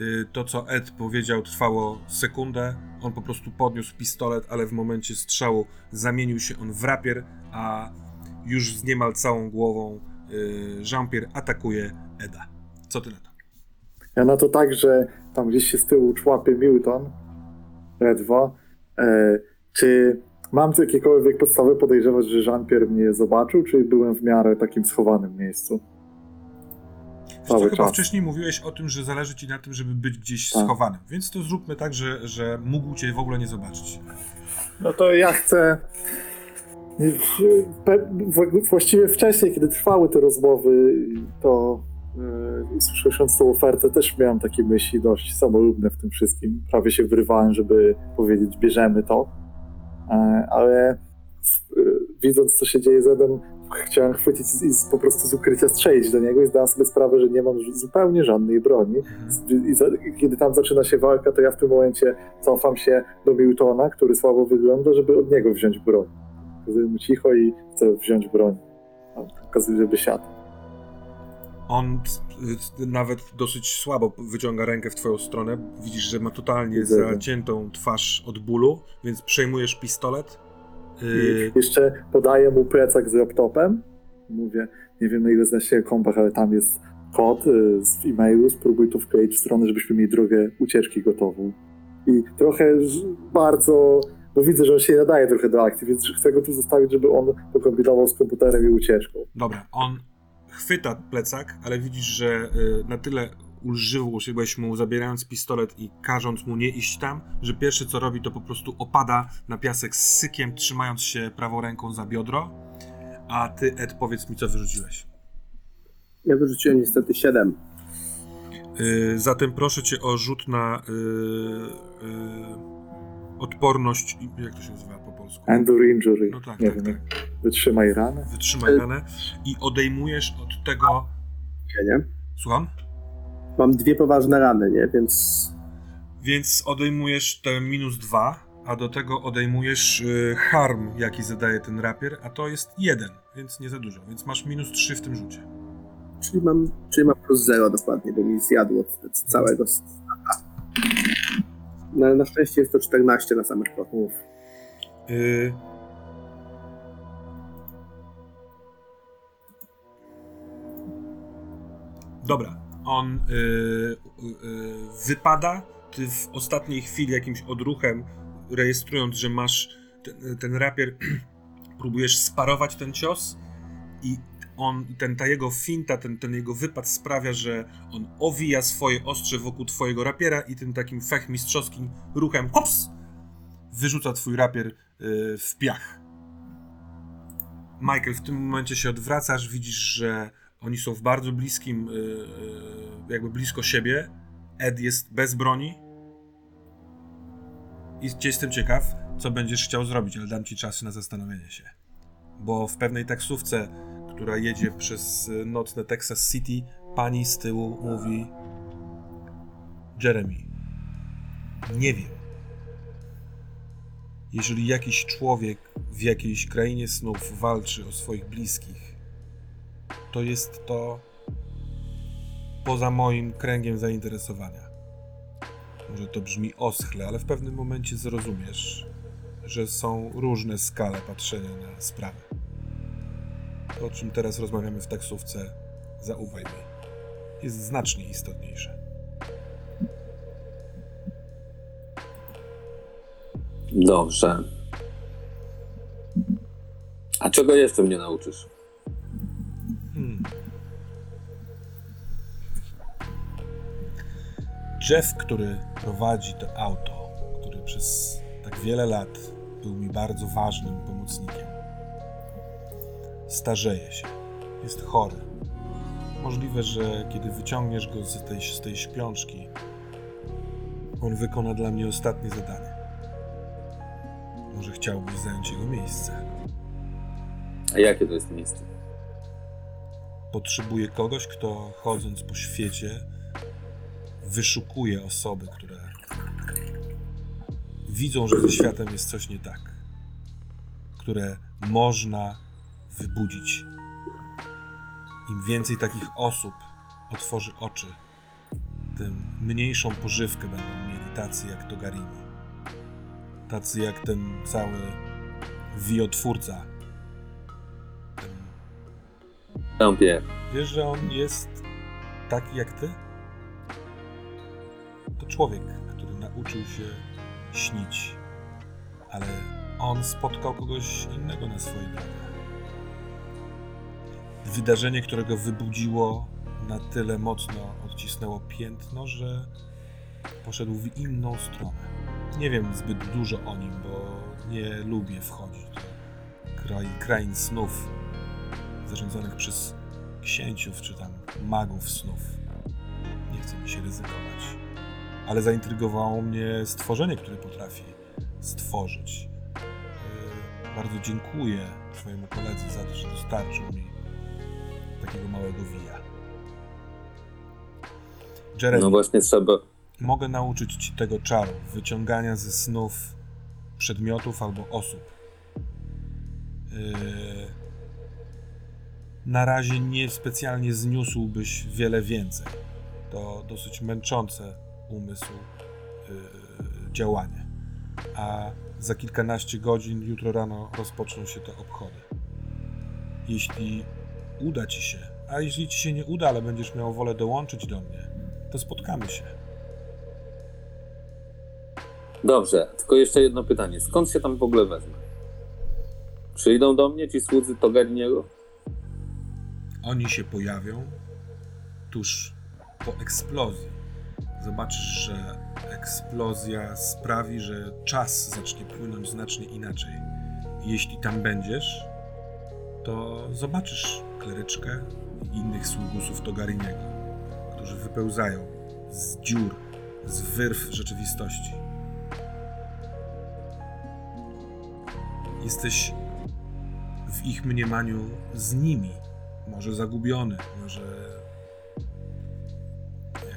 Speaker 1: Y, to, co Ed powiedział, trwało sekundę. On po prostu podniósł pistolet, ale w momencie strzału zamienił się on w rapier, a już z niemal całą głową y, Jean-Pierre atakuje Eda. Co ty na to?
Speaker 2: Ja na to tak, że tam gdzieś się z tyłu człapie Milton, ledwo. E, czy mam jakiekolwiek podstawy podejrzewać, że Jean-Pierre mnie zobaczył, czy byłem w miarę takim schowanym miejscu? Cały
Speaker 1: chyba
Speaker 2: czas.
Speaker 1: wcześniej mówiłeś o tym, że zależy ci na tym, żeby być gdzieś
Speaker 2: Tak.
Speaker 1: schowanym, więc to zróbmy tak, że, że mógł cię w ogóle nie zobaczyć.
Speaker 2: No to ja chcę. w- Właściwie wcześniej, kiedy trwały te rozmowy, to yy, słysząc tą ofertę, też miałem takie myśli dość samolubne w tym wszystkim. Prawie się wyrywałem, żeby powiedzieć, bierzemy to. E, Ale yy, widząc, co się dzieje z Edem, chciałem chwycić i z, po prostu z ukrycia strzelić do niego i zdałem sobie sprawę, że nie mam zupełnie żadnej broni. I za, kiedy tam zaczyna się walka, to ja w tym momencie cofam się do Miltona, który słabo wygląda, żeby od niego wziąć broń. Pokazuję mu cicho i chcę wziąć broń. Pokazuję, żeby siadł.
Speaker 1: On nawet dosyć słabo wyciąga rękę w twoją stronę. Widzisz, że ma totalnie zaciętą twarz od bólu, więc przejmujesz pistolet.
Speaker 2: I
Speaker 1: Y,
Speaker 2: jeszcze podaję mu plecak z laptopem. Mówię, nie wiem na ile znasz się kompach, ale tam jest kod y, z e-mailu, spróbuj to wkleić w stronę, żebyśmy mieli drogę ucieczki gotową. I trochę bardzo, bo widzę, że on się nadaje trochę do akcji, więc chcę go tu zostawić, żeby on pokombinował z komputerem i ucieczką.
Speaker 1: Dobra, on chwyta plecak, ale widzisz, że y, na tyle ulżywał się mu zabierając pistolet i każąc mu nie iść tam, że pierwsze co robi to po prostu opada na piasek z sykiem, trzymając się prawą ręką za biodro. A ty, Ed, powiedz mi, co wyrzuciłeś.
Speaker 3: Ja wyrzuciłem niestety 7.
Speaker 1: Y, zatem proszę cię o rzut na y, y, odporność, jak to się nazywa po polsku?
Speaker 2: Endure injury.
Speaker 1: No tak,
Speaker 2: nie
Speaker 1: tak,
Speaker 2: wiem,
Speaker 1: tak.
Speaker 2: wytrzymaj ranę.
Speaker 1: Wytrzymaj ranę i odejmujesz od tego...
Speaker 3: Nie, nie?
Speaker 1: Słucham?
Speaker 3: Mam dwie poważne rany, nie? Więc
Speaker 1: Więc odejmujesz te minus dwa, a do tego odejmujesz y, harm, jaki zadaje ten rapier, a to jest jeden, więc nie za dużo. Więc masz minus trzy w tym rzucie.
Speaker 3: czyli mam, czyli mam plus 0 dokładnie, bo mi zjadło c- całego stata. No ale na szczęście jest to 14 na samych kroków.
Speaker 1: Y... Dobra, on y, y, wypada. Ty w ostatniej chwili jakimś odruchem, rejestrując, że masz ten, ten rapier, próbujesz sparować ten cios i on, ten, ta jego finta, ten, ten jego wypad sprawia, że on owija swoje ostrze wokół twojego rapiera i tym takim fechmistrzowskim ruchem hops, wyrzuca twój rapier y, w piach. Michael, w tym momencie się odwracasz, widzisz, że oni są w bardzo bliskim, y, y, jakby blisko siebie. Ed jest bez broni. I jestem ciekaw, co będziesz chciał zrobić, ale dam ci czas na zastanowienie się. bo w pewnej taksówce, która jedzie przez y, nocne Texas City, pani z tyłu mówi: Jeremy, nie wiem. Jeżeli jakiś człowiek w jakiejś krainie snów walczy o swoich bliskich, to jest to poza moim kręgiem zainteresowania. Może to brzmi oschle, ale w pewnym momencie zrozumiesz, że są różne skale patrzenia na sprawy. To, o czym teraz rozmawiamy w taksówce, zaufaj mi, jest znacznie istotniejsze.
Speaker 4: Dobrze. A czego jeszcze mnie nauczysz?
Speaker 1: Jeff, który prowadzi to auto, który przez tak wiele lat był mi bardzo ważnym pomocnikiem, starzeje się. Jest chory. Możliwe, że kiedy wyciągniesz go z tej, z tej śpiączki, on wykona dla mnie ostatnie zadanie. Może chciałbyś zająć jego miejsce.
Speaker 4: A jakie to jest miejsce?
Speaker 1: Potrzebuję kogoś, kto chodząc po świecie wyszukuje osoby, które widzą, że ze światem jest coś nie tak, które można wybudzić. Im więcej takich osób otworzy oczy, tym mniejszą pożywkę będą mieli tacy jak Togarini. Tacy jak ten cały wiotwórca. Ten. Wiesz, że on jest taki jak ty? Człowiek, który nauczył się śnić, ale on spotkał kogoś innego na swojej drodze. Wydarzenie, które go wybudziło, na tyle mocno odcisnęło piętno, że poszedł w inną stronę. Nie wiem zbyt dużo o nim, bo nie lubię wchodzić do kraj, krain snów zarządzanych przez księciów czy tam magów snów. Nie chce mi się ryzykować. Ale zaintrygowało mnie stworzenie, które potrafi stworzyć. Yy, Bardzo dziękuję twojemu koledze za to, że dostarczył mi takiego małego wija. Jeremy,
Speaker 4: No właśnie trzeba.
Speaker 1: mogę nauczyć ci tego czaru, wyciągania ze snów przedmiotów albo osób. Yy, na razie nie specjalnie zniósłbyś wiele więcej. To dosyć męczące umysł yy, działanie. A za kilkanaście godzin, jutro rano rozpoczną się te obchody. Jeśli uda ci się, a jeśli ci się nie uda, ale będziesz miał wolę dołączyć do mnie, to spotkamy się.
Speaker 4: Dobrze, tylko jeszcze jedno pytanie. Skąd się tam w ogóle wezmę? Przyjdą do mnie ci słudzy Togariniego?
Speaker 1: Oni się pojawią tuż po eksplozji. Zobaczysz, że eksplozja sprawi, że czas zacznie płynąć znacznie inaczej. Jeśli tam będziesz, to zobaczysz kleryczkę i innych sługusów Togariniego, którzy wypełzają z dziur, z wyrw rzeczywistości. Jesteś w ich mniemaniu z nimi. Może zagubiony, może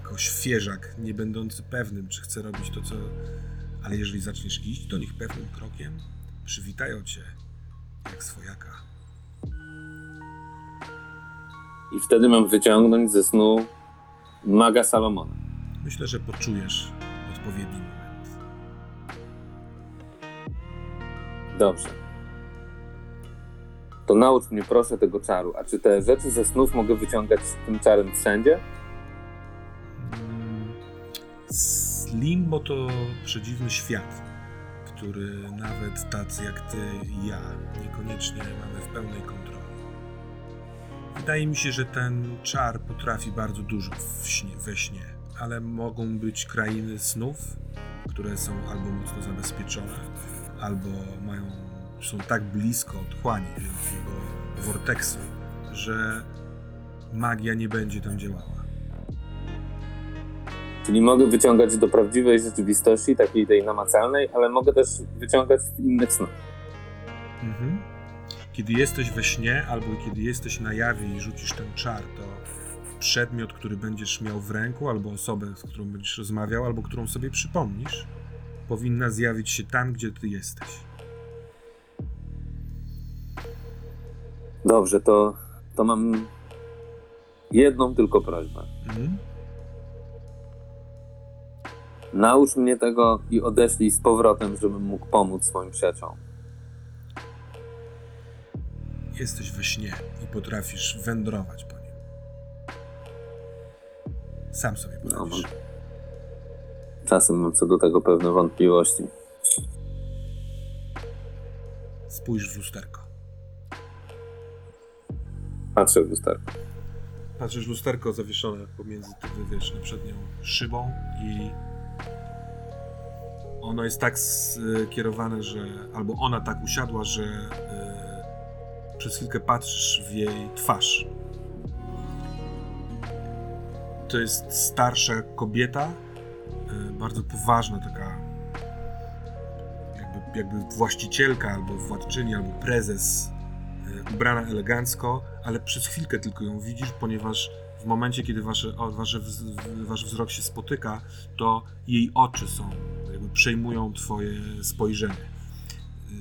Speaker 1: jako świeżak, nie będący pewnym, czy chce robić to, co. Ale jeżeli zaczniesz iść do nich pewnym krokiem, przywitają cię jak swojaka.
Speaker 4: I wtedy mam wyciągnąć ze snu maga Salomona.
Speaker 1: Myślę, że poczujesz odpowiedni moment.
Speaker 4: Dobrze. To naucz mnie proszę tego czaru. A czy te rzeczy ze snów mogę wyciągać z tym czarem wszędzie?
Speaker 1: Mm, s- Limbo to przedziwny świat, który nawet tacy jak ty i ja niekoniecznie mamy w pełnej kontroli. Wydaje mi się, że ten czar potrafi bardzo dużo śnie, we śnie, ale mogą być krainy snów, które są albo mocno zabezpieczone, albo mają, są tak blisko otchłani wielkiego vorteksu, że magia nie będzie tam działała.
Speaker 4: Czyli mogę wyciągać do prawdziwej rzeczywistości, takiej tej namacalnej, ale mogę też wyciągać w innych snach.
Speaker 1: Mhm. Kiedy jesteś we śnie, albo kiedy jesteś na jawie i rzucisz ten czar, to przedmiot, który będziesz miał w ręku, albo osobę, z którą będziesz rozmawiał, albo którą sobie przypomnisz, powinna zjawić się tam, gdzie ty jesteś.
Speaker 4: Dobrze, to, to mam jedną tylko prośbę.
Speaker 1: Mhm.
Speaker 4: Naucz mnie tego i odeślij z powrotem, żebym mógł pomóc swoim przyjaciołom.
Speaker 1: Jesteś we śnie i potrafisz wędrować po nim. Sam sobie
Speaker 4: No, mam,
Speaker 1: poradzisz.
Speaker 4: czasem mam co do tego pewne wątpliwości.
Speaker 1: Spójrz w lusterko.
Speaker 4: Patrzę w lusterko.
Speaker 1: Patrzysz w lusterko zawieszone pomiędzy wiesz, przednią szybą i ono jest tak skierowane, że albo ona tak usiadła, że y, przez chwilkę patrzysz w jej twarz. To jest starsza kobieta, y, bardzo poważna taka jakby, jakby właścicielka, albo władczyni, albo prezes y, ubrana elegancko, ale przez chwilkę tylko ją widzisz, ponieważ w momencie, kiedy wasze, wasze, wasz wzrok się spotyka, to jej oczy są, przejmują twoje spojrzenie. Yy,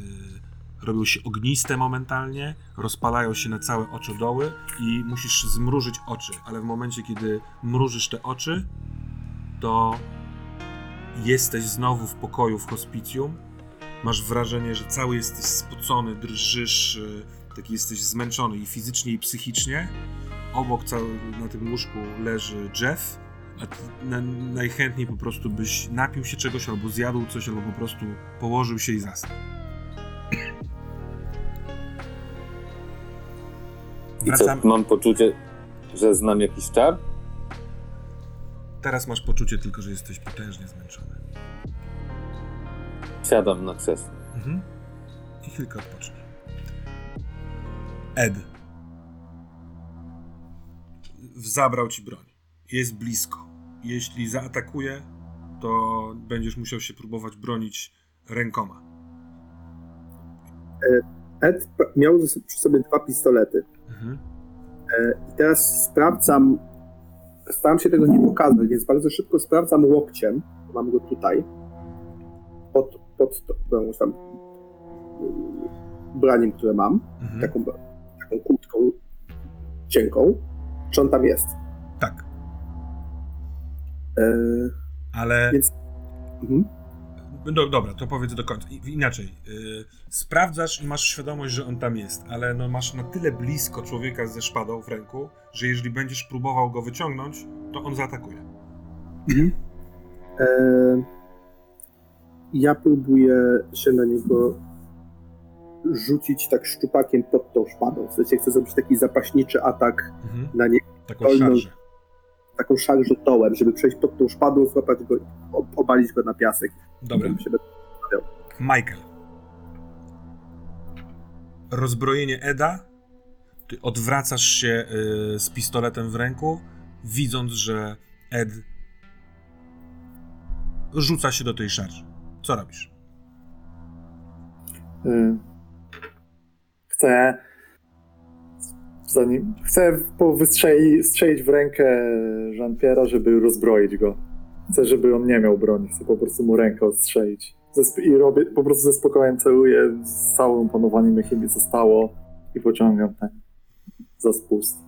Speaker 1: robią się ogniste momentalnie, rozpalają się na całe oczodoły i musisz zmrużyć oczy, ale w momencie, kiedy mrużysz te oczy, to jesteś znowu w pokoju w hospicjum. Masz wrażenie, że cały jesteś spocony, drżysz, yy, taki jesteś zmęczony i fizycznie, i psychicznie. Obok na tym łóżku leży Jeff, na, najchętniej po prostu byś napił się czegoś, albo zjadł coś, albo po prostu położył się i zasnął.
Speaker 4: I co, mam poczucie, że znam jakiś czar?
Speaker 1: Teraz masz poczucie tylko, że jesteś potężnie zmęczony.
Speaker 4: Siadam na krzesło.
Speaker 1: Mhm. I chwilkę odpocznij. Ed. Zabrał ci broń. Jest blisko. Jeśli zaatakuje, to będziesz musiał się próbować bronić rękoma.
Speaker 3: Ed p- miał przy sobie dwa pistolety.
Speaker 1: Mhm.
Speaker 3: E, I teraz sprawdzam, staram się tego nie pokazać, więc bardzo szybko sprawdzam łokciem. Mam go tutaj. Pod, pod tą tam y, braniem, które mam.
Speaker 1: Mhm.
Speaker 3: Taką, taką kurtką cienką. Czy on tam jest? E,
Speaker 1: ale.
Speaker 3: Więc- mhm.
Speaker 1: Do, dobra, to powiedz do końca. Inaczej. Yy, sprawdzasz i masz świadomość, że on tam jest, ale no masz na tyle blisko człowieka ze szpadą w ręku, że jeżeli będziesz próbował go wyciągnąć, to on zaatakuje.
Speaker 3: E, ja próbuję się na niego rzucić tak szczupakiem pod tą szpadą. W sensie chcę zrobić taki zapaśniczy atak
Speaker 1: Mhm.
Speaker 3: na niego,
Speaker 1: Taką szarżę.
Speaker 3: Taką szarżę dołem, żeby przejść pod tą szpadą, złapać go, ob- obalić go na piasek.
Speaker 1: Dobra.
Speaker 3: Się
Speaker 1: Michael. Rozbrojenie Eda. Ty odwracasz się y, z pistoletem w ręku, widząc, że Ed rzuca się do tej szarży. Co robisz?
Speaker 2: Y, Chcę. Zanim, chcę po- wystrzeli, strzelić w rękę Jean-Pierre'a, żeby rozbroić go. Chcę, żeby on nie miał broni. Chcę po prostu mu rękę odstrzelić. I robię, po prostu ze spokojem celuję z całym panowaniem, jakie mi zostało i pociągam ten za spust.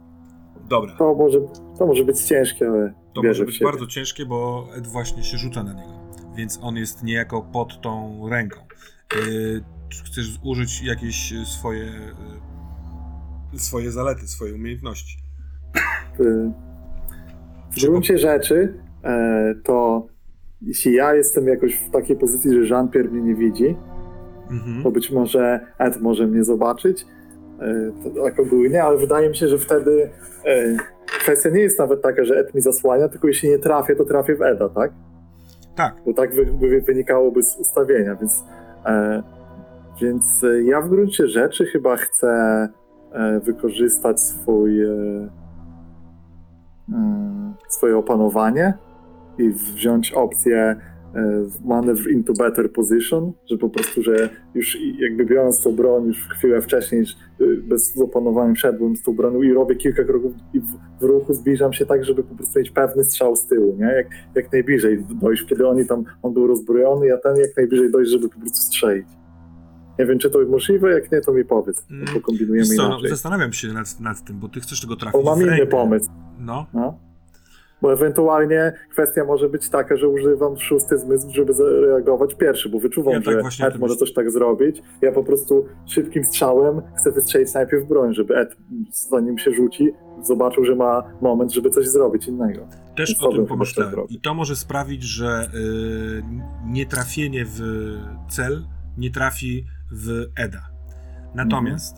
Speaker 1: Dobra.
Speaker 2: To może, to może być ciężkie, ale
Speaker 1: To może być bardzo ciężkie, bo Ed właśnie się rzuca na niego. Więc on jest niejako pod tą ręką. Yy, chcesz użyć jakieś swoje, y, swoje zalety, swoje umiejętności?
Speaker 2: Y, W gruncie rzeczy e, to jeśli ja jestem jakoś w takiej pozycji, że Jean-Pierre mnie nie widzi,
Speaker 1: Mhm.
Speaker 2: to być może Ed może mnie zobaczyć, e, to tak ogólnie, ale wydaje mi się, że wtedy e, kwestia nie jest nawet taka, że Ed mi zasłania, tylko jeśli nie trafię, to trafię w Eda, tak?
Speaker 1: Tak.
Speaker 2: Bo tak wy, wy, wynikałoby z ustawienia, więc, e, więc ja w gruncie rzeczy chyba chcę wykorzystać swój, e, e, swoje opanowanie i wziąć opcję manewr into better position, że po prostu, że już jakby biorąc tą broń już chwilę wcześniej y, bez opanowania szedłem z tą bronią i robię kilka kroków i w, w ruchu zbliżam się tak, żeby po prostu mieć pewny strzał z tyłu, nie? Jak, jak najbliżej dojść, kiedy oni tam, on był rozbrojony, a ten jak najbliżej dojść, żeby po prostu strzelić. Nie wiem, czy to jest możliwe, jak nie, to mi powiedz,
Speaker 1: Mm,
Speaker 2: pokombinujemy
Speaker 1: co, no,
Speaker 2: inaczej.
Speaker 1: zastanawiam się nad, nad tym, bo ty chcesz tego
Speaker 2: Bo
Speaker 1: trafić
Speaker 2: mam
Speaker 1: w
Speaker 2: inny pomysł.
Speaker 1: No,
Speaker 2: No. Bo ewentualnie kwestia może być taka, że używam szósty zmysł, żeby zareagować pierwszy, bo wyczuwam,
Speaker 1: Ja tak
Speaker 2: że Ed może coś tak zrobić. Ja po prostu szybkim strzałem chcę wystrzelić najpierw broń, żeby Ed, zanim się rzuci, zobaczył, że ma moment, żeby coś zrobić innego.
Speaker 1: też
Speaker 2: Więc
Speaker 1: o tym pomyślałem. I to może sprawić, że y, nietrafienie w cel nie trafi w Eda. Natomiast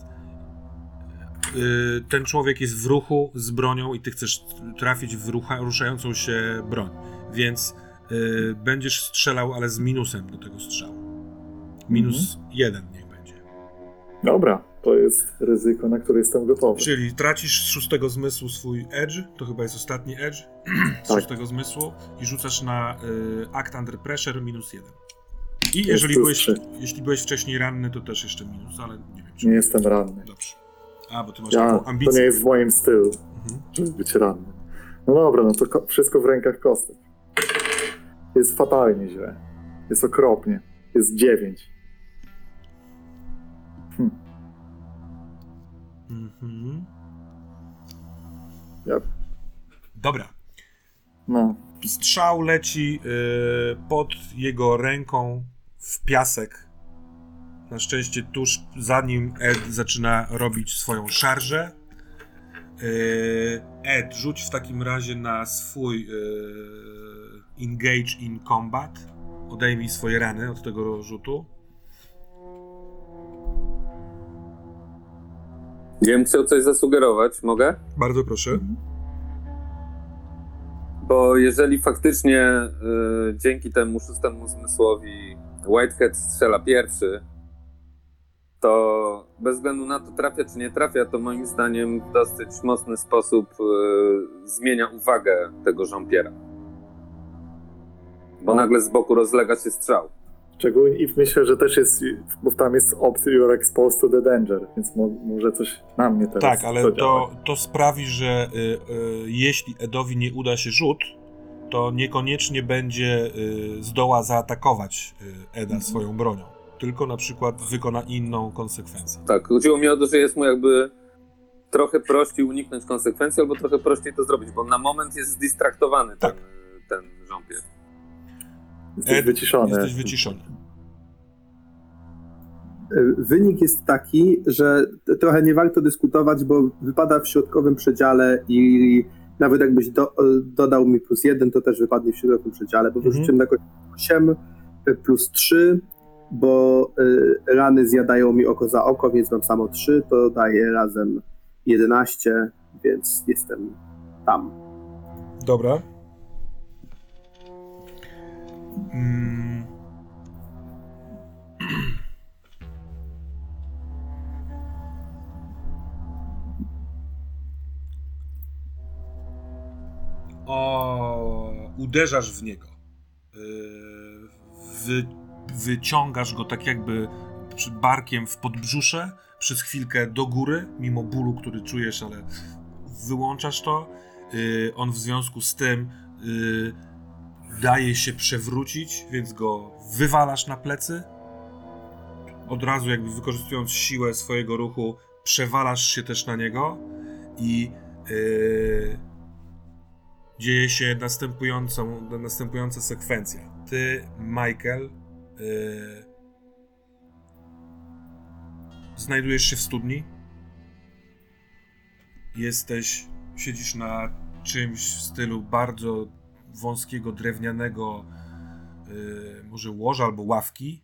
Speaker 1: y, ten człowiek jest w ruchu z bronią i ty chcesz trafić w rucha, ruszającą się broń. Więc y, będziesz strzelał, ale z minusem do tego strzału. Minus
Speaker 2: Mhm.
Speaker 1: jeden niech będzie.
Speaker 2: Dobra, to jest ryzyko, na które jestem gotowy.
Speaker 1: Czyli tracisz z szóstego zmysłu swój edge, to chyba jest ostatni edge z
Speaker 2: Tak.
Speaker 1: szóstego zmysłu i rzucasz na y, act under pressure minus jeden. I jeżeli byłeś,
Speaker 2: trzy.
Speaker 1: jeśli byłeś wcześniej ranny, to też jeszcze minus, ale nie wiem czy...
Speaker 2: Nie jestem ranny.
Speaker 1: Dobrze. A, bo ty masz
Speaker 2: Ja,
Speaker 1: taką
Speaker 2: to
Speaker 1: ambicję.
Speaker 2: nie jest w moim stylu,
Speaker 1: Mhm.
Speaker 2: żeby być ranny. No dobra, no to ko- wszystko w rękach kostek. Jest fatalnie źle. Jest okropnie. Jest dziewięć.
Speaker 1: Mhm.
Speaker 2: Ja,
Speaker 1: Dobra.
Speaker 2: no,
Speaker 1: Strzał leci y, pod jego ręką w piasek. Na szczęście tuż za nim Ed zaczyna robić swoją szarżę. Y, Ed, rzuć w takim razie na swój y, engage in combat. Odejmij swoje rany od tego rzutu.
Speaker 4: Ja bym chciał coś zasugerować, mogę?
Speaker 1: Bardzo proszę.
Speaker 4: Bo jeżeli faktycznie y, dzięki temu szóstemu zmysłowi Whitehead strzela pierwszy, to bez względu na to trafia czy nie trafia, to moim zdaniem w dosyć mocny sposób y, zmienia uwagę tego żąpiera. Bo nagle z boku rozlega się strzał.
Speaker 2: szczególnie i myślę, że też jest, bo tam jest opcja you're exposed to the danger, więc mo, może coś na mnie teraz
Speaker 1: Tak, ale to, to sprawi, że y, y, jeśli Edowi nie uda się rzut, to niekoniecznie będzie y, zdoła zaatakować y, Eda
Speaker 2: Mhm.
Speaker 1: swoją bronią. Tylko na przykład wykona inną konsekwencję.
Speaker 4: Tak, chodziło mi o to, że jest mu jakby trochę prościej uniknąć konsekwencji, albo trochę prościej to zrobić, bo na moment jest zdistraktowany
Speaker 1: Tak.
Speaker 4: ten, ten żąpier.
Speaker 2: Jesteś
Speaker 1: Ed,
Speaker 2: wyciszony.
Speaker 1: Jesteś wyciszony.
Speaker 3: Y, Wynik jest taki, że trochę nie warto dyskutować, bo wypada w środkowym przedziale i nawet jakbyś do, dodał mi plus jeden, to też wypadnie w środkowym przedziale, bo
Speaker 1: Mhm.
Speaker 3: wyrzuciłem na kość 8 y, plus 3, bo y, rany zjadają mi oko za oko, więc mam samo 3, to daje razem 11, więc jestem tam.
Speaker 1: Dobra. Mm. O, uderzasz w niego. Wy, wyciągasz go tak jakby barkiem w podbrzusze, przez chwilkę do góry, mimo bólu, który czujesz, ale wyłączasz to. Yy, on w związku z tym yy, daje się przewrócić, więc go wywalasz na plecy. Od razu, jakby wykorzystując siłę swojego ruchu, przewalasz się też na niego i yy, dzieje się następującą, następująca sekwencja. Ty, Michael, yy, znajdujesz się w studni. Jesteś, siedzisz na czymś w stylu bardzo wąskiego, drewnianego, yy, może łoża albo ławki.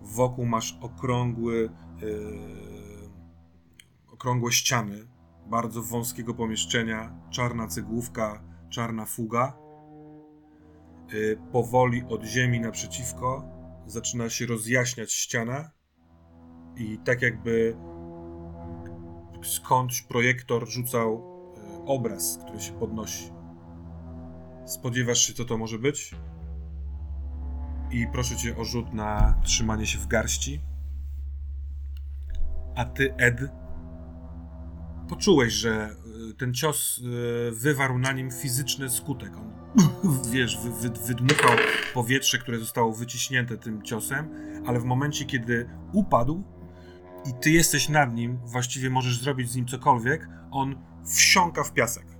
Speaker 1: Wokół masz okrągły, yy, okrągłe ściany bardzo wąskiego pomieszczenia, czarna cegłówka, czarna fuga. Yy, powoli od ziemi naprzeciwko zaczyna się rozjaśniać ściana i tak jakby skądś projektor rzucał yy, obraz, który się podnosi. Spodziewasz się, co to może być? I proszę cię o rzut na trzymanie się w garści. A ty, Ed, poczułeś, że y, ten cios y, wywarł na nim fizyczny skutek. On, wiesz, wy, wy, wydmuchał powietrze, które zostało wyciśnięte tym ciosem, ale w momencie, kiedy upadł i ty jesteś nad nim, właściwie możesz zrobić z nim cokolwiek, on wsiąka w piasek.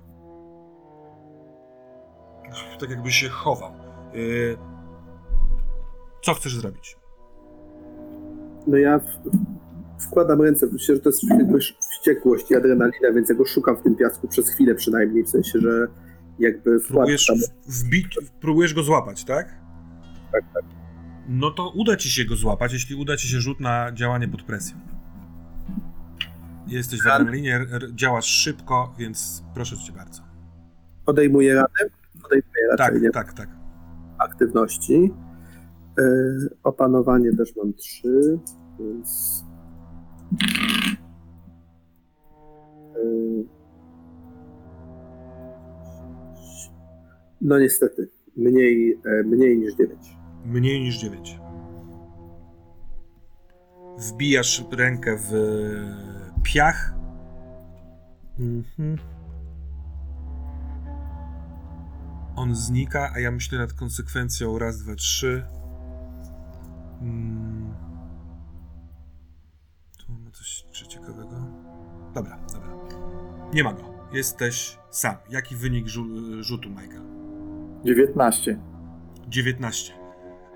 Speaker 1: Tak jakby się chował. Y, co chcesz zrobić?
Speaker 3: No ja wkładam ręce, myślę, że to jest jakoś wściekłość i adrenalina, więc ja go szukam w tym piasku przez chwilę przynajmniej, w sensie, że jakby wkładam
Speaker 1: Próbujesz, wbić, próbujesz go złapać, tak?
Speaker 3: Tak, tak.
Speaker 1: No to uda ci się go złapać, jeśli uda ci się rzut na działanie pod presją. Jesteś w adrenalinie, działasz szybko, więc proszę cię bardzo.
Speaker 3: Odejmuję radę, odejmuję
Speaker 1: Tak,
Speaker 3: raczej nie
Speaker 1: tak, tak.
Speaker 3: aktywności. Yy, opanowanie też mam trzy, więc... No niestety, mniej, e, mniej niż 9.
Speaker 1: Mniej niż 9. Wbijasz rękę w piach. Mhm. On znika, a ja myślę nad konsekwencją raz, dwa, trzy. Mm. Czy ciekawego. Dobra, dobra. Nie ma go. Jesteś sam. Jaki wynik rzu- rzutu, Michael?
Speaker 2: 19.
Speaker 1: 19.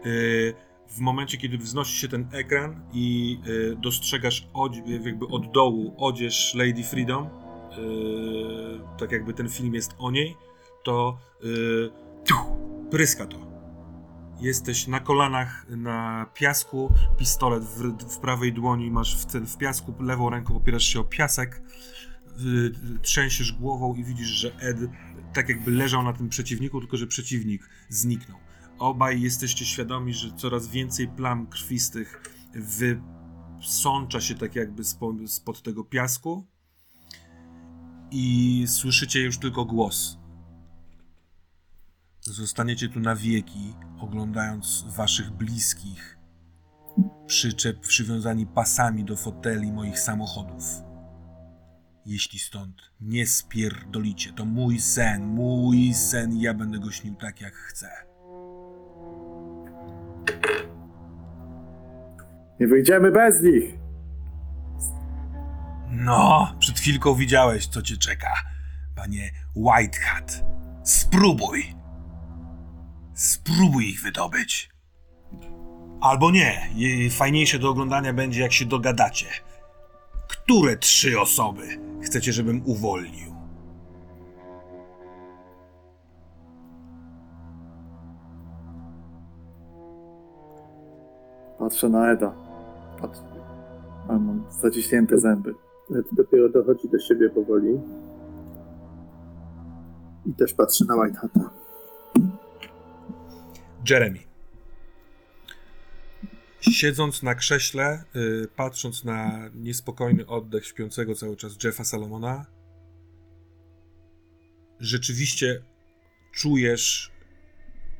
Speaker 1: Yy, W momencie, kiedy wznosi się ten ekran i yy, dostrzegasz odź- jakby od dołu odzież Lady Freedom, yy, tak jakby ten film jest o niej, to pryska to. Jesteś na kolanach na piasku, pistolet w, w prawej dłoni masz w, w piasku, lewą ręką opierasz się o piasek, trzęsiesz głową i widzisz, że Ed tak jakby leżał na tym przeciwniku, tylko że przeciwnik zniknął. Obaj jesteście świadomi, że coraz więcej plam krwistych wysącza się tak jakby spo, spod tego piasku i słyszycie już tylko głos. Zostaniecie tu na wieki, oglądając waszych bliskich, przyczep przywiązani pasami do foteli moich samochodów. Jeśli stąd nie spierdolicie, to mój sen, mój sen, ja będę go śnił tak jak chcę.
Speaker 2: Nie wyjdziemy bez nich.
Speaker 1: No, przed chwilką widziałeś, co cię czeka, panie White Hat. Spróbuj. Spróbuj ich wydobyć. Albo nie. Fajniejsze do oglądania będzie, jak się dogadacie. Które trzy osoby chcecie, żebym uwolnił?
Speaker 2: Patrzę na Eda. Patrz. A mam zaciśnięte zęby.
Speaker 3: Ed dopiero dochodzi do siebie powoli. I też patrzy na White Hata.
Speaker 1: Jeremy. Siedząc na krześle, y, patrząc na niespokojny oddech śpiącego cały czas Jeffa Salomona, rzeczywiście czujesz,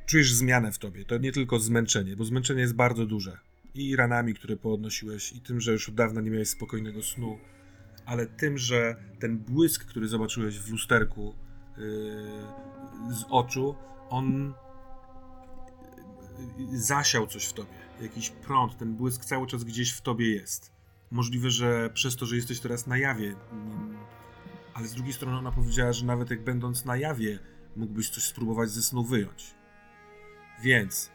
Speaker 1: czujesz zmianę w tobie. To nie tylko zmęczenie, bo zmęczenie jest bardzo duże. I ranami, które podnosiłeś, i tym, że już od dawna nie miałeś spokojnego snu, ale tym, że ten błysk, który zobaczyłeś w lusterku yy, z oczu, on zasiał coś w tobie. Jakiś prąd, ten błysk cały czas gdzieś w tobie jest. Możliwe, że przez to, że jesteś teraz na jawie, ale z drugiej strony ona powiedziała, że nawet jak będąc na jawie, mógłbyś coś spróbować ze snu wyjąć. Więc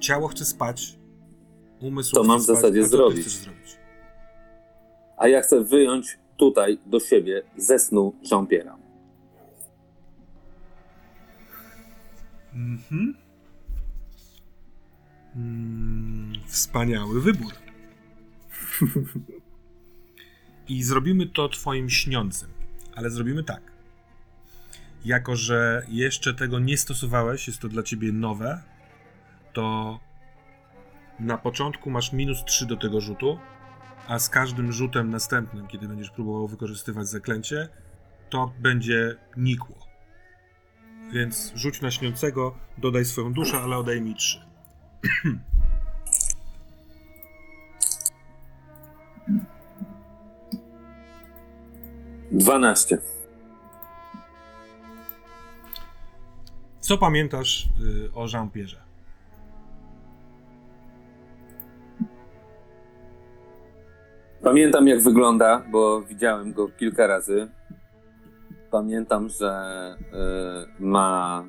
Speaker 1: ciało chce spać, umysł
Speaker 4: To
Speaker 1: chce
Speaker 4: mam w
Speaker 1: spać,
Speaker 4: zasadzie zrobić.
Speaker 1: zrobić?
Speaker 4: A ja chcę wyjąć tutaj do siebie ze snu Jean-Pierre'a.
Speaker 1: Mhm. Mm, wspaniały wybór. I zrobimy to twoim śniącym, ale zrobimy tak. Jako, że jeszcze tego nie stosowałeś, jest to dla ciebie nowe, to na początku masz minus 3 do tego rzutu, a z każdym rzutem następnym, kiedy będziesz próbował wykorzystywać zaklęcie, to będzie nikło. Więc rzuć na śniącego, dodaj swoją duszę, ale odejmij 3.
Speaker 4: Dwanaście.
Speaker 1: Co pamiętasz y, o Jean-Pierre?
Speaker 4: Pamiętam jak wygląda, bo widziałem go kilka razy. Pamiętam, że y, ma,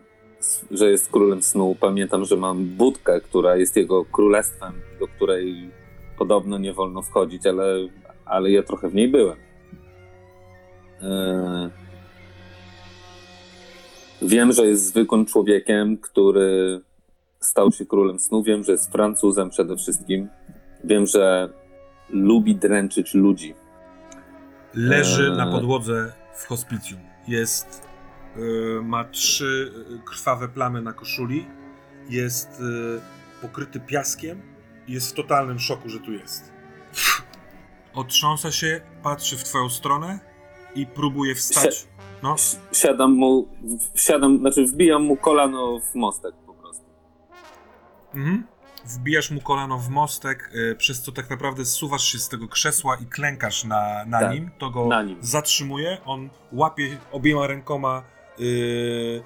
Speaker 4: że jest królem snu. Pamiętam, że mam budkę, która jest jego królestwem, do której podobno nie wolno wchodzić, ale, ale ja trochę w niej byłem. Y, wiem, że jest zwykłym człowiekiem, który stał się królem snu. Wiem, że jest Francuzem przede wszystkim. Wiem, że lubi dręczyć ludzi.
Speaker 1: Leży
Speaker 4: Eee.
Speaker 1: na podłodze w hospicjum. Jest. Y, ma trzy y, krwawe plamy na koszuli. Jest y, pokryty piaskiem. i Jest w totalnym szoku, że tu jest. Otrząsa się, patrzy w twoją stronę i próbuje wstać. No,
Speaker 4: Si- Siadam mu, siadam, znaczy wbijam mu kolano w mostek po prostu.
Speaker 1: mhm. Wbijasz mu kolano w mostek, przez co tak naprawdę zsuwasz się z tego krzesła i klękasz na, na
Speaker 4: Tak,
Speaker 1: nim. To go
Speaker 4: na nim.
Speaker 1: zatrzymuje. On łapie obiema rękoma y,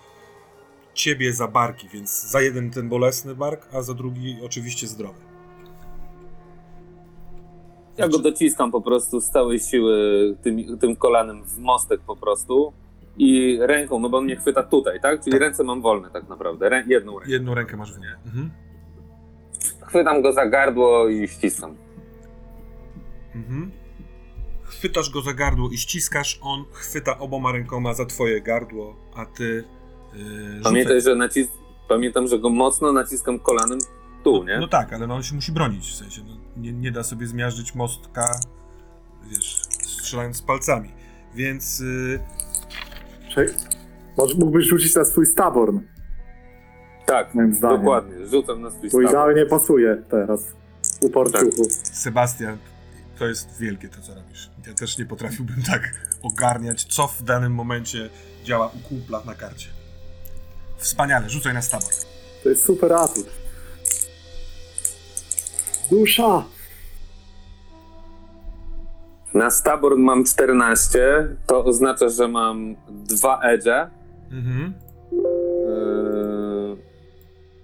Speaker 1: ciebie za barki, więc za jeden ten bolesny bark, a za drugi oczywiście zdrowy.
Speaker 4: Ja go dociskam po prostu z całej siły tym, tym kolanem w mostek po prostu i ręką, no bo on mnie chwyta tutaj, tak? Czyli
Speaker 1: Tak.
Speaker 4: ręce mam wolne tak naprawdę, Rę, jedną rękę.
Speaker 1: Jedną rękę masz w nie. Mhm.
Speaker 4: Chwytam go za gardło i ściskam.
Speaker 1: Mhm. Chwytasz go za gardło i ściskasz, on chwyta oboma rękoma za twoje gardło, a ty yy,
Speaker 4: Pamiętaj, że nacis... Pamiętam, że go mocno naciskam kolanem tu, nie?
Speaker 1: No tak, ale no on się musi bronić, w sensie no, nie, nie da sobie zmiażdżyć mostka, wiesz, strzelając palcami. Więc yy.
Speaker 2: Może mógłbyś rzucić na swój staborn,
Speaker 4: Tak,
Speaker 2: moim zdaniem.
Speaker 4: dokładnie. Rzucam na swój
Speaker 2: Bo
Speaker 4: staw.
Speaker 2: idealnie pasuje teraz. Uporciuchu.
Speaker 1: Sebastian, to jest wielkie to, co robisz. Ja też nie potrafiłbym tak ogarniać, co w danym momencie działa u kumpla na karcie. Wspaniale, rzucaj na stabor.
Speaker 2: To jest super atut. Dusza!
Speaker 4: Na Staborn mam 14, to oznacza, że mam dwa edge.
Speaker 1: Mhm.
Speaker 4: Yy,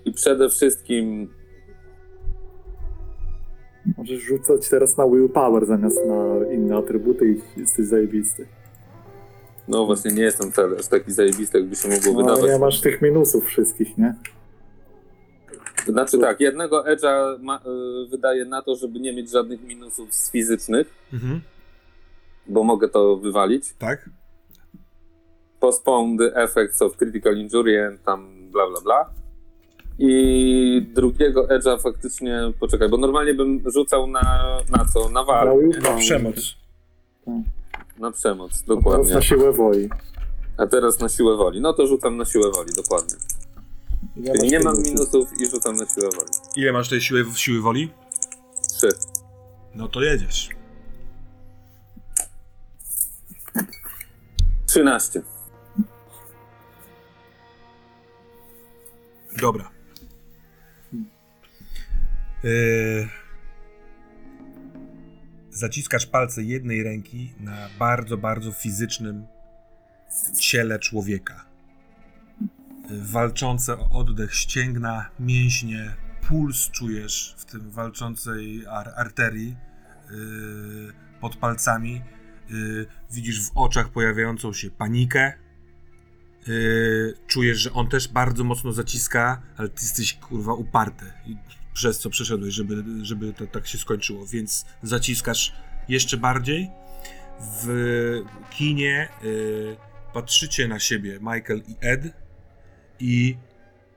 Speaker 4: I przede wszystkim
Speaker 2: Możesz rzucać teraz na willpower zamiast na inne atrybuty i jesteś zajebisty.
Speaker 4: No właśnie, nie jestem wcale aż taki zajebisty, jakby się mogło
Speaker 2: No,
Speaker 4: wydawać.
Speaker 2: nie masz tych minusów wszystkich, nie?
Speaker 4: Znaczy tak, jednego edge'a ma, y, wydaje na to, żeby nie mieć żadnych minusów z fizycznych,
Speaker 1: Mhm.
Speaker 4: bo mogę to wywalić.
Speaker 1: Tak?
Speaker 4: Postpone the effects of critical injury and tam bla bla bla. I drugiego edge'a faktycznie, poczekaj, bo normalnie bym rzucał na, na co? Na
Speaker 2: willpower.
Speaker 1: Na przemoc.
Speaker 4: na przemoc,
Speaker 2: Teraz
Speaker 4: dokładnie.
Speaker 2: na siłę woli.
Speaker 4: A teraz na siłę woli. No to rzucam na siłę woli, dokładnie.
Speaker 2: Nie,
Speaker 4: Czyli nie mam
Speaker 2: minusów.
Speaker 4: minusów i rzucam na siłę woli.
Speaker 1: Ile masz tej siły, siły woli?
Speaker 4: Trzy.
Speaker 1: No to jedziesz.
Speaker 4: 13.
Speaker 1: Dobra. Yy... Zaciskasz palce jednej ręki na bardzo, bardzo fizycznym ciele człowieka. Walczące o oddech ścięgna, mięśnie, puls czujesz w tym walczącej ar arterii yy, pod palcami. Yy, widzisz w oczach pojawiającą się panikę, Yy, czujesz, że on też bardzo mocno zaciska, ale ty jesteś kurwa uparty przez co przeszedłeś, żeby, żeby to tak się skończyło, więc zaciskasz jeszcze bardziej. W kinie yy, patrzycie na siebie Michael i Ed i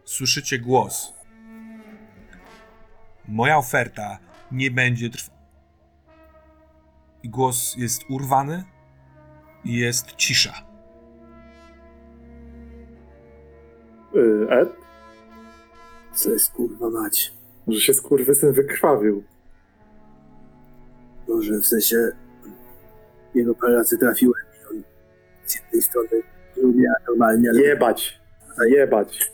Speaker 1: słyszycie głos. Moja oferta nie będzie trwała. I głos jest urwany i jest cisza.
Speaker 2: Y, Ed?
Speaker 3: Co jest kurwa mać?
Speaker 2: Że się skurwysyn wykrwawił.
Speaker 3: Może w sensie jego parę razy trafiłem i on z jednej strony lubię normalnie, ale
Speaker 2: Jebać! Jebać!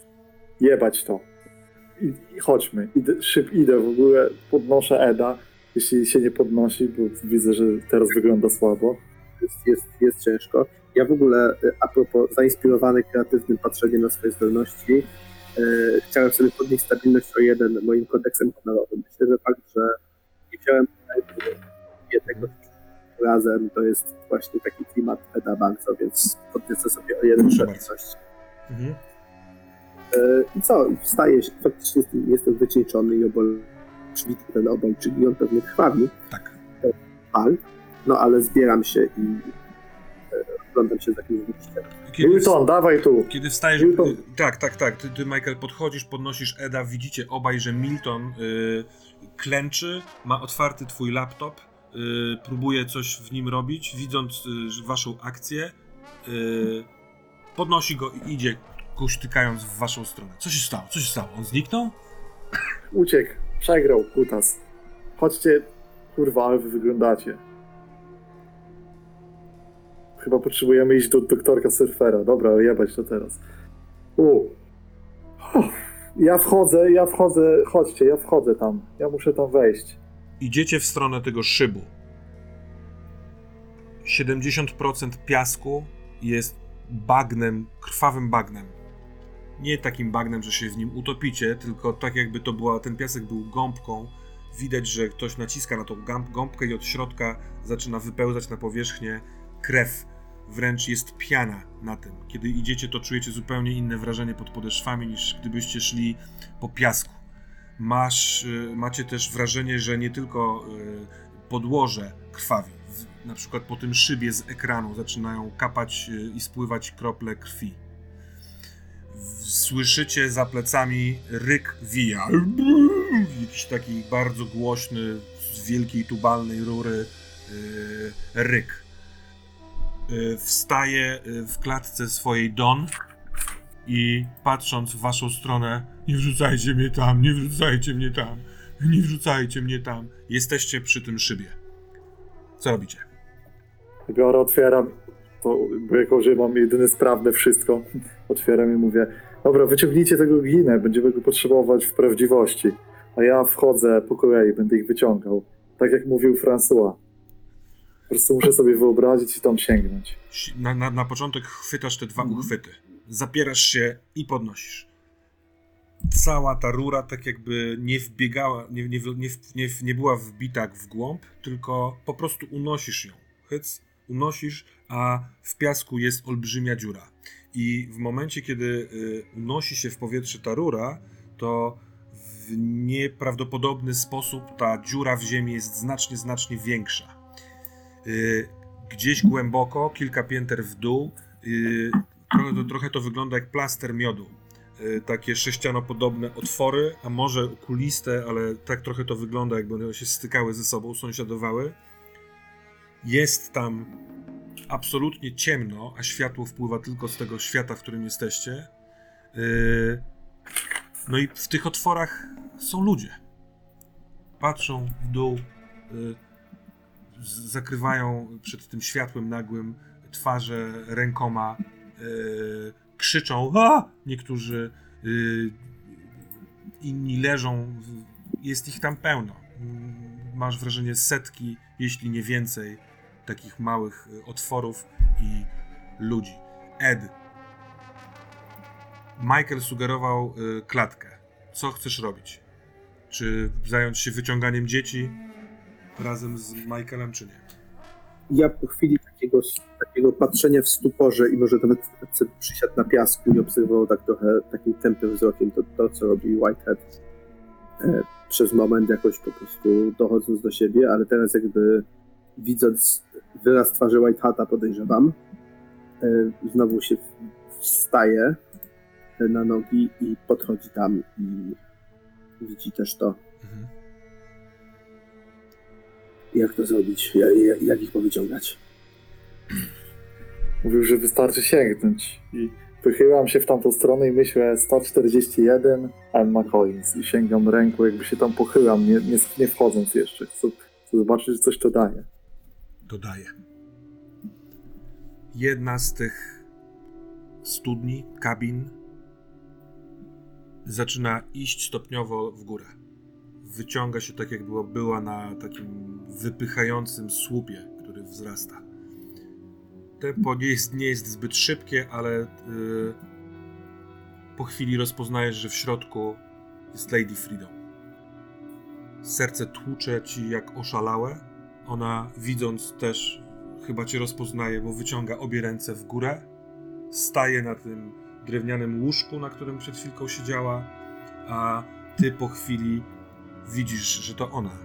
Speaker 2: Jebać to. i, i chodźmy. Idę, szyb, idę w ogóle, podnoszę Eda, jeśli się nie podnosi, bo widzę, że teraz wygląda słabo.
Speaker 3: Jest, jest, jest ciężko. Ja w ogóle, y, a propos zainspirowany kreatywnym patrzeniem na swoje zdolności, chciałem sobie podnieść stabilność o jeden moim kodeksem honorowym. Myślę, że fakt, że nie wziąłem jednego razem, to jest właśnie taki klimat Eda bardzo, więc podniosę sobie o jeden stabilność.
Speaker 1: Mhm.
Speaker 3: E, I co? Wstaję się, faktycznie jestem, wycieńczony i obol, przybity ten on pewnie krwawi,
Speaker 1: Tak.
Speaker 3: pal, no ale zbieram się i e, oglądam się z jakimś wyjściem.
Speaker 1: Kiedy,
Speaker 2: Milton, dawaj tu!
Speaker 1: kiedy wstajesz.
Speaker 2: Milton.
Speaker 1: y, Tak, tak, tak. Ty, ty, Michael, podchodzisz, podnosisz Eda, widzicie obaj, że Milton y, klęczy, ma otwarty twój laptop, y, próbuje coś w nim robić, widząc waszą akcję. Podnosi go i idzie, kuśtykając w waszą stronę. Co się stało? Co się stało? On zniknął?
Speaker 2: Uciekł, przegrał, kutas. Chodźcie, kurwa, ale wy wyglądacie. Chyba potrzebujemy iść do doktorka surfera. Dobra, jebać to teraz. U. Ja wchodzę, ja wchodzę, chodźcie, ja wchodzę tam. Ja muszę tam wejść.
Speaker 1: Idziecie w stronę tego szybu. 70% piasku jest bagnem, krwawym bagnem. Nie takim bagnem, że się w nim utopicie, tylko tak jakby to była, ten piasek był gąbką. Widać, że ktoś naciska na tą gąb- gąbkę i od środka zaczyna wypełzać na powierzchnię krew. Wręcz jest piana na tym. Kiedy idziecie, to czujecie zupełnie inne wrażenie pod podeszwami niż gdybyście szli po piasku masz, y, macie też wrażenie, że nie tylko y, podłoże krwawi. Na przykład po tym szybie z ekranu zaczynają kapać y, i spływać krople krwi. Słyszycie za plecami ryk wija. Jakiś taki bardzo głośny, z wielkiej tubalnej rury ryk. Y, Wstaje y, w klatce swojej Don i patrząc w waszą stronę, nie wrzucajcie mnie tam, nie wrzucajcie mnie tam, nie wrzucajcie mnie tam. Jesteście przy tym szybie. Co robicie?
Speaker 2: Biorę, otwieram, to, bo jako, że mam jedyne sprawne wszystko, otwieram i mówię, dobra, wyciągnijcie tego ginę, będziemy go potrzebować w prawdziwości. A ja wchodzę po kolei, będę ich wyciągał. Tak jak mówił François. Po prostu muszę sobie wyobrazić i tam sięgnąć.
Speaker 1: Na, na, na początek chwytasz te dwa
Speaker 2: Mhm.
Speaker 1: uchwyty. Zapierasz się i podnosisz. Cała ta rura tak jakby nie wbiegała, nie, nie, nie, nie, nie była wbita w głąb, tylko po prostu unosisz ją. Hyc, unosisz, a w piasku jest olbrzymia dziura. I w momencie, kiedy y, unosi się w powietrze ta rura, to w nieprawdopodobny sposób ta dziura w ziemi jest znacznie, znacznie większa. Y, Gdzieś głęboko, kilka pięter w dół, y, trochę, to, trochę to wygląda jak plaster miodu. Y, Takie sześcianopodobne otwory, a może kuliste, ale tak trochę to wygląda, jakby one się stykały ze sobą, sąsiadowały. Jest tam absolutnie ciemno, a światło wpływa tylko z tego świata, w którym jesteście. No i w tych otworach są ludzie. Patrzą w dół, zakrywają przed tym światłem nagłym twarze rękoma, y, krzyczą, a! Niektórzy y, inni leżą, jest ich tam pełno. Masz wrażenie setki, jeśli nie więcej, takich małych y, otworów i ludzi. Ed. Michael sugerował y, klatkę. Co chcesz robić? Czy zająć się wyciąganiem dzieci razem z Michaelem, czy nie?
Speaker 3: Ja po chwili takiego, takiego patrzenia w stuporze i może nawet przysiadł na piasku i obserwował tak trochę takim tępym wzrokiem to, to co robi Whitehead e, przez moment jakoś po prostu dochodząc do siebie, ale teraz jakby widząc wyraz twarzy Whiteheada podejrzewam, e, znowu się wstaje na nogi i podchodzi tam i widzi też to,
Speaker 1: Mhm.
Speaker 3: Jak to zrobić, jak, jak- ich powyciągać.
Speaker 2: Mówił, że wystarczy sięgnąć. I wychylam się w tamtą stronę i myślę 141 Emma Collins. I sięgam ręką, jakby się tam pochylam, nie, nie, nie wchodząc jeszcze. Chcę, chcę zobaczyć, że coś to daje.
Speaker 1: dodaje. Jedna z tych studni, kabin, zaczyna iść stopniowo w górę. Wyciąga się tak, jak była, była na takim wypychającym słupie, który wzrasta. Tempo nie jest, nie jest zbyt szybkie, ale yy, po chwili rozpoznajesz, że w środku jest Lady Freedom. Serce tłucze ci jak oszalałe. Ona, widząc też, chyba cię rozpoznaje, bo wyciąga obie ręce w górę. Staje na tym drewnianym łóżku, na którym przed chwilką siedziała, a ty po chwili widzisz, że to ona.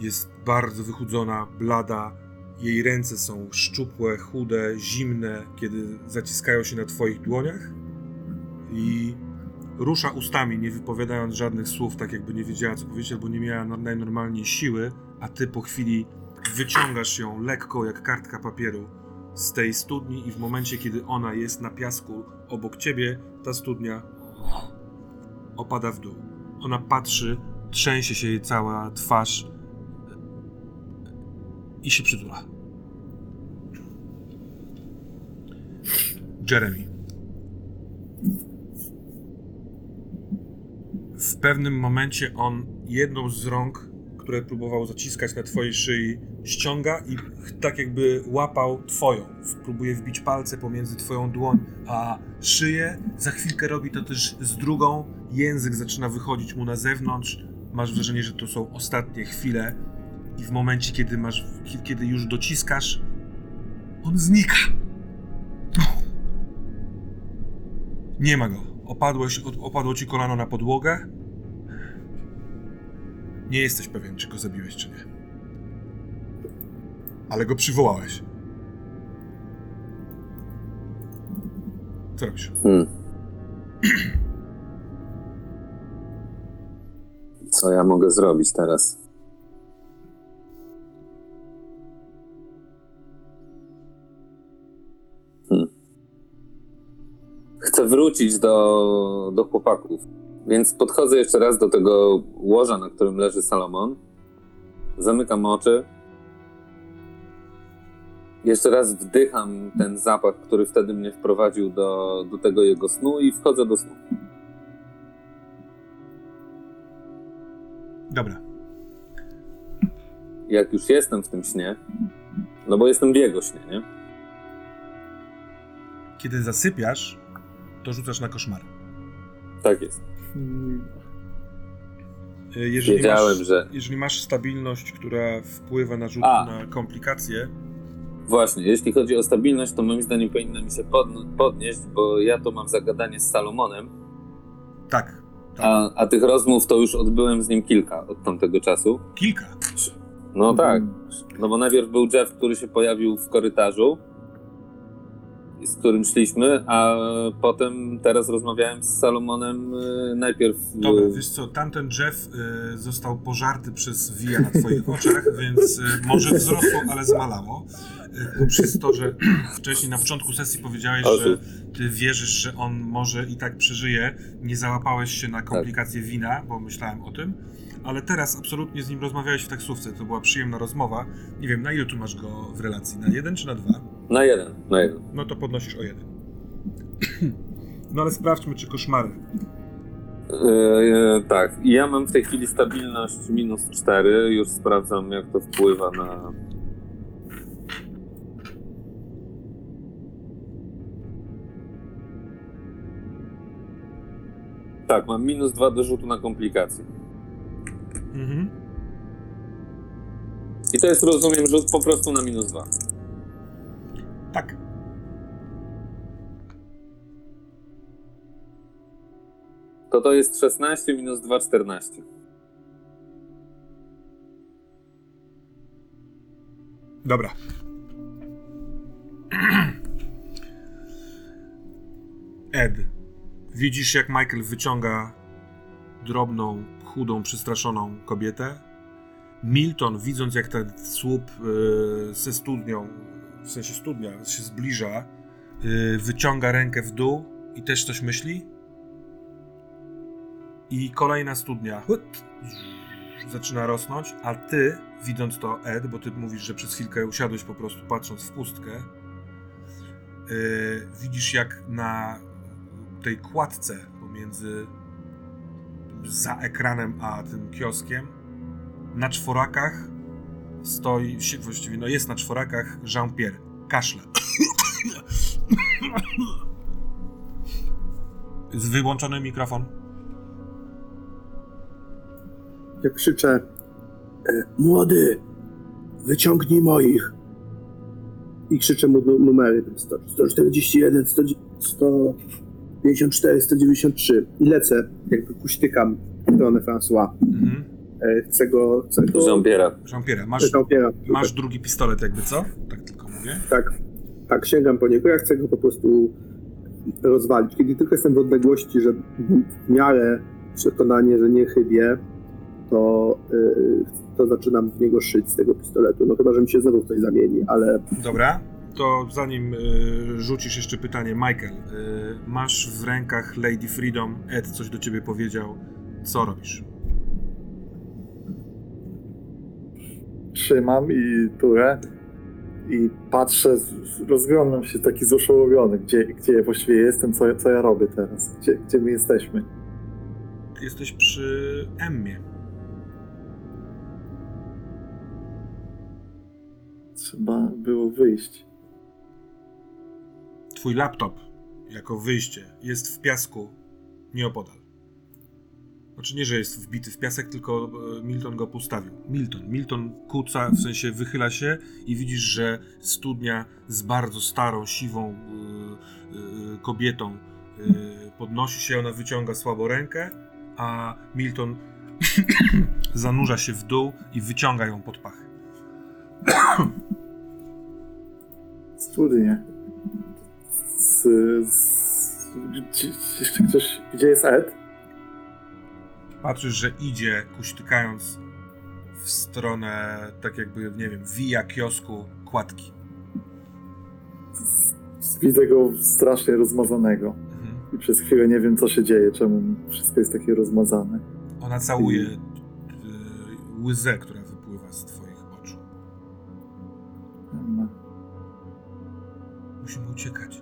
Speaker 1: Jest bardzo wychudzona, blada. Jej ręce są szczupłe, chude, zimne, kiedy zaciskają się na twoich dłoniach. I rusza ustami, nie wypowiadając żadnych słów, tak jakby nie wiedziała, co powiedzieć, albo nie miała no- najnormalniej siły, a ty po chwili wyciągasz ją lekko, jak kartka papieru, z tej studni i w momencie, kiedy ona jest na piasku obok ciebie, ta studnia opada w dół. Ona patrzy, trzęsie się jej cała twarz i się przytula. Jeremy. W pewnym momencie on jedną z rąk, które próbował zaciskać na twojej szyi, ściąga i tak jakby łapał twoją. Próbuje wbić palce pomiędzy twoją dłoń a szyję. Za chwilkę robi to też z drugą. Język zaczyna wychodzić mu na zewnątrz. Masz wrażenie, że to są ostatnie chwile i w momencie, kiedy masz, kiedy już dociskasz, on znika. Nie ma go. Opadłeś, opadło ci kolano na podłogę. Nie jesteś pewien, czy go zabiłeś, czy nie. Ale go przywołałeś. Co robisz?
Speaker 4: Hmm. Co ja mogę zrobić teraz? Hmm. Chcę wrócić do, do chłopaków, więc podchodzę jeszcze raz do tego łoża, na którym leży Salomon. Zamykam oczy. Jeszcze raz wdycham ten zapach, który wtedy mnie wprowadził do, do tego jego snu i wchodzę do snu.
Speaker 1: Dobra.
Speaker 4: jak już jestem w tym śnie, no bo jestem w jego śnie, nie?
Speaker 1: Kiedy zasypiasz, to rzucasz na koszmar.
Speaker 4: Tak jest.
Speaker 1: Y, Jeżeli
Speaker 4: Wiedziałem,
Speaker 1: masz,
Speaker 4: że-
Speaker 1: Jeżeli masz stabilność, która wpływa na rzut
Speaker 4: A.
Speaker 1: na komplikacje,
Speaker 4: Właśnie, jeśli chodzi o stabilność, to moim zdaniem powinna mi się podn- podnieść, bo ja to mam zagadanie z Salomonem,
Speaker 1: tak. tak.
Speaker 4: a, a tych rozmów to już odbyłem z nim kilka od tamtego czasu.
Speaker 1: Kilka.
Speaker 4: No tak,
Speaker 2: mm,
Speaker 4: no bo najpierw był Jeff, który się pojawił w korytarzu, z którym szliśmy, a potem teraz rozmawiałem z Salomonem y, najpierw... y,
Speaker 1: Dobra, wiesz co, tamten Jeff y, został pożarty przez Via na twoich oczach, więc y, może wzrosło, ale zmalało. Y, przez to, że wcześniej na początku sesji powiedziałeś,
Speaker 4: O,
Speaker 1: że ty wierzysz, że on może i tak przeżyje, nie załapałeś się na komplikacje wina, bo myślałem o tym, ale teraz absolutnie z nim rozmawiałeś w taksówce, to była przyjemna rozmowa. Nie wiem, na ile tu masz go w relacji, na jeden czy na dwa?
Speaker 4: Na jeden, na jeden.
Speaker 1: No to podnosisz o jeden. No ale sprawdźmy, czy koszmary.
Speaker 4: Yy, tak, i ja mam w tej chwili stabilność minus 4. Już sprawdzam, jak to wpływa na. Tak, mam minus 2 do rzutu na komplikacje.
Speaker 1: Mhm.
Speaker 4: I to jest, rozumiem, rzut po prostu na minus 2.
Speaker 1: Tak.
Speaker 4: To to jest 16 minus 2, 14.
Speaker 1: Dobra. Ed, widzisz jak Michael wyciąga drobną, chudą, przestraszoną kobietę. Milton, widząc jak ten słup y, ze studnią, w sensie studnia, się zbliża, y, wyciąga rękę w dół i też coś myśli. I kolejna studnia zaczyna rosnąć, a ty, widząc to, Ed, bo ty mówisz, że przez chwilkę usiadłeś po prostu patrząc w pustkę, yy, widzisz jak na tej kładce, pomiędzy za ekranem a tym kioskiem. Na czworakach stoi, właściwie no jest na czworakach Jean-Pierre. Kaszle. Jest wyłączony mikrofon.
Speaker 3: Ja krzyczę, e, młody, wyciągnij moich. I krzyczę mu nu- numery, tam 100, 141, 100, 154, 193. I lecę, jakby kuśtykam w stronę François.
Speaker 1: Mhm.
Speaker 3: E, Chcę go, chcę go...
Speaker 4: Jean-Pierre'a.
Speaker 1: Jean-Pierre, masz, masz drugi pistolet jakby co? Tak tylko mówię.
Speaker 3: Tak, tak, sięgam po niego. Ja chcę go po prostu rozwalić. Kiedy tylko jestem w odległości, że w miarę przekonanie, że nie chybię, to, yy, to zaczynam w niego szyć z tego pistoletu. No chyba, że mi się znowu ktoś zamieni, ale
Speaker 1: Dobra, to zanim y, rzucisz jeszcze pytanie, Michael, y, masz w rękach Lady Freedom, Ed coś do ciebie powiedział, co robisz?
Speaker 2: Trzymam i turę i patrzę, rozglądam się taki zoszołowiony, gdzie, gdzie ja właściwie jestem, co, co ja robię teraz, gdzie, gdzie my jesteśmy.
Speaker 1: Jesteś przy Emmie.
Speaker 2: Trzeba było wyjść.
Speaker 1: Twój laptop, jako wyjście, jest w piasku nieopodal. Znaczy nie, że jest wbity w piasek, tylko e, Milton go postawił. Milton. Milton kuca, w sensie wychyla się i widzisz, że studnia z bardzo starą, siwą y, y, kobietą podnosi się, ona wyciąga słabo rękę, a Milton zanurza się w dół i wyciąga ją pod pachy.
Speaker 2: Studnie. Z, z, gdzie, ktoś, gdzie jest Ed?
Speaker 1: Patrzysz, że idzie, kuśtykając w stronę, tak jakby, nie wiem, wija kiosku kładki.
Speaker 2: Widzę go strasznie rozmazanego.
Speaker 1: Mhm.
Speaker 2: I przez chwilę nie wiem, co się dzieje, czemu wszystko jest takie rozmazane.
Speaker 1: Ona całuje y, łzę, która wypływa z twoich oczu. Musimy uciekać.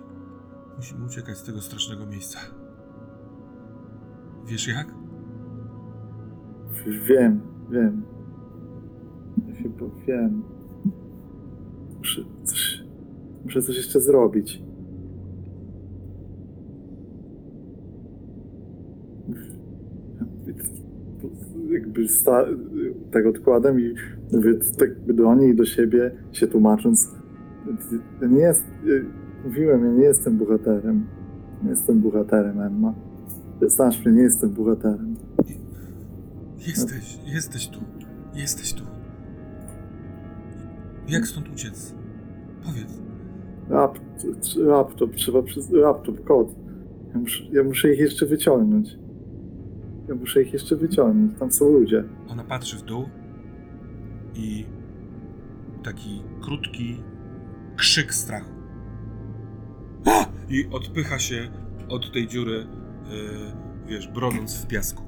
Speaker 1: Musimy uciekać z tego strasznego miejsca. Wiesz jak?
Speaker 2: Wiem, wiem. Ja wiem. Muszę coś, muszę coś jeszcze zrobić. Jakby sta, tak odkładam i mówię tak do niej i do siebie, się tłumacząc. Nie jest, mówiłem, ja nie jestem bohaterem. Nie jestem bohaterem, Emma. Znasz mnie, nie jestem bohaterem.
Speaker 1: Jesteś, jesteś tu. Jesteś tu. Jak stąd uciec? Powiedz.
Speaker 2: Laptop, laptop, trzeba przez laptop, kod. Ja muszę, ja muszę ich jeszcze wyciągnąć. Ja muszę ich jeszcze wyciągnąć. Tam są ludzie.
Speaker 1: Ona patrzy w dół i taki krótki krzyk strachu. I odpycha się od tej dziury, yy, wiesz, brodząc w piasku.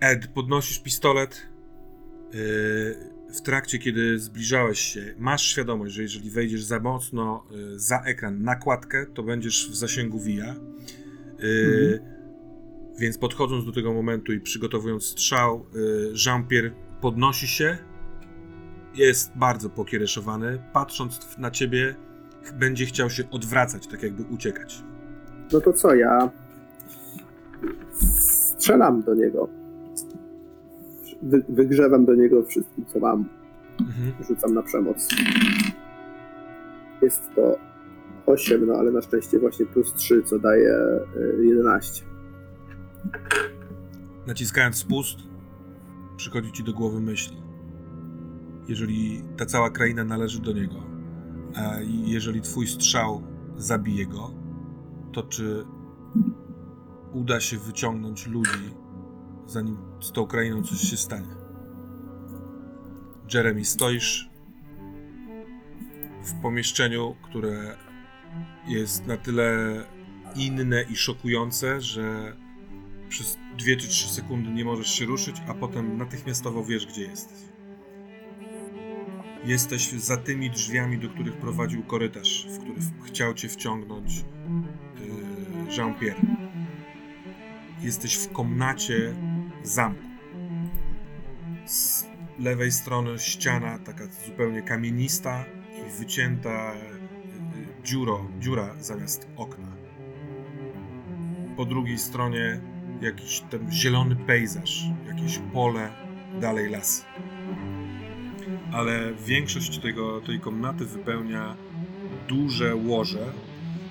Speaker 1: Ed, podnosisz pistolet. Yy, w trakcie, kiedy zbliżałeś się, masz świadomość, że jeżeli wejdziesz za mocno yy, za ekran, na kładkę, to będziesz w zasięgu wija. Yy, Więc podchodząc do tego momentu i przygotowując strzał, Jean-Pierre podnosi się. Jest bardzo pokiereszowany. Patrząc na ciebie, będzie chciał się odwracać, tak jakby uciekać.
Speaker 3: no to co, ja strzelam do niego. Wy, wygrzewam do niego wszystkim, co mam.
Speaker 1: Mhm.
Speaker 3: Rzucam na przemoc. Jest to 8, no ale na szczęście właśnie plus 3, co daje y, 11.
Speaker 1: Naciskając spust, przychodzi ci do głowy myśl. Jeżeli ta cała kraina należy do niego, jeżeli twój strzał zabije go, to czy uda się wyciągnąć ludzi, zanim z tą krainą coś się stanie? Jeremy, stoisz w pomieszczeniu, które jest na tyle inne i szokujące, że przez 2 czy 3 sekundy nie możesz się ruszyć, a potem natychmiastowo wiesz, gdzie jesteś. Jesteś za tymi drzwiami, do których prowadził korytarz, w który chciał cię wciągnąć yy, Jean-Pierre. jesteś w komnacie zamku. Z lewej strony ściana taka zupełnie kamienista i wycięta y, y, dziuro, dziura zamiast okna. Po drugiej stronie jakiś ten zielony pejzaż, jakieś pole, dalej las. Ale większość tego, tej komnaty wypełnia duże łoże.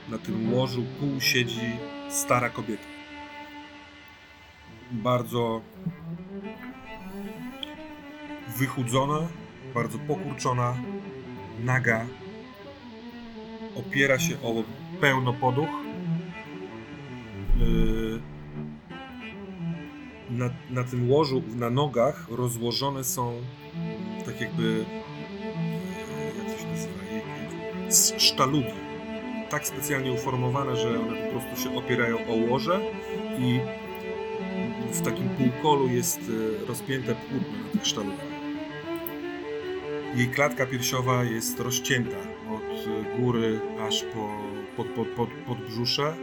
Speaker 1: Na tym łożu pół siedzi stara kobieta. Bardzo wychudzona, bardzo pokurczona, naga. Opiera się o pełnopoduch. Yy, na, na tym łożu, na nogach rozłożone są tak jakby jak to się nazywa? Z sztalugi. Tak specjalnie uformowane, że one po prostu się opierają o łoże i w takim półkolu jest e, rozpięte płótno na tych sztalugach. Jej klatka piersiowa jest rozcięta od góry aż po, pod, pod, pod, pod brzusze.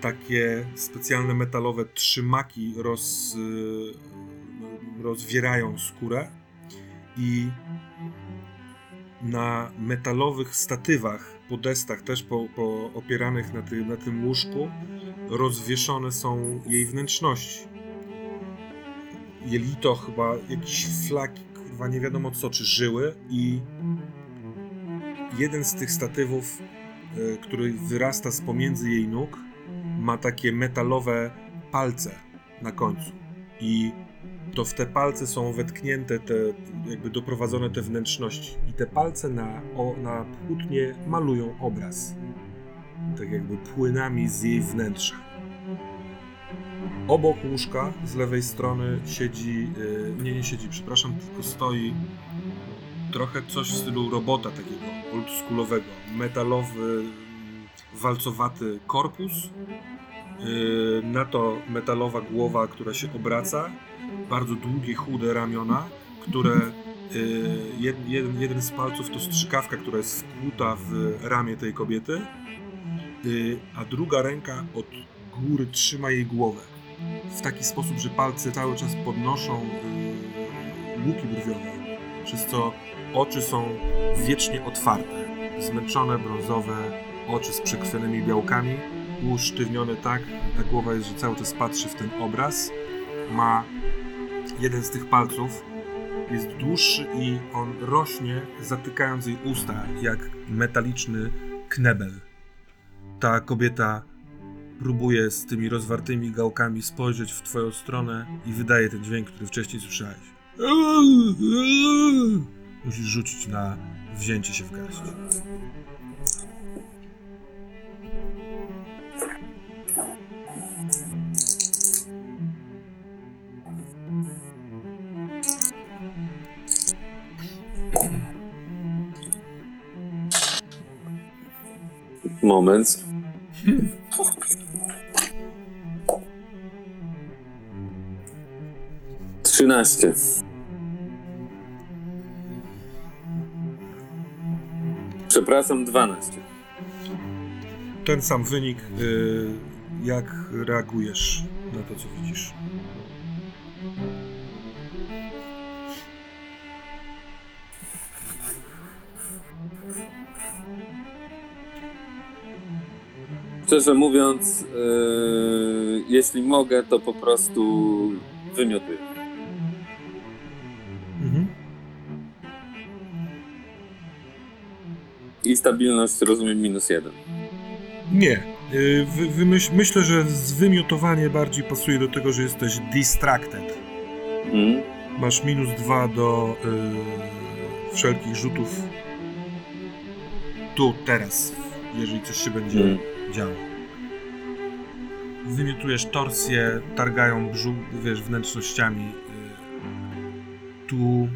Speaker 1: Takie specjalne metalowe trzymaki roz, e, rozwierają skórę i na metalowych statywach, podestach, też po, po opieranych na, ty, na tym łóżku, rozwieszone są jej wnętrzności. Jelito chyba, jakieś flaki, kurwa nie wiadomo co, czy żyły i jeden z tych statywów, y, który wyrasta z pomiędzy jej nóg, ma takie metalowe palce na końcu. I to w te palce są wetknięte te, jakby doprowadzone te wnętrzności. I te palce na, o, na płótnie malują obraz. Tak jakby płynami z jej wnętrza. Obok łóżka z lewej strony siedzi, yy, nie, nie siedzi, przepraszam, tylko stoi trochę coś w stylu robota takiego oldschoolowego. Metalowy, walcowaty korpus, yy, na to metalowa głowa, która się obraca bardzo długie, chude ramiona, które y, jeden, jeden z palców to strzykawka, która jest wkłuta w ramię tej kobiety, y, a druga ręka od góry trzyma jej głowę. W taki sposób, że palce cały czas podnoszą y, łuki brwiowe, przez co oczy są wiecznie otwarte, zmęczone, brązowe, oczy z przekrwionymi białkami, usztywnione tak, ta głowa jest, że cały czas patrzy w ten obraz, ma jeden z tych palców jest dłuższy i on rośnie, zatykając jej usta, jak metaliczny knebel. Ta kobieta próbuje z tymi rozwartymi gałkami spojrzeć w twoją stronę i wydaje ten dźwięk, który wcześniej słyszałeś. Musisz rzucić na wzięcie się w garść.
Speaker 4: Moment. Trzynaście. Przepraszam, dwanaście.
Speaker 1: Ten sam wynik. y, Jak reagujesz na to, co widzisz?
Speaker 4: Szczerze mówiąc, yy, jeśli mogę, to po prostu wymiotuję.
Speaker 1: Mhm.
Speaker 4: I stabilność rozumiem minus jeden.
Speaker 1: Nie. Y, Wy, wymyśl, myślę, że zwymiotowanie bardziej pasuje do tego, że jesteś distracted.
Speaker 4: Mm.
Speaker 1: Masz minus dwa do y, wszelkich rzutów tu, teraz, jeżeli coś się będzie
Speaker 4: Mm.
Speaker 1: Działo. Wymiotujesz torsję, targają brzuch, wiesz, wnętrznościami. Y, tu...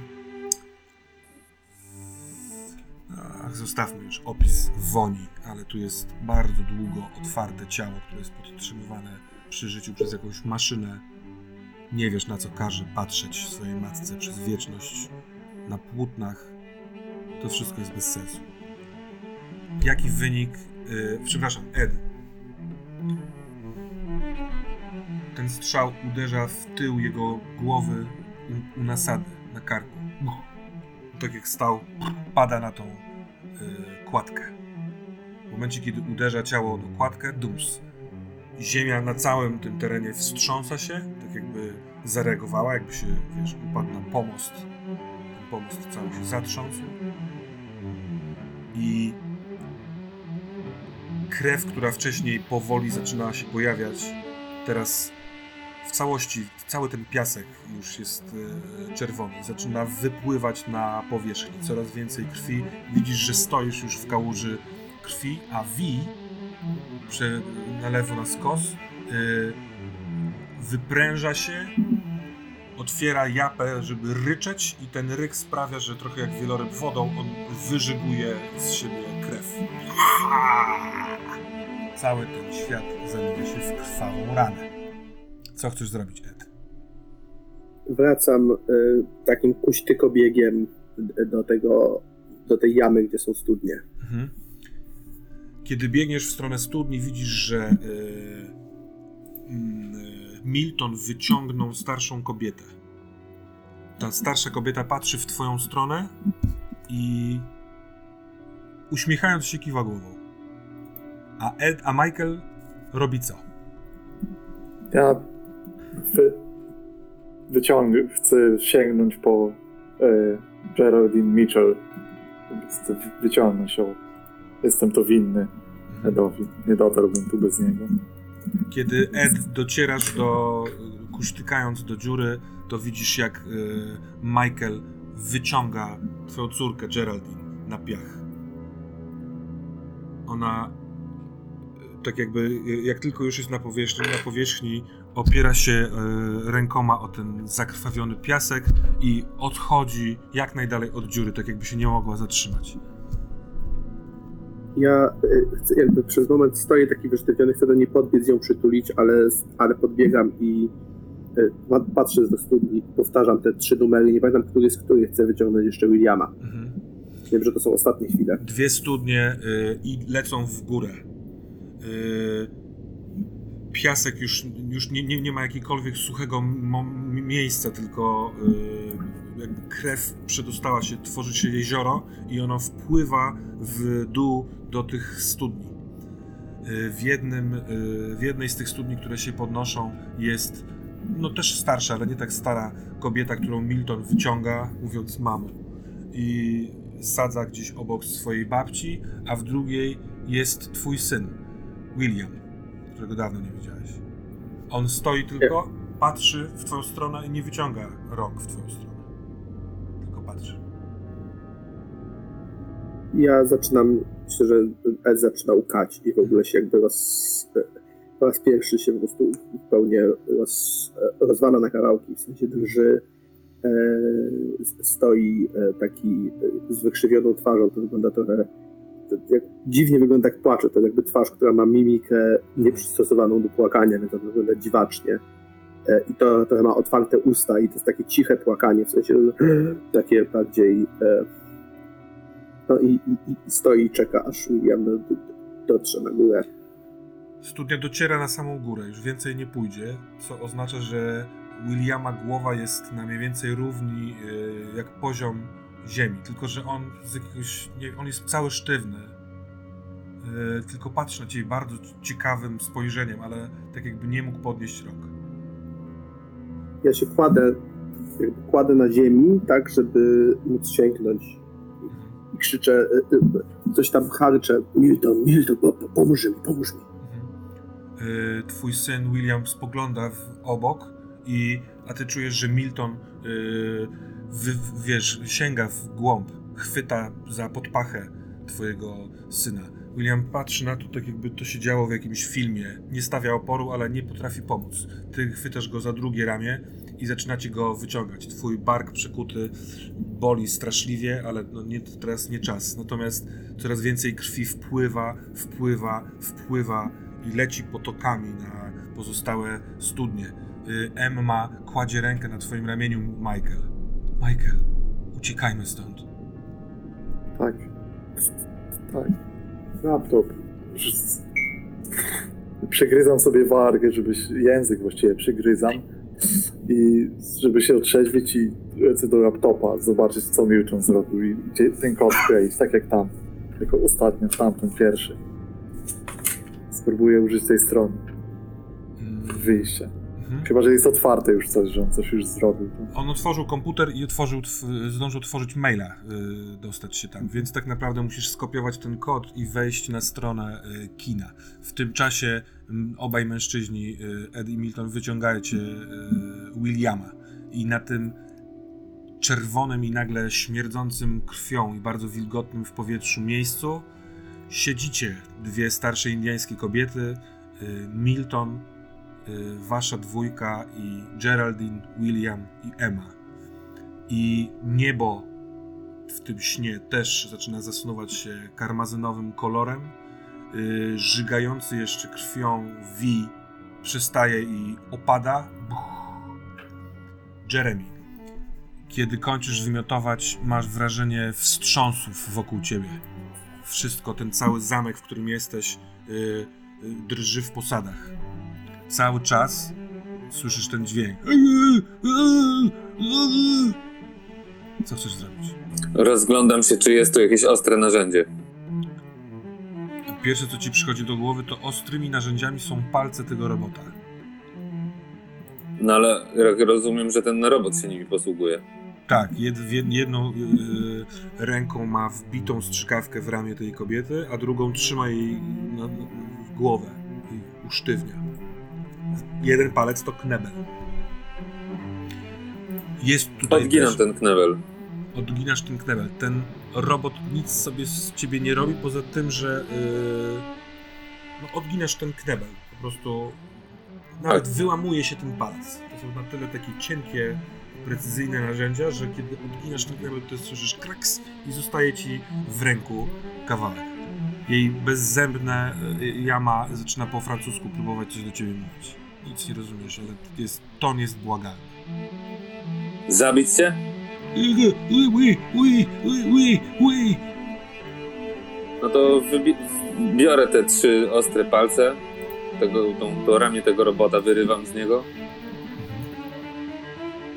Speaker 1: Ach, zostawmy już opis woni, ale tu jest bardzo długo otwarte ciało, które jest podtrzymywane przy życiu przez jakąś maszynę. Nie wiesz na co każe patrzeć swojej matce przez wieczność na płótnach. To wszystko jest bez sensu. Jaki wynik. Yy, przepraszam, Ed. Ten strzał uderza w tył jego głowy u, u nasady, na karku. Tak jak stał, pada na tą y, kładkę. W momencie, kiedy uderza ciało do kładkę, dums. Ziemia na całym tym terenie wstrząsa się, tak jakby zareagowała, jakby się, wiesz, upadł na pomost. Ten pomost cały się zatrząsł. I krew, która wcześniej powoli zaczynała się pojawiać, teraz w całości, cały ten piasek już jest e, czerwony. Zaczyna wypływać na powierzchnię. Coraz więcej krwi. Widzisz, że stoisz już w kałuży krwi, a prze, na lewo na skos e, wypręża się, otwiera japę, żeby ryczeć i ten ryk sprawia, że trochę jak wieloryb wodą on wyżyguje z siebie krew. Cały ten świat zamienia się w krwawą ranę. Co chcesz zrobić, Ed?
Speaker 3: Wracam y, takim kuśtykobiegiem do tego, do tej jamy, gdzie są studnie.
Speaker 1: Mhm. Kiedy biegniesz w stronę studni, widzisz, że y, y, Milton wyciągnął starszą kobietę. Ta starsza kobieta patrzy w twoją stronę i uśmiechając się kiwa głową. A Ed, a Michael robi co?
Speaker 2: Ja wy, wyciągnę, chcę sięgnąć po e, Geraldine Mitchell. Chcę wyciągnąć ją. Jestem to winny Edowi. Nie dotarłbym tu bez niego.
Speaker 1: Kiedy Ed docierasz do, kuśtykając do dziury, to widzisz jak y, Michael wyciąga twoją córkę Geraldine na piach. Ona y, tak jakby, y, jak tylko już jest na powierzchni, na powierzchni opiera się rękoma o ten zakrwawiony piasek i odchodzi jak najdalej od dziury, tak jakby się nie mogła zatrzymać.
Speaker 3: Ja y, chcę, jakby przez moment stoję taki wyszczepiony, chcę do niej podbiec, ją przytulić, ale, ale podbiegam i pa- patrzę do studni, powtarzam te trzy numery, nie pamiętam, który z których chcę wyciągnąć jeszcze Williama.
Speaker 1: Mhm.
Speaker 3: Wiem, że to są ostatnie chwile.
Speaker 1: dwie studnie y, i lecą w górę. Y, piasek już, już nie, nie, nie ma jakiegokolwiek suchego miejsca, tylko y, jakby krew przedostała się, tworzy się jezioro i ono wpływa w dół do tych studni. Y, w, jednym, y, w jednej z tych studni, które się podnoszą, jest no też starsza, ale nie tak stara kobieta, którą Milton wyciąga, mówiąc mamo. I sadza gdzieś obok swojej babci, a w drugiej jest twój syn, William, którego dawno nie widziałeś. On stoi tylko, patrzy w twoją stronę i nie wyciąga rąk w twoją stronę.
Speaker 3: Ja zaczynam, myślę, że Ed zaczyna łkać i w ogóle się jakby roz, po raz pierwszy się po prostu zupełnie roz, rozwala na kawałki, w sensie drży, e, stoi e, taki e, z wykrzywioną twarzą, to wygląda trochę, to jak, dziwnie wygląda jak płacze, to jakby twarz, która ma mimikę nieprzystosowaną do płakania, więc to wygląda dziwacznie. E, I to trochę ma otwarte usta i to jest takie ciche płakanie, w sensie takie bardziej no i, i, i stoi i czeka, aż William do, do, dotrze na górę.
Speaker 1: Studnia dociera na samą górę, już więcej nie pójdzie, co oznacza, że Williama głowa jest na mniej więcej równi y, jak poziom ziemi, tylko że on z jakiegoś, nie, on jest cały sztywny. Y, tylko patrzy na ciebie bardzo ciekawym spojrzeniem, ale tak jakby nie mógł podnieść rąk.
Speaker 3: Ja się kładę, kładę na ziemi, tak, żeby móc sięgnąć. Krzyczę, e, e, coś tam harczę. Milton, Milton, po, po, pomóż mi, pomóż mi.
Speaker 1: Y, twój syn William spogląda w obok i a ty czujesz, że Milton wy, wiesz, sięga w głąb, chwyta za podpachę twojego syna. William patrzy na to, tak jakby to się działo w jakimś filmie. Nie stawia oporu, ale nie potrafi pomóc. Ty chwytasz go za drugie ramię i zaczynacie go wyciągać. Twój bark przekuty boli straszliwie, ale no nie, teraz nie czas. Natomiast coraz więcej krwi wpływa, wpływa, wpływa i leci potokami na pozostałe studnie. Y, Emma kładzie rękę na twoim ramieniu, Michael. Michael, uciekajmy stąd.
Speaker 2: Tak. Tak. Laptop. Przygryzam sobie wargę, żeby język właściwie przygryzam i żeby się otrzeźwić i lecę do laptopa, zobaczyć co Milton zrobił i gdzie ten kod wkleić, tak jak tam, jako ostatnio, tamten pierwszy. Spróbuję użyć tej strony,
Speaker 1: Mm,
Speaker 2: wyjścia.
Speaker 1: Mhm.
Speaker 2: Chyba, że jest otwarte już coś, że on coś już zrobił. to-
Speaker 1: On otworzył komputer i otworzył, tw- zdążył otworzyć maila, y, dostać się tam, więc tak naprawdę musisz skopiować ten kod i wejść na stronę y, kina. W tym czasie m, obaj mężczyźni, y, Ed i Milton, wyciągacie y, Williama i na tym czerwonym i nagle śmierdzącym krwią i bardzo wilgotnym w powietrzu miejscu siedzicie dwie starsze indyjskie kobiety, Milton wasza dwójka i Geraldine, William i Emma. I niebo w tym śnie też zaczyna zasnuwać się karmazynowym kolorem. Y, żygający jeszcze krwią V przestaje i opada. Jeremy, kiedy kończysz wymiotować, masz wrażenie wstrząsów wokół ciebie. Wszystko, ten cały zamek, w którym jesteś, y, y, drży w posadach cały czas słyszysz ten dźwięk. Co chcesz zrobić?
Speaker 4: Rozglądam się, czy jest tu jakieś ostre narzędzie.
Speaker 1: Pierwsze, co ci przychodzi do głowy, to ostrymi narzędziami są palce tego robota.
Speaker 4: No ale rozumiem, że ten robot się nimi posługuje.
Speaker 1: Tak, jed, jedną yy, ręką ma wbitą strzykawkę w ramię tej kobiety, a drugą trzyma jej na, na, w głowę i usztywnia. Jeden palec to knebel. Jest tutaj
Speaker 4: Odginam
Speaker 1: też...
Speaker 4: ten knebel.
Speaker 1: odginasz ten knebel. Ten robot nic sobie z ciebie nie robi, poza tym, że yy, no, odginasz ten knebel. Po prostu nawet
Speaker 4: Tak.
Speaker 1: wyłamuje się ten palec. To są na tyle takie cienkie, precyzyjne narzędzia, że kiedy odginasz ten knebel, to słyszysz kraks i zostaje ci w ręku kawałek. Jej bezzębne y, jama zaczyna po francusku próbować coś do ciebie mówić. Nic nie rozumiesz, ale jest, ton jest błagalny.
Speaker 4: Zabić
Speaker 1: oui.
Speaker 4: No to biorę te trzy ostre palce, tego, tą, to ramię tego robota wyrywam z niego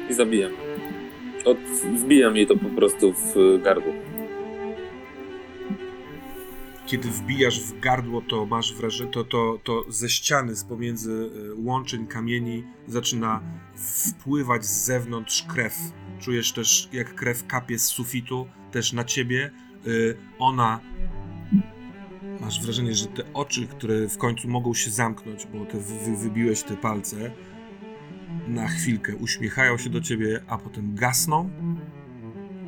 Speaker 4: i zabijam. Od, wbijam jej to po prostu w y, gardło.
Speaker 1: Kiedy wbijasz w gardło, to masz wrażenie, to, to, to ze ściany, z pomiędzy y, łączeń kamieni zaczyna wpływać z zewnątrz krew. Czujesz też, jak krew kapie z sufitu, też na ciebie. Y, Ona. Masz wrażenie, że te oczy, które w końcu mogą się zamknąć, bo te wy- wybiłeś te palce, na chwilkę uśmiechają się do ciebie, a potem gasną.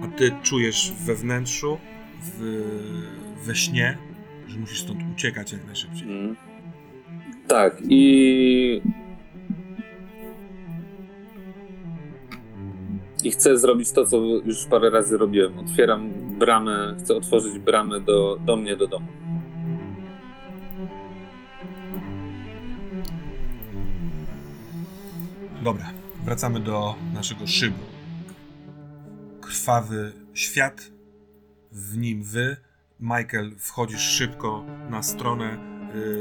Speaker 1: A ty czujesz we wnętrzu, w, we śnie, że musisz stąd uciekać jak najszybciej.
Speaker 4: Mm. Tak, i. I chcę zrobić to, co już parę razy robiłem. Otwieram bramę, chcę otworzyć bramę do, do mnie, do domu.
Speaker 1: Dobra, wracamy do naszego szybu. Krwawy świat, w nim wy. Michael, wchodzisz szybko na stronę,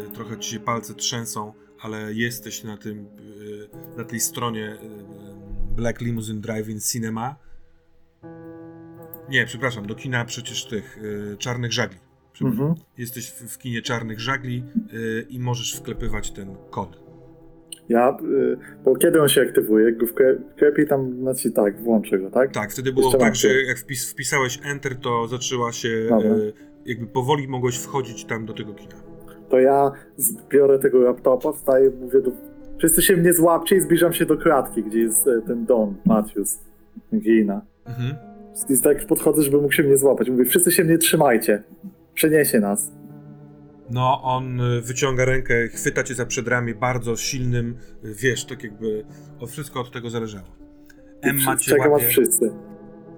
Speaker 1: y, trochę ci się palce trzęsą, ale jesteś na tym, y, na tej stronie y, Black Limousine Drive-In Cinema. Nie, przepraszam, do kina przecież tych Czarnych Żagli.
Speaker 2: Mhm.
Speaker 1: Jesteś w, w kinie Czarnych Żagli i możesz wklepywać ten kod.
Speaker 2: Ja, bo kiedy on się aktywuje? Jak go wkle- wklepię tam, znaczy tak, włączę go, tak?
Speaker 1: Tak, wtedy było
Speaker 2: Jeszcze
Speaker 1: tak, że jak wpis, wpisałeś Enter, to zaczęła się. E, jakby powoli mogłeś wchodzić tam do tego kina.
Speaker 2: To ja biorę tego laptopa, wstaję, mówię do... Wszyscy się mnie złapcie i zbliżam się do klatki, gdzie jest e, ten Don Matthews, Gina.
Speaker 1: Mhm.
Speaker 2: I tak podchodzę, żeby mógł się mnie złapać. Mówię, wszyscy się mnie trzymajcie. Przeniesie nas.
Speaker 1: No, on y, wyciąga rękę, chwyta cię za przedramię bardzo silnym, y, wiesz, tak jakby o wszystko od tego zależało. Emma cię łapie.
Speaker 2: wszyscy.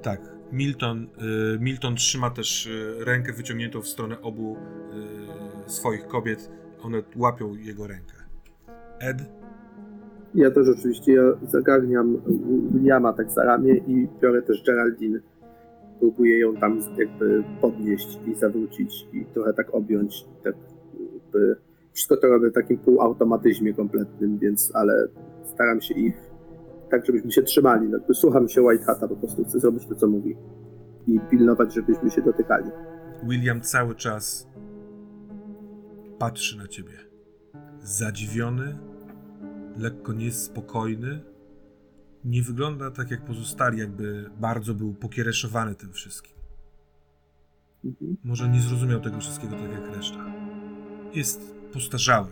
Speaker 1: Tak. Milton, y, Milton trzyma też y, rękę wyciągniętą w stronę obu y, swoich kobiet. One łapią jego rękę. Ed?
Speaker 3: Ja też oczywiście ja zagarniam Williama tak za ramię i biorę też Geraldine. Próbuję ją tam jakby podnieść i zawrócić i trochę tak objąć, tak jakby wszystko to robię w takim półautomatyzmie kompletnym, więc ale staram się ich tak, żebyśmy się trzymali. No, słucham się White Hata, po prostu chcę zrobić to, co mówi i pilnować, żebyśmy się dotykali.
Speaker 1: William cały czas patrzy na ciebie. Zadziwiony, lekko niespokojny. Nie wygląda tak jak pozostali, jakby bardzo był pokiereszowany tym wszystkim.
Speaker 3: Mhm.
Speaker 1: Może nie zrozumiał tego wszystkiego tak jak reszta. Jest postarzały,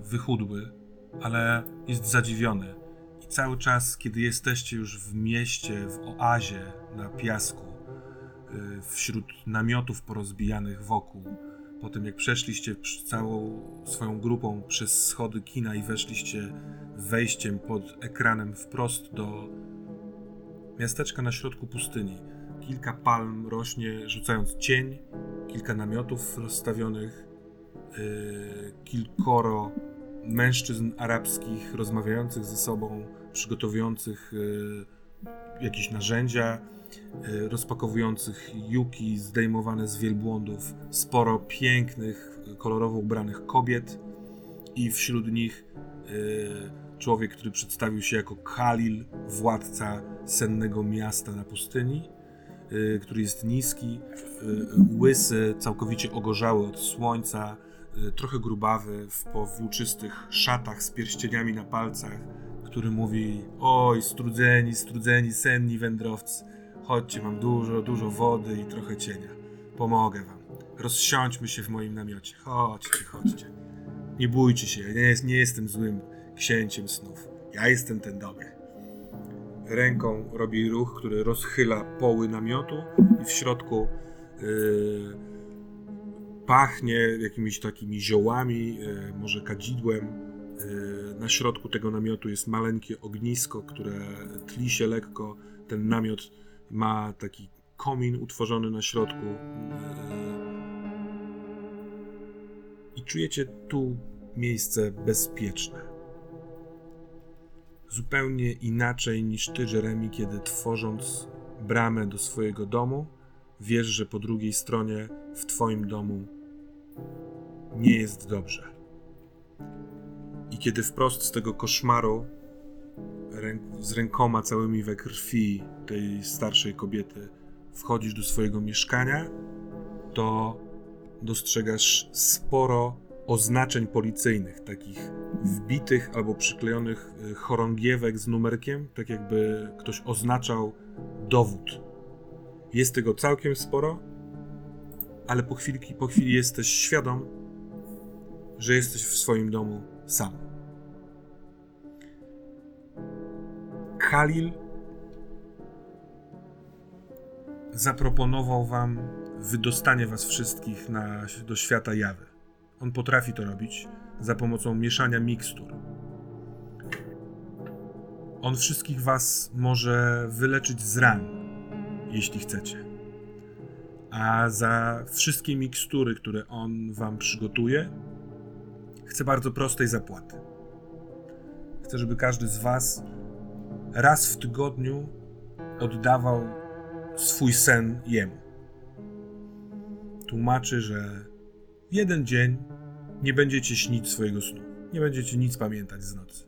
Speaker 1: wychudły, ale jest zadziwiony. I cały czas, kiedy jesteście już w mieście, w oazie na piasku, y, wśród namiotów porozbijanych wokół, po tym jak przeszliście całą swoją grupą przez schody kina i weszliście wejściem pod ekranem wprost do miasteczka na środku pustyni. Kilka palm rośnie, rzucając cień, kilka namiotów rozstawionych, yy, kilkoro mężczyzn arabskich rozmawiających ze sobą, przygotowujących yy, jakieś narzędzia, yy, rozpakowujących juki zdejmowane z wielbłądów, sporo pięknych, kolorowo ubranych kobiet i wśród nich yy, człowiek, który przedstawił się jako Khalil, władca sennego miasta na pustyni, który jest niski, łysy, całkowicie ogorzały od słońca, trochę grubawy, w powłóczystych szatach z pierścieniami na palcach, który mówi: Oj, strudzeni, strudzeni, senni wędrowcy, chodźcie, mam dużo, dużo wody i trochę cienia. Pomogę wam. Rozsiądźmy się w moim namiocie. Chodźcie, chodźcie. Nie bójcie się, ja nie, jest, nie jestem złym księciem snów. Ja jestem ten dobry. Ręką robi ruch, który rozchyla poły namiotu i w środku yy, pachnie jakimiś takimi ziołami, yy, może kadzidłem. Yy, na środku tego namiotu jest maleńkie ognisko, które tli się lekko. Ten namiot ma taki komin utworzony na środku. Yy, I czujecie tu miejsce bezpieczne. Zupełnie inaczej niż ty, Jeremy, kiedy tworząc bramę do swojego domu, wiesz, że po drugiej stronie w twoim domu nie jest dobrze. I kiedy wprost z tego koszmaru, z rękoma całymi we krwi tej starszej kobiety, wchodzisz do swojego mieszkania, to dostrzegasz sporo oznaczeń policyjnych, takich wbitych albo przyklejonych y, chorągiewek z numerkiem, tak jakby ktoś oznaczał dowód. Jest tego całkiem sporo, ale po, chwilki, po chwili jesteś świadom, że jesteś w swoim domu sam. Khalil zaproponował wam wydostanie was wszystkich na, do świata jawy. On potrafi to robić za pomocą mieszania mikstur. On wszystkich was może wyleczyć z ran, jeśli chcecie. A za wszystkie mikstury, które on wam przygotuje, chce bardzo prostej zapłaty. Chcę, żeby każdy z was raz w tygodniu oddawał swój sen jemu. Tłumaczy, że jeden dzień nie będziecie śnić swojego snu. Nie będziecie nic pamiętać z nocy.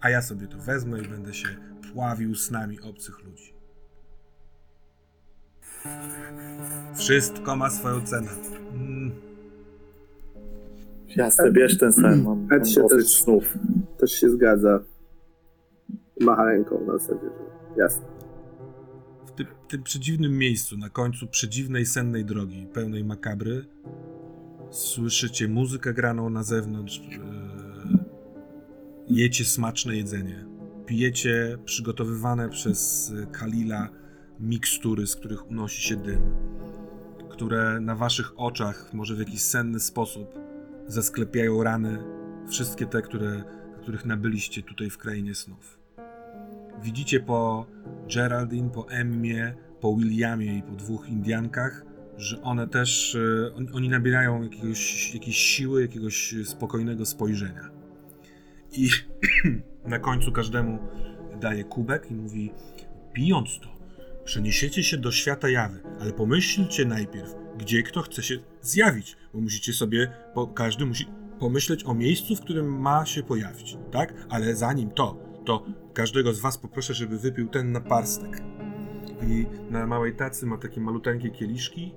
Speaker 1: A ja sobie to wezmę i będę się pławił snami obcych ludzi. Wszystko ma swoją cenę. Mm.
Speaker 2: Jasne, bierz ten sen, mam, mam
Speaker 3: Ed się
Speaker 2: dosyć
Speaker 3: też-
Speaker 2: snów.
Speaker 3: Też się zgadza. Macha ręką na zasadzie, że jasne.
Speaker 1: W tym, tym przedziwnym miejscu, na końcu przedziwnej sennej drogi, pełnej makabry, słyszycie muzykę graną na zewnątrz, e, jecie smaczne jedzenie, pijecie przygotowywane przez Kalila mikstury, z których unosi się dym, które na waszych oczach, może w jakiś senny sposób, zasklepiają rany, wszystkie te, które, których nabyliście tutaj w krainie snów. Widzicie po Geraldine, po Emmie, po Williamie i po dwóch Indiankach, że one też, e, on, oni nabierają jakiegoś, jakiejś siły, jakiegoś spokojnego spojrzenia. I na końcu każdemu daje kubek i mówi, pijąc to, przeniesiecie się do świata jawy, ale pomyślcie najpierw, gdzie kto chce się zjawić, bo musicie sobie, bo każdy musi pomyśleć o miejscu, w którym ma się pojawić, tak? Ale zanim to, to każdego z was poproszę, żeby wypił ten naparstek. I na małej tacy ma takie maluteńkie kieliszki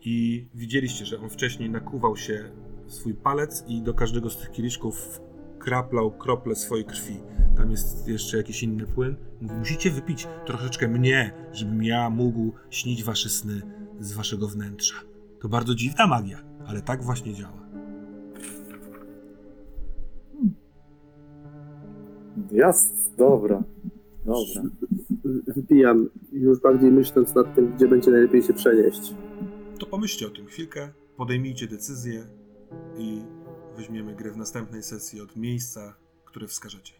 Speaker 1: i widzieliście, że on wcześniej nakuwał się swój palec i do każdego z tych kieliszków kraplał krople swojej krwi. Tam jest jeszcze jakiś inny płyn. Mówi, musicie wypić troszeczkę mnie, żebym ja mógł śnić wasze sny z waszego wnętrza. To bardzo dziwna magia, ale tak właśnie działa.
Speaker 2: Jasne, dobra. Dobra.
Speaker 3: Wypijam, już bardziej myśląc nad tym, gdzie będzie najlepiej się przenieść.
Speaker 1: To pomyślcie o tym chwilkę, podejmijcie decyzję i weźmiemy grę w następnej sesji od miejsca, które wskażecie.